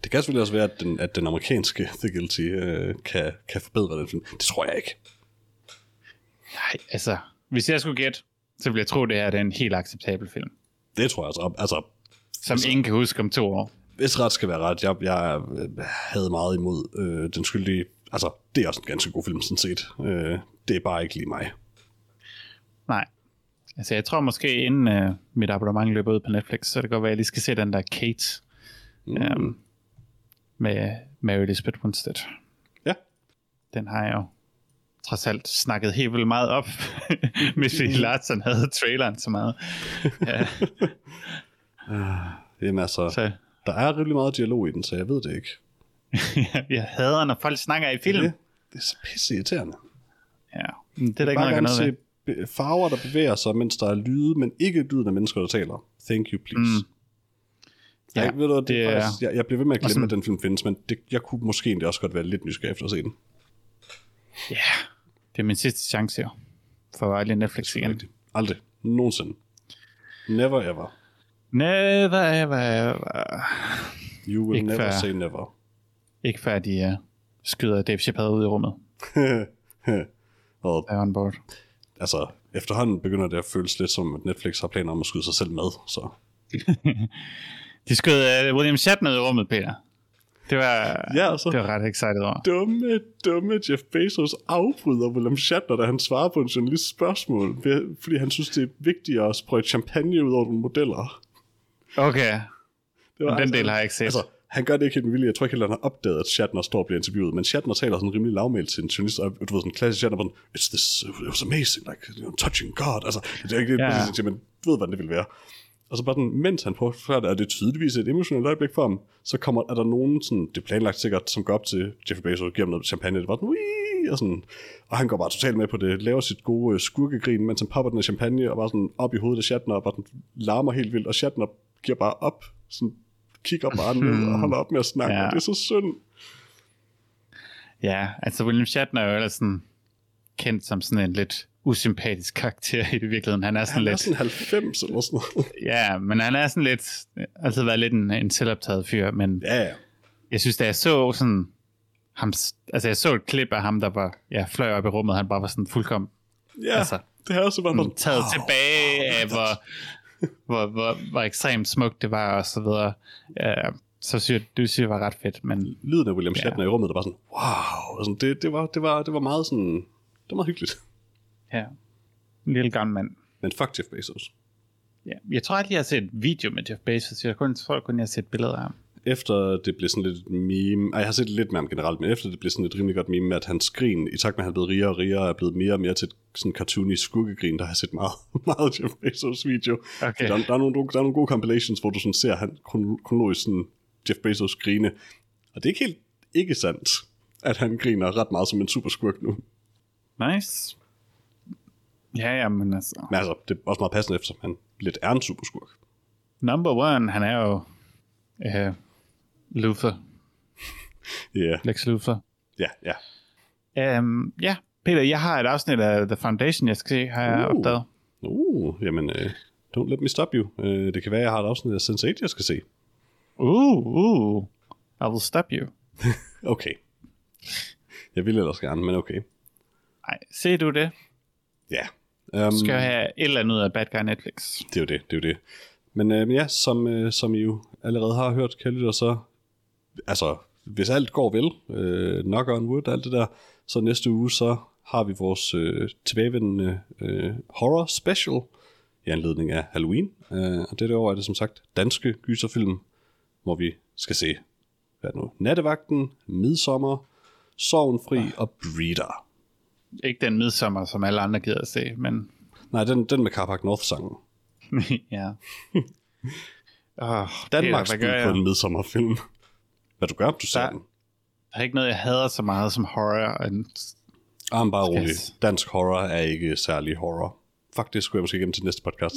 Det kan selvfølgelig også være, at den, at den amerikanske The Guilty øh, kan, kan forbedre den film. Det tror jeg ikke. Nej, altså, hvis jeg skulle gætte, så ville jeg tro, det her det er en helt acceptabel film. Det tror jeg altså. Altså, Som ingen kan huske om to år. hvis ret skal være ret, jeg, jeg øh, havde meget imod øh, den skyldige. Altså, det er også en ganske god film, sådan set. Øh, det er bare ikke lige mig. Nej. Altså, jeg tror måske, inden uh, mit abonnement løber ud på Netflix, så det kan godt være, at jeg lige skal se den der Kate Mm. um, med Mary Elizabeth Winstead. Ja. Den har jeg jo trods alt snakket helt vildt meget op, hvis vi Larsen havde traileren så meget. Ja, Jamen altså, så der er rimelig meget dialog i den, så jeg ved det ikke. jeg hader, når folk snakker i film. Det, det er så pisse irriterende. Ja, det er der ikke Bare noget, gerne noget ved. farver, der bevæger sig, mens der er lyde, men ikke lyden af mennesker, der taler. Thank you, please. Mm. Ja, Ja, ved du, det, det er- faktisk, jeg, jeg bliver ved med at glemme, sådan- at den film findes, men det, jeg kunne måske egentlig også godt være lidt nysgerrig efter at se den. Ja, det er min sidste chance jo. For aldrig Netflix igen. Rigtigt. Aldrig. Nogensinde. Never ever. Never ever ever. You will Ikke never før. say never. Ikke før de uh, skyder Dave Chappelle ud i rummet. Og on board. altså, efterhånden begynder det at føles lidt som, at Netflix har planer om at skyde sig selv med, så De skød uh, William Shatner ud i rummet, Peter. Det var, Ja, altså. det var ret excited over. dumme, dumme Jeff Bezos afbryder William Shatner, da han svarer på en journalists spørgsmål, fordi han synes, det er vigtigere at sprøjte champagne ud over nogle modeller. Okay, Det var den del har jeg ikke set. Altså, han gør det ikke helt med vilje. Jeg tror ikke helt, han har opdaget, at Shatner står og bliver interviewet. Men Shatner taler sådan rimelig lavmælt til en journalist. Og du ved, sådan en klassisk Shatner, sådan, It's this, it was amazing, like, you know, touching God. Altså, det er ikke det, yeah. men du ved, hvordan det vil være. Og så bare sådan, mens han at det, er det tydeligvis et emotionelt øjeblik for ham, så kommer, er der nogen, sådan, det er planlagt sikkert, som går op til Jeff Bezos og giver ham noget champagne, det var sådan, Wii! og sådan, og han går bare totalt med på det, laver sit gode øh, skurkegrin, mens han popper den af champagne, og bare sådan op i hovedet af Shatner, og bare sådan, larmer helt vildt, og Shatner giver bare op, sådan, kigger bare ned og holder op med at snakke, Ja. ja. og det er så synd. Ja, altså William Shatner er jo ellers sådan kendt som sådan en lidt usympatisk karakter i virkeligheden. Han er sådan Han er lidt... sådan 90 eller sådan noget. Ja, men han er sådan lidt... Altid været lidt en, en selvoptaget fyr, men Ja, ja. jeg synes, da jeg så sådan... Ham, altså jeg så et klip af ham, der var ja, fløj op i rummet, han bare var sådan fuldkommen Ja, Altså, det her er så bare sådan, taget wow. tilbage af, hvor, hvor, hvor, hvor ekstremt smukt det var, og så videre. Ja, så synes jeg, du synes, det var ret fedt, men Lyden af William Ja. Shatner i rummet, der var sådan, wow. Og sådan, det, det, var, det, var, det var meget sådan, det var meget hyggeligt. Ja, en lille gammel mand. Men fuck Jeff Bezos. Ja. Jeg tror aldrig, jeg har set et video med Jeff Bezos. Jeg kun, tror kun, jeg har set billeder af ham. Efter det blev sådan lidt meme, ej, jeg har set lidt med ham generelt, men efter det blev sådan et rimelig godt meme med, at hans skrin, i takt med, at han blevet rigere og rigere, er blevet mere og mere til sådan cartoony skurkegrin, der har jeg set meget, meget Jeff Bezos video. Okay. Der, der, er nogle, der er nogle gode compilations, hvor du sådan ser han kron- kronologisk sådan Jeff Bezos grine. Og det er ikke helt ikke sandt, at han griner ret meget som en superskurk nu. Nice. Ja, ja, men altså... Men altså, det er også meget passende, eftersom han lidt er en superskurk. Number one, han er jo... Uh, Luther. Ja, yeah. Lex Luthor. ja, ja. Um, ja, Peter, jeg har et afsnit af The Foundation, jeg skal se, har jeg Uh. opdaget. Uh, jamen, uh, don't let me stop you. Uh, det kan være, jeg har et afsnit af Sense8, jeg skal se. Uh, uh. I will stop you. Okay. Jeg vil ellers gerne, men okay. Nej, se du det? Ja. Um, skal have et eller andet ud af Bad Guy Netflix. Det er jo det, det er jo det. Men øh, ja, som, øh, som I jo allerede har hørt, kan lytte, så altså, hvis alt går vel, øh, knock on wood alt det der, så næste uge, så har vi vores øh, tilbagevendende øh, horror special i anledning af Halloween. Øh, og dette år er det som sagt danske gyserfilm, hvor vi skal se, hvad nu, Nattevagten, Midsommer, Sorgenfri og Breeder. Ikke den midsommer, som alle andre gider at se, men Nej, den, den med Carpark North-sangen. ja. Oh, Danmarks bud på en midsommerfilm. Hvad du gør, du ser Der- den. Der er ikke noget, jeg hader så meget som horror. And... Ah, men bare rolig. Dansk horror er ikke særlig horror. Faktisk skulle jeg måske igennem til næste podcast.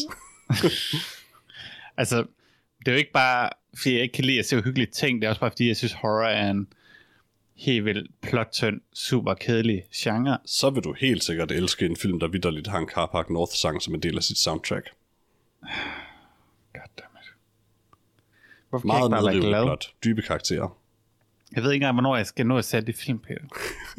Altså, det er jo ikke bare, fordi jeg ikke kan lide at se uhyggelige ting. Det er også bare, fordi jeg synes, horror er en helt vildt plot-tynd, super kedelig genre. Så vil du helt sikkert elske en film, der vidderligt har en Carpark North-sang som en del af sit soundtrack. Goddammit. Hvorfor Meget kan jeg ikke bare være glad? plot. Dybe karakterer. Jeg ved ikke engang, hvornår jeg skal nå at sætte det film, Peter.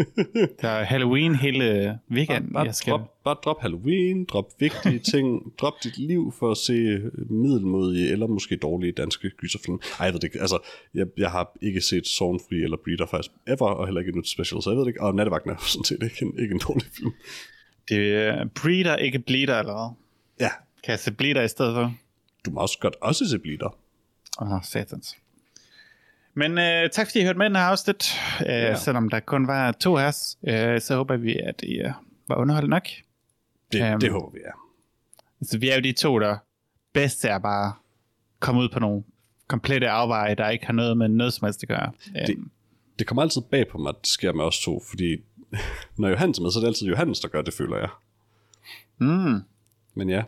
Der er Halloween hele weekenden. Bare, jeg skal... drop, bare drop Halloween, drop vigtige ting, drop dit liv for at se middelmodige eller måske dårlige danske gyserfilm. Ej, jeg ved det ikke. Altså, jeg, jeg har ikke set Sornfri eller Breeder faktisk ever, og heller ikke et nyt special, så jeg ved det ikke. Og Nattevagten er sådan set ikke en, ikke en dårlig film. Det er Breeder, ikke Bleeder, eller hvad? Ja, Kan jeg se Bleeder i stedet for? du må også godt også se Bleeder. Åh, oh, satans. Men øh, tak fordi I hørte med i den her afsnit. Øh, Ja. Selvom der kun var to af os, øh, så håber vi, at I øh, var underholdt nok. Det, Øhm. det håber vi er. Altså, vi er jo de to, der bedst er bare komme ud på nogle komplette afveje, der ikke har noget med noget som helst at gøre. Det- Øhm, Det kommer altid bag på mig, at det sker med os to, fordi når Johannes er med, så er det altid Johannes, der gør det, føler jeg. mm. Men ja,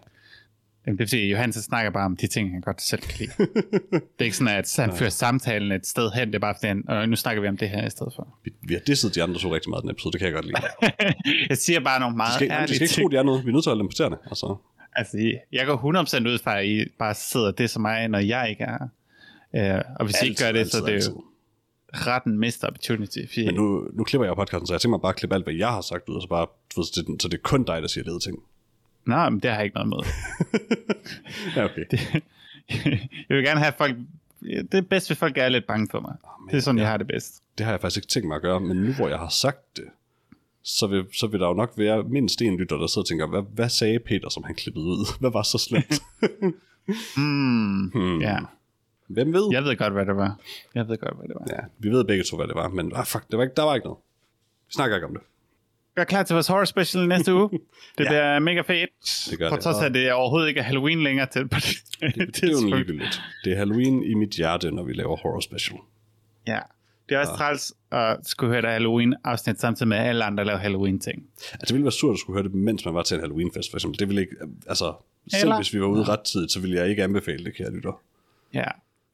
Jamen, det er fordi, Johansen snakker bare om de ting, han godt selv kan lide. det er ikke sådan, at han fører samtalen et sted hen, det er bare fordi, han, og nu snakker vi om det her i stedet for. vi, vi har disset de andre to rigtig meget den episode, det kan jeg godt lide. jeg siger bare nogle De meget skal, de ærlige skal ikke ting. tro, de er noget. Vi er nødt til at holde dem. Altså, Altså, jeg går 100% ud fra, at I bare sidder det som mig, når jeg ikke er. Uh, og hvis I ikke gør det, så er det jo retten missed opportunity. Fordi, Men nu, nu klipper jeg podcasten, så jeg tænker mig bare at klippe alt, hvad jeg har sagt ud, og så bare, det, så det er kun dig, der siger lede ting. Nå, men det har jeg ikke noget med. Ja, okay. Det, jeg vil gerne have folk... Det er bedst, hvis folk er lidt bange for mig. men det er sådan, ja. jeg har det bedst. Det har jeg faktisk ikke tænkt mig at gøre, men nu hvor jeg har sagt det, så vil, så vil der jo nok være mindst en lytter, der sidder og tænker, hvad, hvad sagde Peter, som han klippede ud? Hvad var så slemt? Mm, hmm. ja. Hvem ved? Jeg ved godt, hvad det var. Jeg ved godt, hvad det var. Ja, vi ved begge to, hvad det var, men ah, fuck, det var ikke, der var ikke noget. Vi snakker ikke om det. Gør klar til vores horror special næste uge. Det Ja. bliver mega fedt. Det gør På det. trods af, at det overhovedet ikke er Halloween længere til på det, Det er jo. Det er Halloween i mit hjerte, når vi laver horror special. Ja. Det er også ja. træls at skulle høre der Halloween-afsnit samtidig med, at alle andre laver Halloween-ting. Altså, det ville være surt at skulle høre det, mens man var til en Halloween-fest, for eksempel. Det ville ikke, altså, selv Eller- hvis vi var ude ret tid, så ville jeg ikke anbefale det, kære lytter. Ja.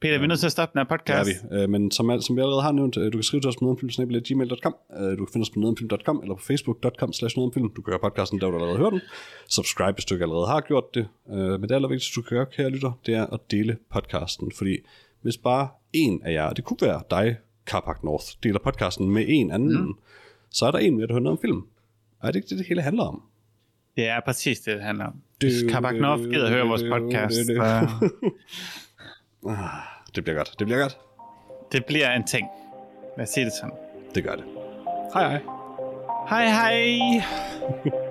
Peter, vi er nødt til at stoppe den her Det er podcast. vi. Øh, Men som, som vi allerede har nævnt, øh, du kan skrive til os på nogetomfilm.gmail.com. Øh, Du kan finde os på nogetomfilm.com eller på facebook.com slash. Du kan høre podcasten, der du allerede hørt den. Subscribe, hvis du ikke allerede har gjort det. Øh, Men det allervigtigste, du kan gøre, kære lytter, det er at dele podcasten. Fordi hvis bare en af jer, det kunne være dig, Carpark North, deler podcasten med en anden, mm. så er der en mere, der hører noget om film. Er det ikke det, det hele handler om? Det er præcis det, det handler om. Hvis Kabak North gider høre vores podcast, så Det bliver godt. Det bliver godt. det bliver en ting. Lad os sige det sådan. Det gør det. Hej hej. Hej hej!